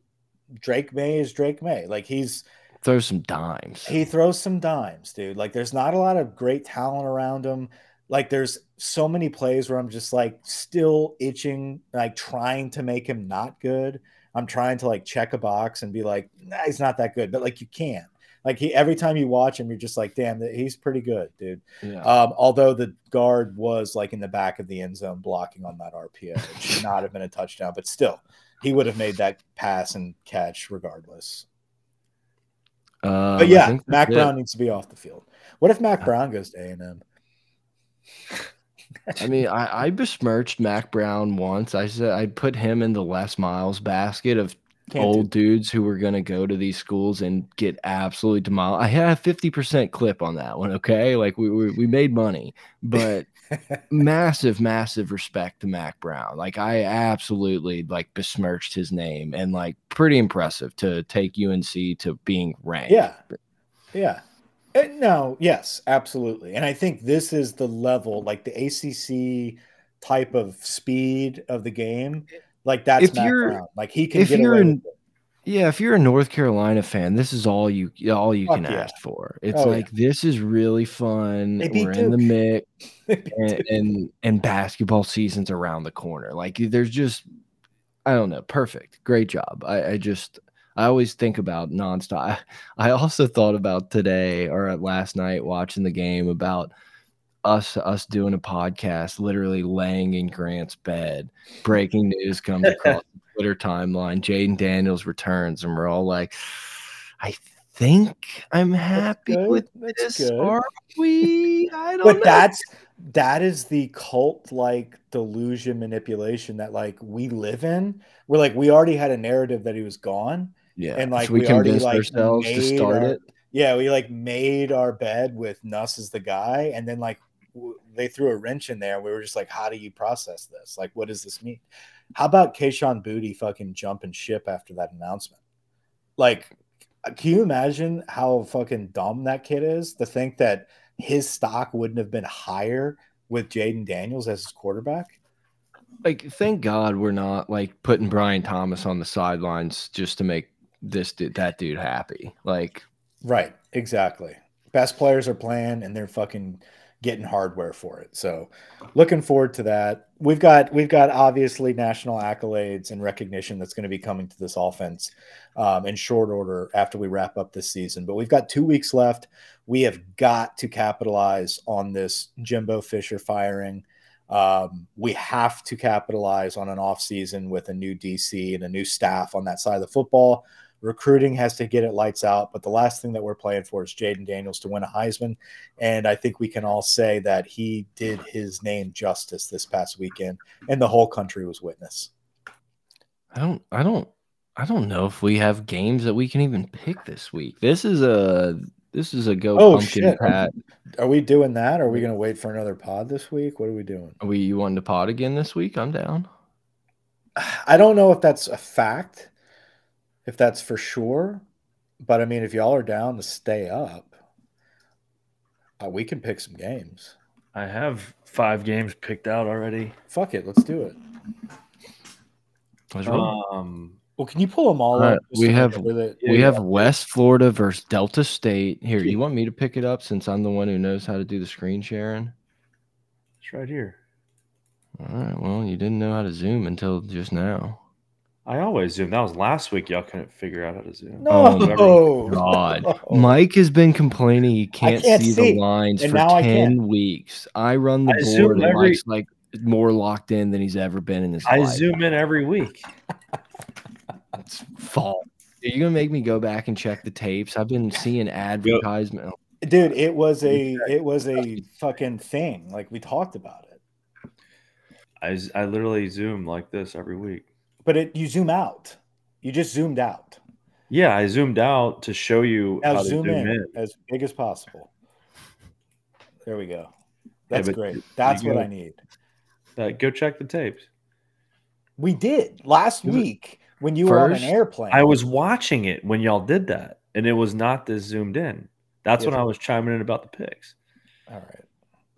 S3: Drake Maye is Drake Maye. Like he's
S1: throws some dimes.
S3: he throws some dimes, dude. Like there's not a lot of great talent around him. Like there's so many plays where I'm just like still itching, like trying to make him not good. I'm trying to like check a box and be like, nah, he's not that good, but like you can't. Like he every time you watch him, you're just like, damn, he's pretty good, dude.
S1: yeah.
S3: Um, although the guard was like in the back of the end zone blocking on that RPO, it should not have been a touchdown, but still, he would have made that pass and catch regardless.
S1: Um,
S3: But yeah,
S1: Mack it.
S3: Brown needs to be off the field. What if Mack Brown goes to A and M?
S1: I mean, I, I besmirched Mack Brown once. I said I put him in the Les Miles basket of
S3: Can't
S1: old dudes who were going to go to these schools and get absolutely demolished. I had a fifty percent clip on that one. Okay, like we we, we made money, but massive, massive respect to Mack Brown. Like I absolutely like besmirched his name and like pretty impressive to take UNC to being ranked.
S3: Yeah, yeah. Uh, no, yes, absolutely. And I think this is the level, like the ACC type of speed of the game. Like that's
S1: If you're-.
S3: Like he can
S1: if
S3: get
S1: you're in- Yeah, if you're a North Carolina fan, this is all you all you
S3: Fuck
S1: can
S3: yeah.
S1: ask for. It's
S3: Oh, yeah.
S1: like this is really fun. We're in the mix, and, and and basketball season's around the corner. Like there's just, I don't know, perfect, great job. I, I just I always think about nonstop. I, I also thought about today or last night watching the game about us us doing a podcast, literally laying in Grant's bed. Breaking news comes across the Twitter timeline. Jayden Daniels returns, and we're all like, I think I'm happy with
S3: That's
S1: this.
S3: good.
S1: Are we? I don't know.
S3: but
S1: know.
S3: that's that is the cult like delusion manipulation that like we live in We're like we already had a narrative that he was gone
S1: yeah.
S3: and, like,
S1: so we,
S3: we already, like,
S1: ourselves to start
S3: our-
S1: it.
S3: yeah we like made our bed with nuss as the guy and then like they threw a wrench in there we were just like how do you process this like what does this mean how about Kayshawn Boutte fucking jumping ship after that announcement like uh, can you imagine how fucking dumb that kid is to think that his stock wouldn't have been higher with Jayden Daniels as his quarterback?
S1: Like, thank God we're not like putting Brian Thomas on the sidelines just to make this dude, that dude happy. Like,
S3: Right, exactly. Best players are playing and they're fucking getting hardware for it. So looking forward to that. We've got we've got obviously national accolades and recognition that's going to be coming to this offense um, in short order after we wrap up this season. But we've got two weeks left. We have got to capitalize on this Jimbo Fisher firing. Um, we have to capitalize on an offseason with a new DC and a new staff on that side of the football. Recruiting has to get it lights out, but the last thing that we're playing for is Jayden Daniels to win a Heisman. And I think we can all say that he did his name justice this past weekend, and the whole country was witness.
S1: I don't, I don't, I don't know if we have games that we can even pick this week. This is a, this is a go
S3: Oh,
S1: pumpkin
S3: shit.
S1: pat.
S3: Are we doing that? Are we going to wait for another pod this week? What are we doing?
S1: Are we you wanting to pod again this week? I'm down.
S3: I don't know if that's a fact, if that's for sure, but I mean, if y'all are down to stay up, uh, we can pick some games.
S2: I have five games picked out already.
S3: Fuck it, let's do it.
S2: Um,
S3: Well, can you pull them all
S1: All
S3: up?
S1: we have-
S3: remember that-
S1: we
S2: yeah.
S1: have West Florida versus Delta State. Here, you want me to pick it up since I'm the one who knows how to do the screen sharing?
S2: it's right here.
S1: All right. Well, you didn't know how to zoom until just now.
S2: I always zoom. That was last week. Y'all couldn't figure out how to zoom.
S3: No,
S1: Oh, God.
S3: no.
S1: Mike has been complaining he can't,
S3: can't
S1: see,
S3: see,
S1: the lines
S3: and
S1: for
S3: now I
S1: 10 weeks. I run the
S2: I
S1: board and
S2: every-
S1: Mike's like more locked in than he's ever been in his
S2: I
S1: life.
S2: zoom in every week.
S1: It's fault. Are you gonna make me go back and check the tapes? I've been seeing advertisement.
S3: dude, it was a it was a fucking thing. Like we talked about it,
S2: I I literally zoom like this every week.
S3: But it you zoom out. You just zoomed out.
S2: Yeah, I zoomed out to show you
S3: Now
S2: how to
S3: zoom,
S2: zoom
S3: in,
S2: in.
S3: as big as possible. There we go. That's
S2: but
S3: great. That's what
S2: go-
S3: I need.
S2: Uh, go check the tapes.
S3: We did last week when you were on an airplane.
S2: I was watching it when y'all did that, and it was not this zoomed in. That's when I was chiming in about the picks.
S3: all right.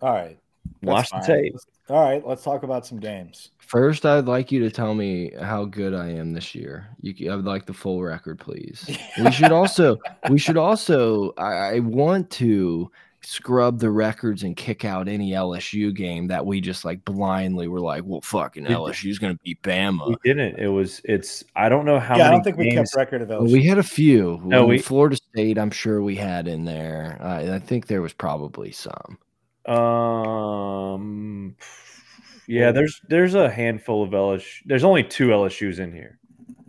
S3: All right. That's
S2: Watch the tape.
S3: All right, let's talk about some games.
S1: First, I'd like you to tell me how good I am this year. You, c- I would like the full record, please. We should also, we should also. I, I want to scrub the records and kick out any LSU game that we just like blindly were like, well, fucking
S2: We did-
S1: LSU's gonna beat Bama.
S2: We didn't. It was. It's. I don't know how
S3: yeah, I don't think we kept record of
S1: Well,
S3: LSU.
S1: we had a few.
S2: No, we-
S1: Florida State. I'm sure we had in there. I I think there was probably some.
S2: Um. Yeah, there's there's a handful of LSU. There's only two LSU's in here.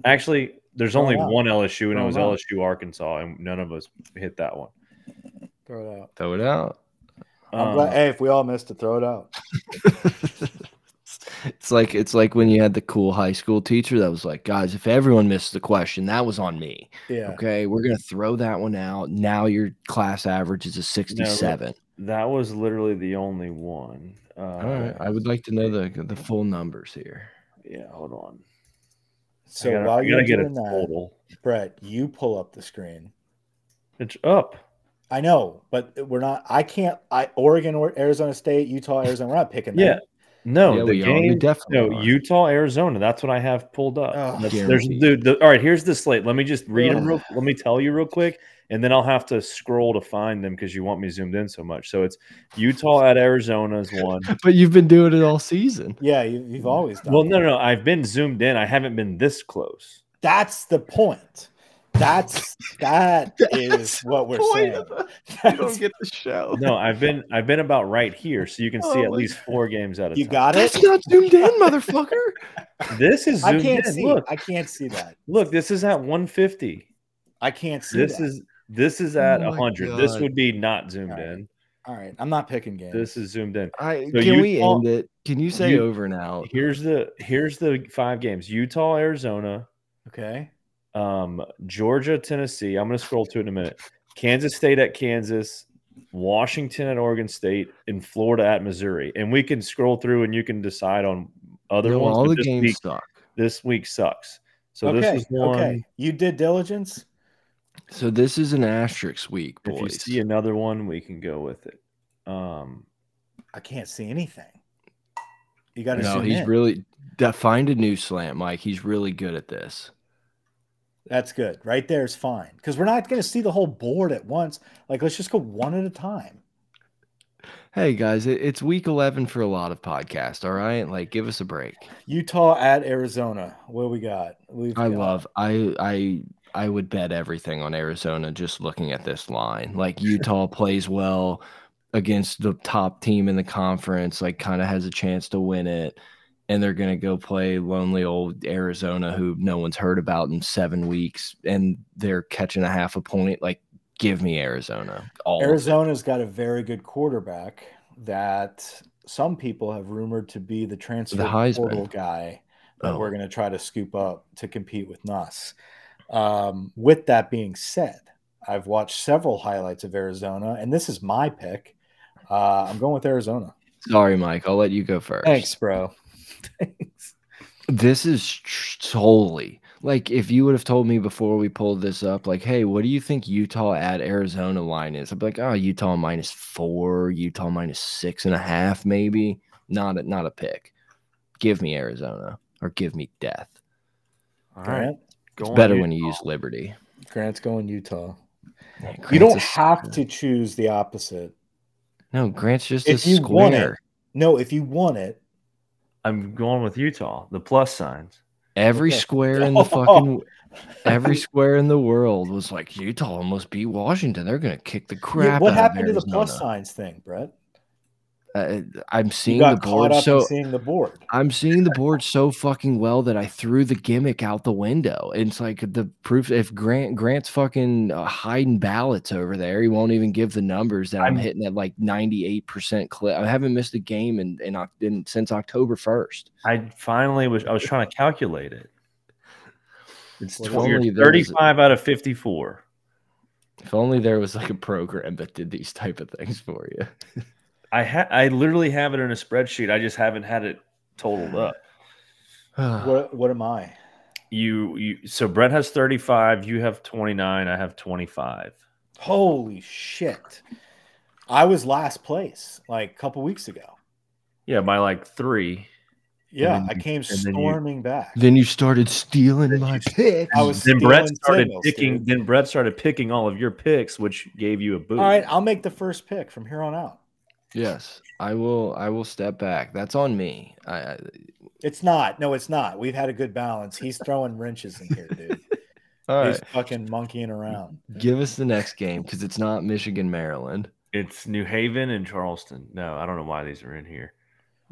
S2: Actually, there's only
S3: it out.
S2: one LSU, and
S3: Throw
S2: it was
S3: it out.
S2: LSU Arkansas, and none of us hit that one.
S3: throw it out.
S1: Throw it out.
S3: I'm
S2: Um,
S3: glad, hey, if we all missed it, throw it out.
S1: it's like it's like when you had the cool high school teacher that was like, guys, if everyone missed the question, that was on me.
S3: Yeah.
S1: Okay, we're gonna throw that one out. Now your class average is a sixty-seven.
S2: That was literally the only one. Uh,
S1: All right, I would like to know the the full numbers here.
S2: Yeah, hold on.
S3: So
S2: I gotta,
S3: while you're
S2: gotta get a
S3: doing that,
S2: total.
S3: Brett, you pull up the screen.
S2: It's up.
S3: I know, but we're not. I can't. I Oregon or Arizona State, Utah, Arizona. We're not picking that.
S2: Yeah. No,
S1: Yeah,
S2: the
S1: we are. We
S2: game.
S1: definitely
S2: no,
S1: are.
S2: Utah, Arizona. That's what I have pulled up.
S3: Oh,
S2: That's- there's dude. The, all right, here's the slate. Let me just read them.
S3: Ugh.
S2: Real, let me tell you real quick, and then I'll have to scroll to find them because you want me zoomed in so much. So it's Utah at Arizona is one.
S1: But you've been doing it all season.
S3: Yeah, you, you've always done.
S2: Well,
S3: that.
S2: no, no, no. I've been zoomed in. I haven't been this close.
S3: That's the point. That's that is what we're saying. That's-
S1: get the show.
S2: No, I've been I've been about right here, so you can see
S1: Oh
S2: at least four games at a
S3: you
S2: time.
S3: got it.
S1: That's not zoomed in, motherfucker.
S2: This is
S3: I can't
S2: in.
S3: see.
S2: Look,
S3: I can't see that.
S2: look. This is at 150.
S3: I can't see
S2: This
S3: that.
S2: is this is at
S1: Oh my
S2: 100. This would be not zoomed
S3: All right.
S2: in.
S3: all right. I'm not picking games.
S2: This is zoomed in.
S1: I,
S2: So
S1: can we end it? Can you say
S2: you-
S1: over and out?
S2: Here's the here's the five games: Utah, Arizona,
S3: okay.
S2: um, Georgia, Tennessee. I'm going to scroll to it in a minute. Kansas State at Kansas, Washington at Oregon State, and Florida at Missouri. And we can scroll through and you can decide on other
S1: No,
S2: ones.
S1: all the games
S2: week,
S1: suck.
S2: this week sucks. So
S3: okay.
S2: this is one.
S3: Okay. You did diligence.
S1: So this is an asterisk week, boys.
S2: If you see another one, we can go with it. Um,
S3: I can't see anything. You got to
S1: no, he's
S3: in.
S1: really that find a new slant, Mike. He's really good at this.
S3: That's good. Right there is fine because we're not going to see the whole board at once. Like, let's just go one at a time.
S1: Hey guys, it's week eleven for a lot of podcasts. All right, like give us a break.
S3: Utah at Arizona. What do we got? We've
S1: I
S3: got-
S1: love. I I I would bet everything on Arizona just looking at this line. Like Utah plays well against the top team in the conference, like kind of has a chance to win it. And they're gonna go play lonely old Arizona, who no one's heard about in seven weeks, and they're catching a half a point. Like, give me Arizona. All.
S3: Arizona's got a very good quarterback that some people have rumored to be the transfer
S1: Heisman.
S3: portal guy that
S1: Oh.
S3: we're going to try to scoop up to compete with Nuss. Um, with that being said, I've watched several highlights of Arizona, and this is my pick. Uh, I'm going with Arizona.
S1: Sorry, Mike. I'll let you go first.
S3: Thanks, bro. Thanks.
S1: This is tr- solely like if you would have told me before we pulled this up, like, hey, what do you think Utah at Arizona line is? I'd be like, oh, Utah minus four, Utah minus six and a half, maybe. Not a, not a pick. Give me Arizona or give me death.
S2: all right.
S3: Grant,
S2: Go
S1: It's better
S2: Utah.
S1: when you use Liberty.
S3: Grant's going Utah.
S1: Man,
S3: You don't have
S1: sucker.
S3: to choose the opposite.
S1: No, Grant's just
S3: If
S1: a
S3: you want it,
S1: square.
S3: No, if you want it,
S2: I'm going with Utah. The plus signs.
S1: Every
S3: Okay.
S1: square in the fucking every square in the world was like Utah almost beat Washington. They're gonna kick the
S3: Yeah,
S1: crap.
S3: what
S1: out of
S3: happened to the plus signs thing, Brett?
S1: Uh, I'm seeing the board so
S3: in seeing the board.
S1: I'm seeing the board so fucking well that I threw the gimmick out the window. It's like the proof. If Grant Grant's fucking uh, hiding ballots over there, he won't even give the numbers that I'm,
S2: I'm-
S1: hitting at like 98 percent clip. I haven't missed a game in, in, in since October 1st.
S2: I finally was. I was trying to calculate it. It's
S3: Well,
S2: 20,
S1: only
S2: you're
S1: there was-
S2: 35 out of 54.
S1: If only there was like a program that did these type of things for you.
S2: I ha- I literally have it in a spreadsheet. I just haven't had it totaled up.
S3: What what am I?
S2: You you so Brett has 35, you have 29, I have 25.
S3: Holy shit. I was last place like a couple weeks ago.
S2: Yeah, by like three.
S3: Yeah,
S2: then
S3: I came
S2: and then you-
S3: storming back.
S1: Then you started stealing my picks.
S3: I was
S2: Then Brett started
S3: signals,
S2: picking.
S3: dude.
S2: Then Brett started picking all of your picks, which gave you a boost.
S3: All right, I'll make the first pick from here on out.
S1: Yes, I will. I will step back. That's on me. I, I
S3: It's not. No, it's not. We've had a good balance. He's throwing wrenches in here, dude.
S1: all
S3: He's
S1: right.
S3: fucking monkeying around.
S1: Give us the next game because it's not Michigan, Maryland.
S2: It's New Haven and Charleston. No, I don't know why these are in here.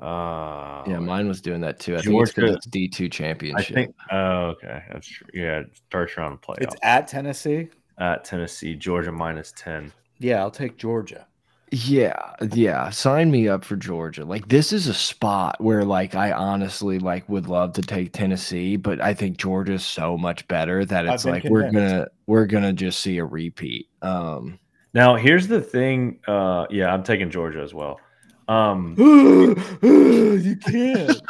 S2: Uh,
S1: Yeah, mine was doing that too. I think it's
S2: Georgia-
S1: because it's D two championship.
S2: I
S1: championship.
S2: think. Oh, okay, that's true. Yeah, it starts around the playoff
S3: It's at Tennessee.
S2: at Tennessee, Georgia minus ten.
S3: Yeah, I'll take Georgia.
S1: Yeah, yeah. Sign me up for Georgia. Like this is a spot where like I honestly like would love to take Tennessee, but I think Georgia's so much better that
S3: I've
S1: it's like we're gonna we're gonna just see a repeat. Um
S2: Now, here's the thing. Uh, yeah, I'm taking Georgia as well. Um,
S3: you can't.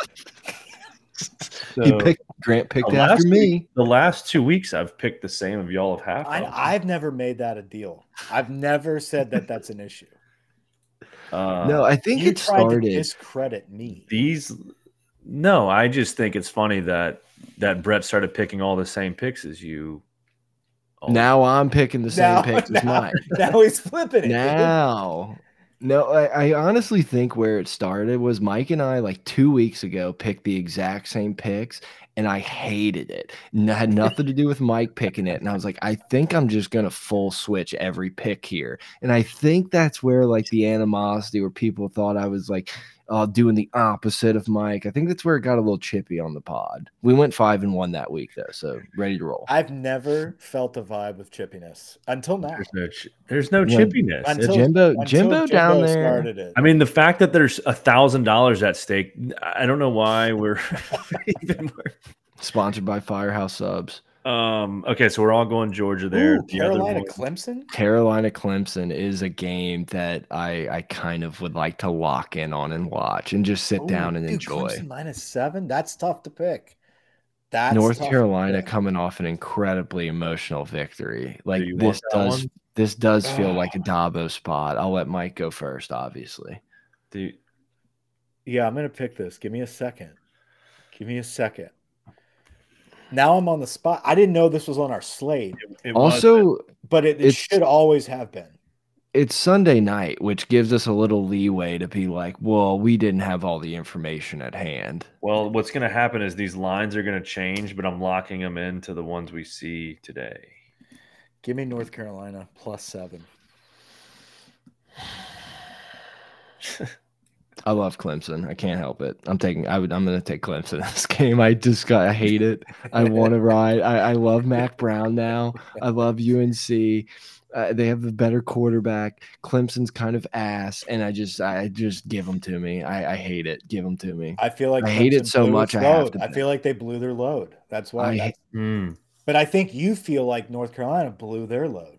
S1: he
S2: so
S1: picked Grant picked
S2: the
S1: after
S2: last
S1: me.
S2: the last two weeks, I've picked the same of y'all have half.
S3: I, I've never made that a deal. I've never said that that's an issue.
S2: Uh,
S1: no, I think
S3: You
S1: it
S3: tried to
S1: started
S3: discredit me.
S2: these. No, I just think it's funny that that Brett started picking all the same picks as you. all-
S1: now I'm picking the same
S3: Now-
S1: picks as
S3: now-
S1: mine.
S3: Now he's flipping it.
S1: now no I, I honestly think where it started was mike and i like two weeks ago picked the exact same picks and i hated it. And it had nothing to do with mike picking it and i was like i think i'm just gonna full switch every pick here. And i think that's where like the animosity where people thought i was like uh, doing the opposite of mike i think that's where it got a little chippy on the pod we went five and one that week though so ready to roll
S3: I've never felt a vibe of chippiness until now.
S2: There's no, ch- there's no
S1: When-
S2: chippiness.
S3: Until,
S1: Jimbo-
S3: until
S1: Jimbo down there.
S3: started it.
S2: I mean, the fact that there's a thousand dollars at stake, I don't know why we're even.
S1: sponsored by firehouse subs
S2: Um. Okay, so we're all going Georgia there.
S3: Ooh,
S2: The
S3: Carolina
S2: one-
S3: Clemson.
S1: Carolina Clemson is a game that I I kind of would like to lock in on and watch and just sit
S3: Ooh,
S1: down and
S3: dude,
S1: enjoy.
S3: Clemson minus seven. That's tough to pick. That's
S1: North
S3: tough to
S1: Carolina coming off an incredibly emotional victory. Like
S2: you
S1: this does
S2: one?
S1: this does feel like a Dabo spot. I'll let Mike go first, obviously.
S2: Dude,
S3: Yeah, I'm gonna pick this. Give me a second. Give me a second. Now I'm on the spot. I didn't know this was on our slate,
S2: it was-
S1: Also,
S3: but it, it should always have been.
S1: it's Sunday night, which gives us a little leeway to be like, well, we didn't have all the information at hand.
S2: well, what's going to happen is these lines are going to change, but I'm locking them into the ones we see today.
S3: Give me North Carolina plus seven.
S1: I love Clemson. I can't help it. I'm taking. I would. I'm going to take Clemson in this game. I just got. I hate it. I want to ride. I, I love Mack Brown now. I love UNC. Uh, they have a better quarterback. Clemson's kind of ass, and I just, I just give them to me. I, I hate it. Give them to me.
S3: I feel like
S1: I hate it so much I have to
S3: I feel like they blew their load. That's why.
S1: I
S3: that's-
S2: Hmm.
S3: but I think you feel like North Carolina blew their load.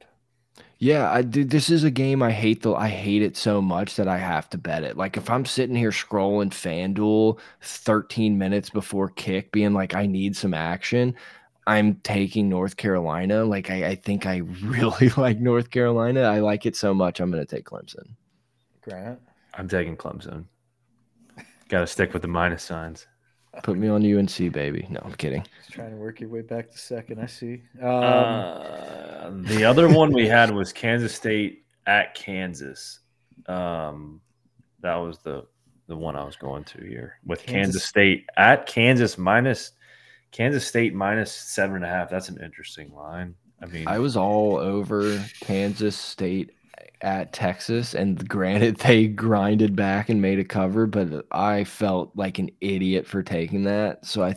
S1: Yeah, I dude, this is a game I hate the I hate it so much that I have to bet it. Like if I'm sitting here scrolling FanDuel 13 minutes before kick, being like, I need some action, I'm taking North Carolina. Like I, I think I really like North Carolina. I like it so much I'm gonna take Clemson.
S3: Grant.
S2: I'm taking Clemson. Got to stick with the minus signs.
S1: Put me on UNC, baby. No, I'm kidding.
S3: Just trying to work your way back to second. I see. Um,
S2: Uh, the other one we had was Kansas State at Kansas. Um, that was the the one I was going to here with Kansas,
S3: Kansas-
S2: State at Kansas minus Kansas State minus seven and a half. That's an interesting line. I mean,
S1: I was all over Kansas State at Texas, and granted, they grinded back and made a cover, but I felt like an idiot for taking that. So I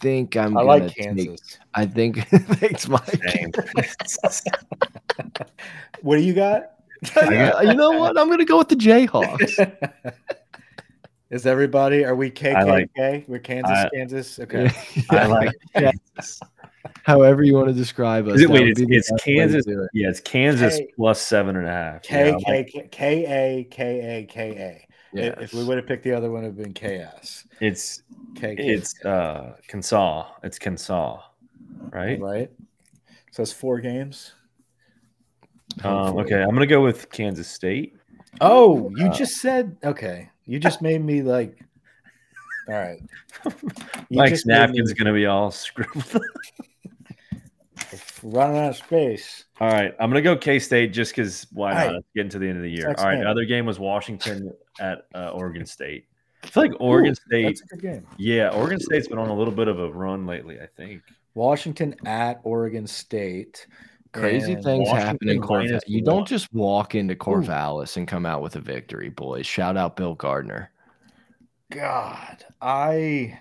S1: think I'm.
S3: I
S1: gonna
S3: like
S1: take-
S3: Kansas.
S1: I think. thanks, Mike.
S2: same.
S3: What do you got?
S1: you know what? I'm gonna go with the Jayhawks.
S3: Is everybody? Are we KKK?
S2: like-
S3: We're Kansas,
S2: I-
S3: Kansas. Okay.
S2: I like Kansas.
S1: However you want to describe us.
S2: It- wait, it's- it's
S1: best way to
S2: Kansas-
S1: it.
S2: Yeah, it's Kansas
S3: K-
S2: plus seven and a half.
S3: K
S2: Yeah, I
S3: K
S2: like-
S3: K K A K A K A. If- If we would have picked the other one, it would have been KS.
S2: It's
S3: K K.
S2: it's uh Kensaw. It's Kensaw, right?
S3: right. So it's four games.
S2: Um, okay, I'm gonna go with Kansas State.
S3: Oh, you
S2: Uh,
S3: just said okay. You just made me like. All right. You
S2: Mike's
S3: just made me
S2: napkin's gonna be all scribbled.
S3: running out of space.
S2: all right, I'm gonna go K State just because why not?
S3: right.
S2: Let's get into the end of the year.
S3: Next
S2: all right,
S3: game.
S2: the other game was Washington at uh, Oregon State. I feel like Oregon
S3: Ooh,
S2: State,
S3: That's a good game.
S2: yeah, Oregon State's been on a little bit of a run lately. I think.
S3: Washington at Oregon State.
S1: Crazy
S3: And
S1: things happen in Corvallis. You don't just walk into Corvallis and come out with a victory, boys. Shout out Bill Gardner.
S3: God, I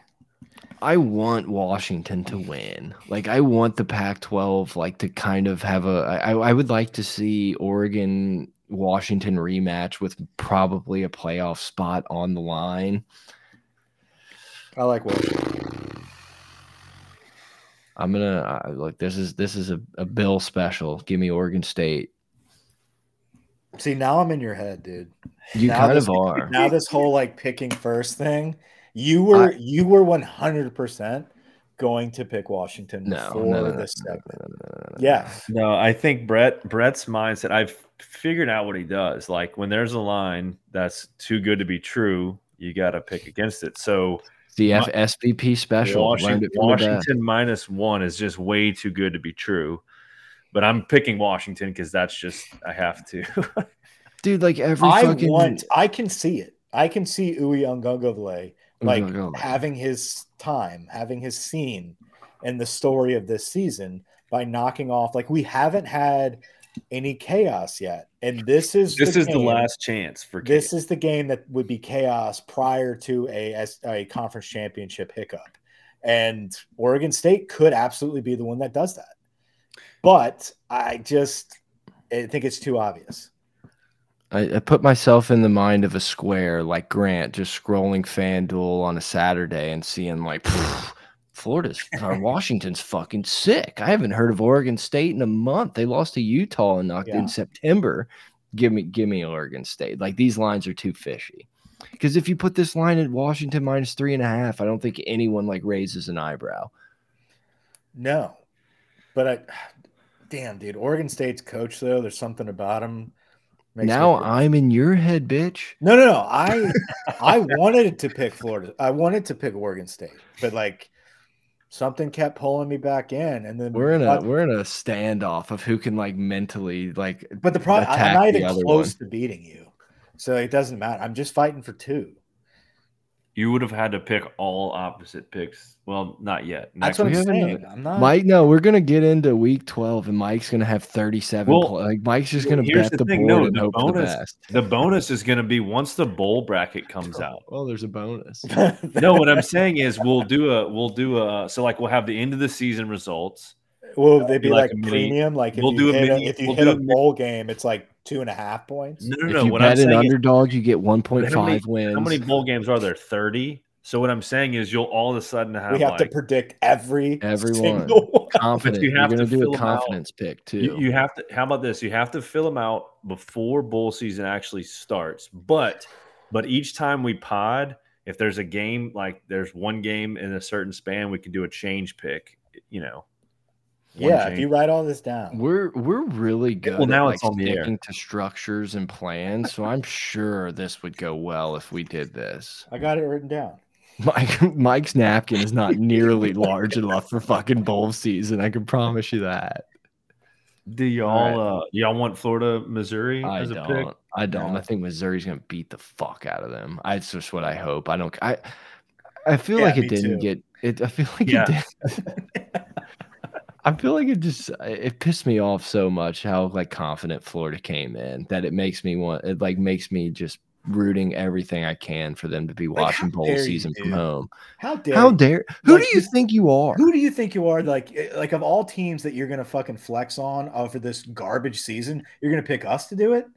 S1: I want Washington to win. Like I want the Pac-12 like to kind of have a. I, I would like to see Oregon Washington rematch with probably a playoff spot on the line.
S3: I like Washington.
S1: I'm gonna I, like this is this is a, a Bill special. Give me Oregon State.
S3: See, now I'm in your head, dude.
S1: You
S3: Now
S1: kind
S3: this-
S1: of are.
S3: Now this whole like picking first thing, you were you were 100 percent going to pick Washington
S1: No,
S3: before
S1: no, no, no,
S3: this
S1: no,
S3: segment.
S1: no, no, no, no, no.
S3: Yeah,
S2: No, I think Brett Brett's mindset. I've figured out what he does. Like when there's a line that's too good to be true, you got to pick against it. So
S1: The
S2: My-
S1: SVP special.
S2: Washington,
S1: it from the best.
S2: Washington minus one is just way too good to be true. But I'm picking Washington because that's just I have to.
S1: Dude, like every
S3: I
S1: fucking
S3: want. I can see it. I can see Uiagalelei like
S1: Uiagalelei.
S3: having his time, having his scene in the story of this season by knocking off. Like we haven't had any chaos yet, and this is
S2: this is the last chance for
S3: This
S2: Kate.
S3: is the game that would be chaos prior to a as a conference championship hiccup, and Oregon State could absolutely be the one that does that. But I just I think it's too obvious.
S1: I, I put myself in the mind of a square like Grant, just scrolling FanDuel on a Saturday and seeing like Florida's or uh, Washington's fucking sick. I haven't heard of Oregon State in a month. They lost to Utah in, uh, Oct-
S3: Yeah.
S1: in September. Give me, give me Oregon State. Like these lines are too fishy. Because if you put this line at Washington minus three and a half, I don't think anyone like raises an eyebrow.
S3: No, but I, damn, dude, Oregon State's coach though, there's something about him.
S1: Now I'm in your head, bitch.
S3: no, no, no. I, I wanted to pick Florida. I wanted to pick Oregon State, but like something kept pulling me back in, and then
S1: We're in a we're in a standoff of who can like mentally like
S3: but the problem, I'm not even close to beating you, so it doesn't matter. I'm just fighting for two.
S2: You would have had to pick all opposite picks. Well, not yet.
S3: That's what I'm
S1: we
S2: week.
S3: saying. I'm not.
S1: Mike, no, we're gonna get into week twelve, and Mike's gonna have thirty-seven.
S2: Well,
S1: pl- like Mike's just gonna
S2: here's
S1: bet
S2: the
S1: the,
S2: thing,
S1: board
S2: no,
S1: and
S2: the
S1: hope for the
S2: bonus-
S1: best.
S2: The bonus is going to be once the bowl bracket comes out.
S1: Well, there's a bonus.
S2: No, what I'm saying is we'll do a we'll do a so like we'll have the end of the season results.
S3: Will they
S2: be
S3: be
S2: like
S3: like,
S2: a mini-
S3: premium? Like if
S2: we'll
S3: you
S2: do a
S3: hit
S2: mini-
S3: a, if you
S2: we'll
S3: hit
S2: do
S3: a
S2: a mini-
S3: bowl game, it's like two and a half points.
S2: No, no,
S1: if
S2: no.
S1: you
S2: What I'm
S1: bet an
S2: saying is
S1: underdog, you get one point five point
S2: How many-
S1: wins.
S2: how many bowl games are there? Thirty. So what I'm saying is you'll all of a sudden have,
S3: we have to predict every
S1: Every
S3: single one.
S1: confident?
S2: But you
S1: you are
S2: have
S1: gonna do
S2: fill
S1: a
S2: 'em out.
S1: confidence pick too.
S2: you, you have to. How about this? You have to fill them out before bowl season actually starts. But but each time we pod, if there's a game like there's one game in a certain span, we can do a change pick. You know. One
S3: Yeah, if you write all this down.
S1: we're we're really good.
S2: well, now
S1: at,
S2: it's
S1: like,
S2: on the air.
S1: sticking to structures and plans. So I'm sure this would go well if we did this.
S3: I got it written down.
S1: Mike Mike's napkin is not nearly large enough for fucking bowl season. I can promise you that.
S2: Do y'all uh y'all want Florida, Missouri
S1: I
S2: as a
S1: don't.
S2: pick?
S1: I don't.
S3: No.
S1: I think Missouri's gonna beat the fuck out of them. I, it's just what I hope. I don't. I. I feel
S3: Yeah,
S1: like it didn't
S3: too.
S1: get. It. I feel like
S2: Yeah.
S1: it did. I feel like it just it pissed me off so much how like confident Florida came in that it makes me want it like makes me just rooting everything I can for them to be
S3: Like,
S1: watching bowl
S3: dare you,
S1: season from home.
S3: How dare
S1: How dare who
S3: Like,
S1: do you think you are?
S3: Who do you think you are? Like, eh, like of all teams that you're gonna fucking flex on over this garbage season, you're gonna pick us to do it?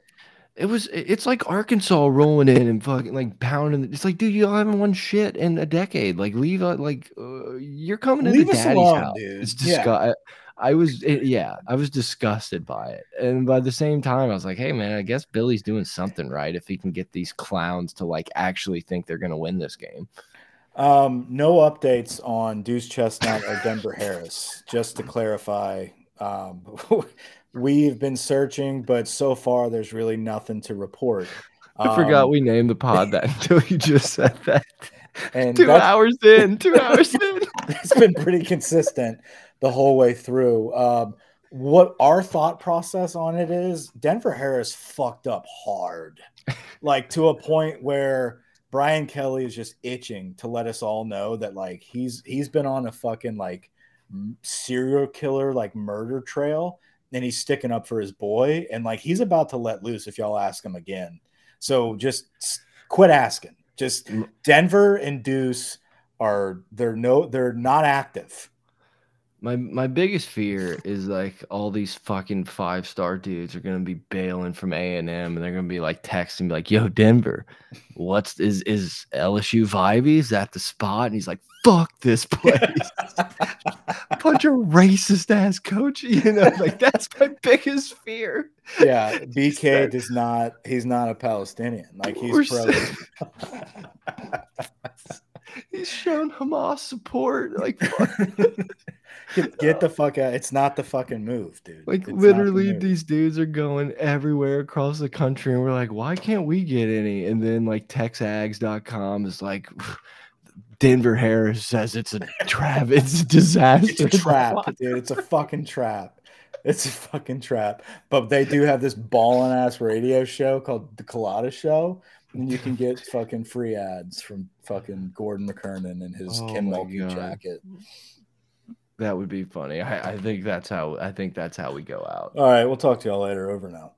S1: It was. It's like Arkansas rolling in and fucking like pounding. It's like, dude, you haven't won shit in a decade. Like, leave. A, like, uh, you're coming
S3: Leave
S1: into daddy's
S3: alone,
S1: house.
S3: dude.
S1: It's
S3: Yeah.
S1: disgust. I was, it- yeah, I was disgusted by it, and by the same time, I was like, hey, man, I guess Billy's doing something right if he can get these clowns to like actually think they're gonna win this game.
S3: Um, no updates on Duce Chestnut or Denver Harris. Just to clarify, um, we've been searching, but so far there's really nothing to report.
S1: I forgot
S3: Um,
S1: we named the pod that until you just said that.
S3: and
S1: Two hours in, two hours in.
S3: it's been pretty consistent the whole way through. Um, what our thought process on it is Denver Harris fucked up hard, like to a point where Brian Kelly is just itching to let us all know that like he's he's been on a fucking like serial killer like murder trail and he's sticking up for his boy and like he's about to let loose if y'all ask him again. So just quit asking. Just
S1: Mm.
S3: Denver and Duce are they're no they're not active.
S1: My my biggest fear is like all these fucking five star dudes are gonna be bailing from A and M, and they're gonna be like texting me like, "Yo, Denver, what's is is LSU vibey? Is that the spot?" And he's like, "Fuck this place, bunch of racist ass coach." You know, like that's my biggest fear.
S3: yeah, BK does not he's not a Palestinian. Like he's pro.
S1: He's shown Hamas support, like fuck.
S3: get, get the fuck out. It's not the fucking move, dude.
S1: Like
S3: It's not the
S1: literally, these dudes are going everywhere across the country, and we're like, why can't we get any? And then like TexAgs.com is like, Denver Harris says it's a trap, it's a disaster.
S3: It's a trap, dude. It's a fucking trap. It's a fucking trap. But they do have this ballin' ass radio show called The Colada Show. And you can get fucking free ads from fucking Gordon McKernan and his
S1: Oh
S3: Kim Mulkey jacket.
S1: That would be funny. I, I think that's how I think that's how we go out.
S3: All right, we'll talk to y'all later. Over now.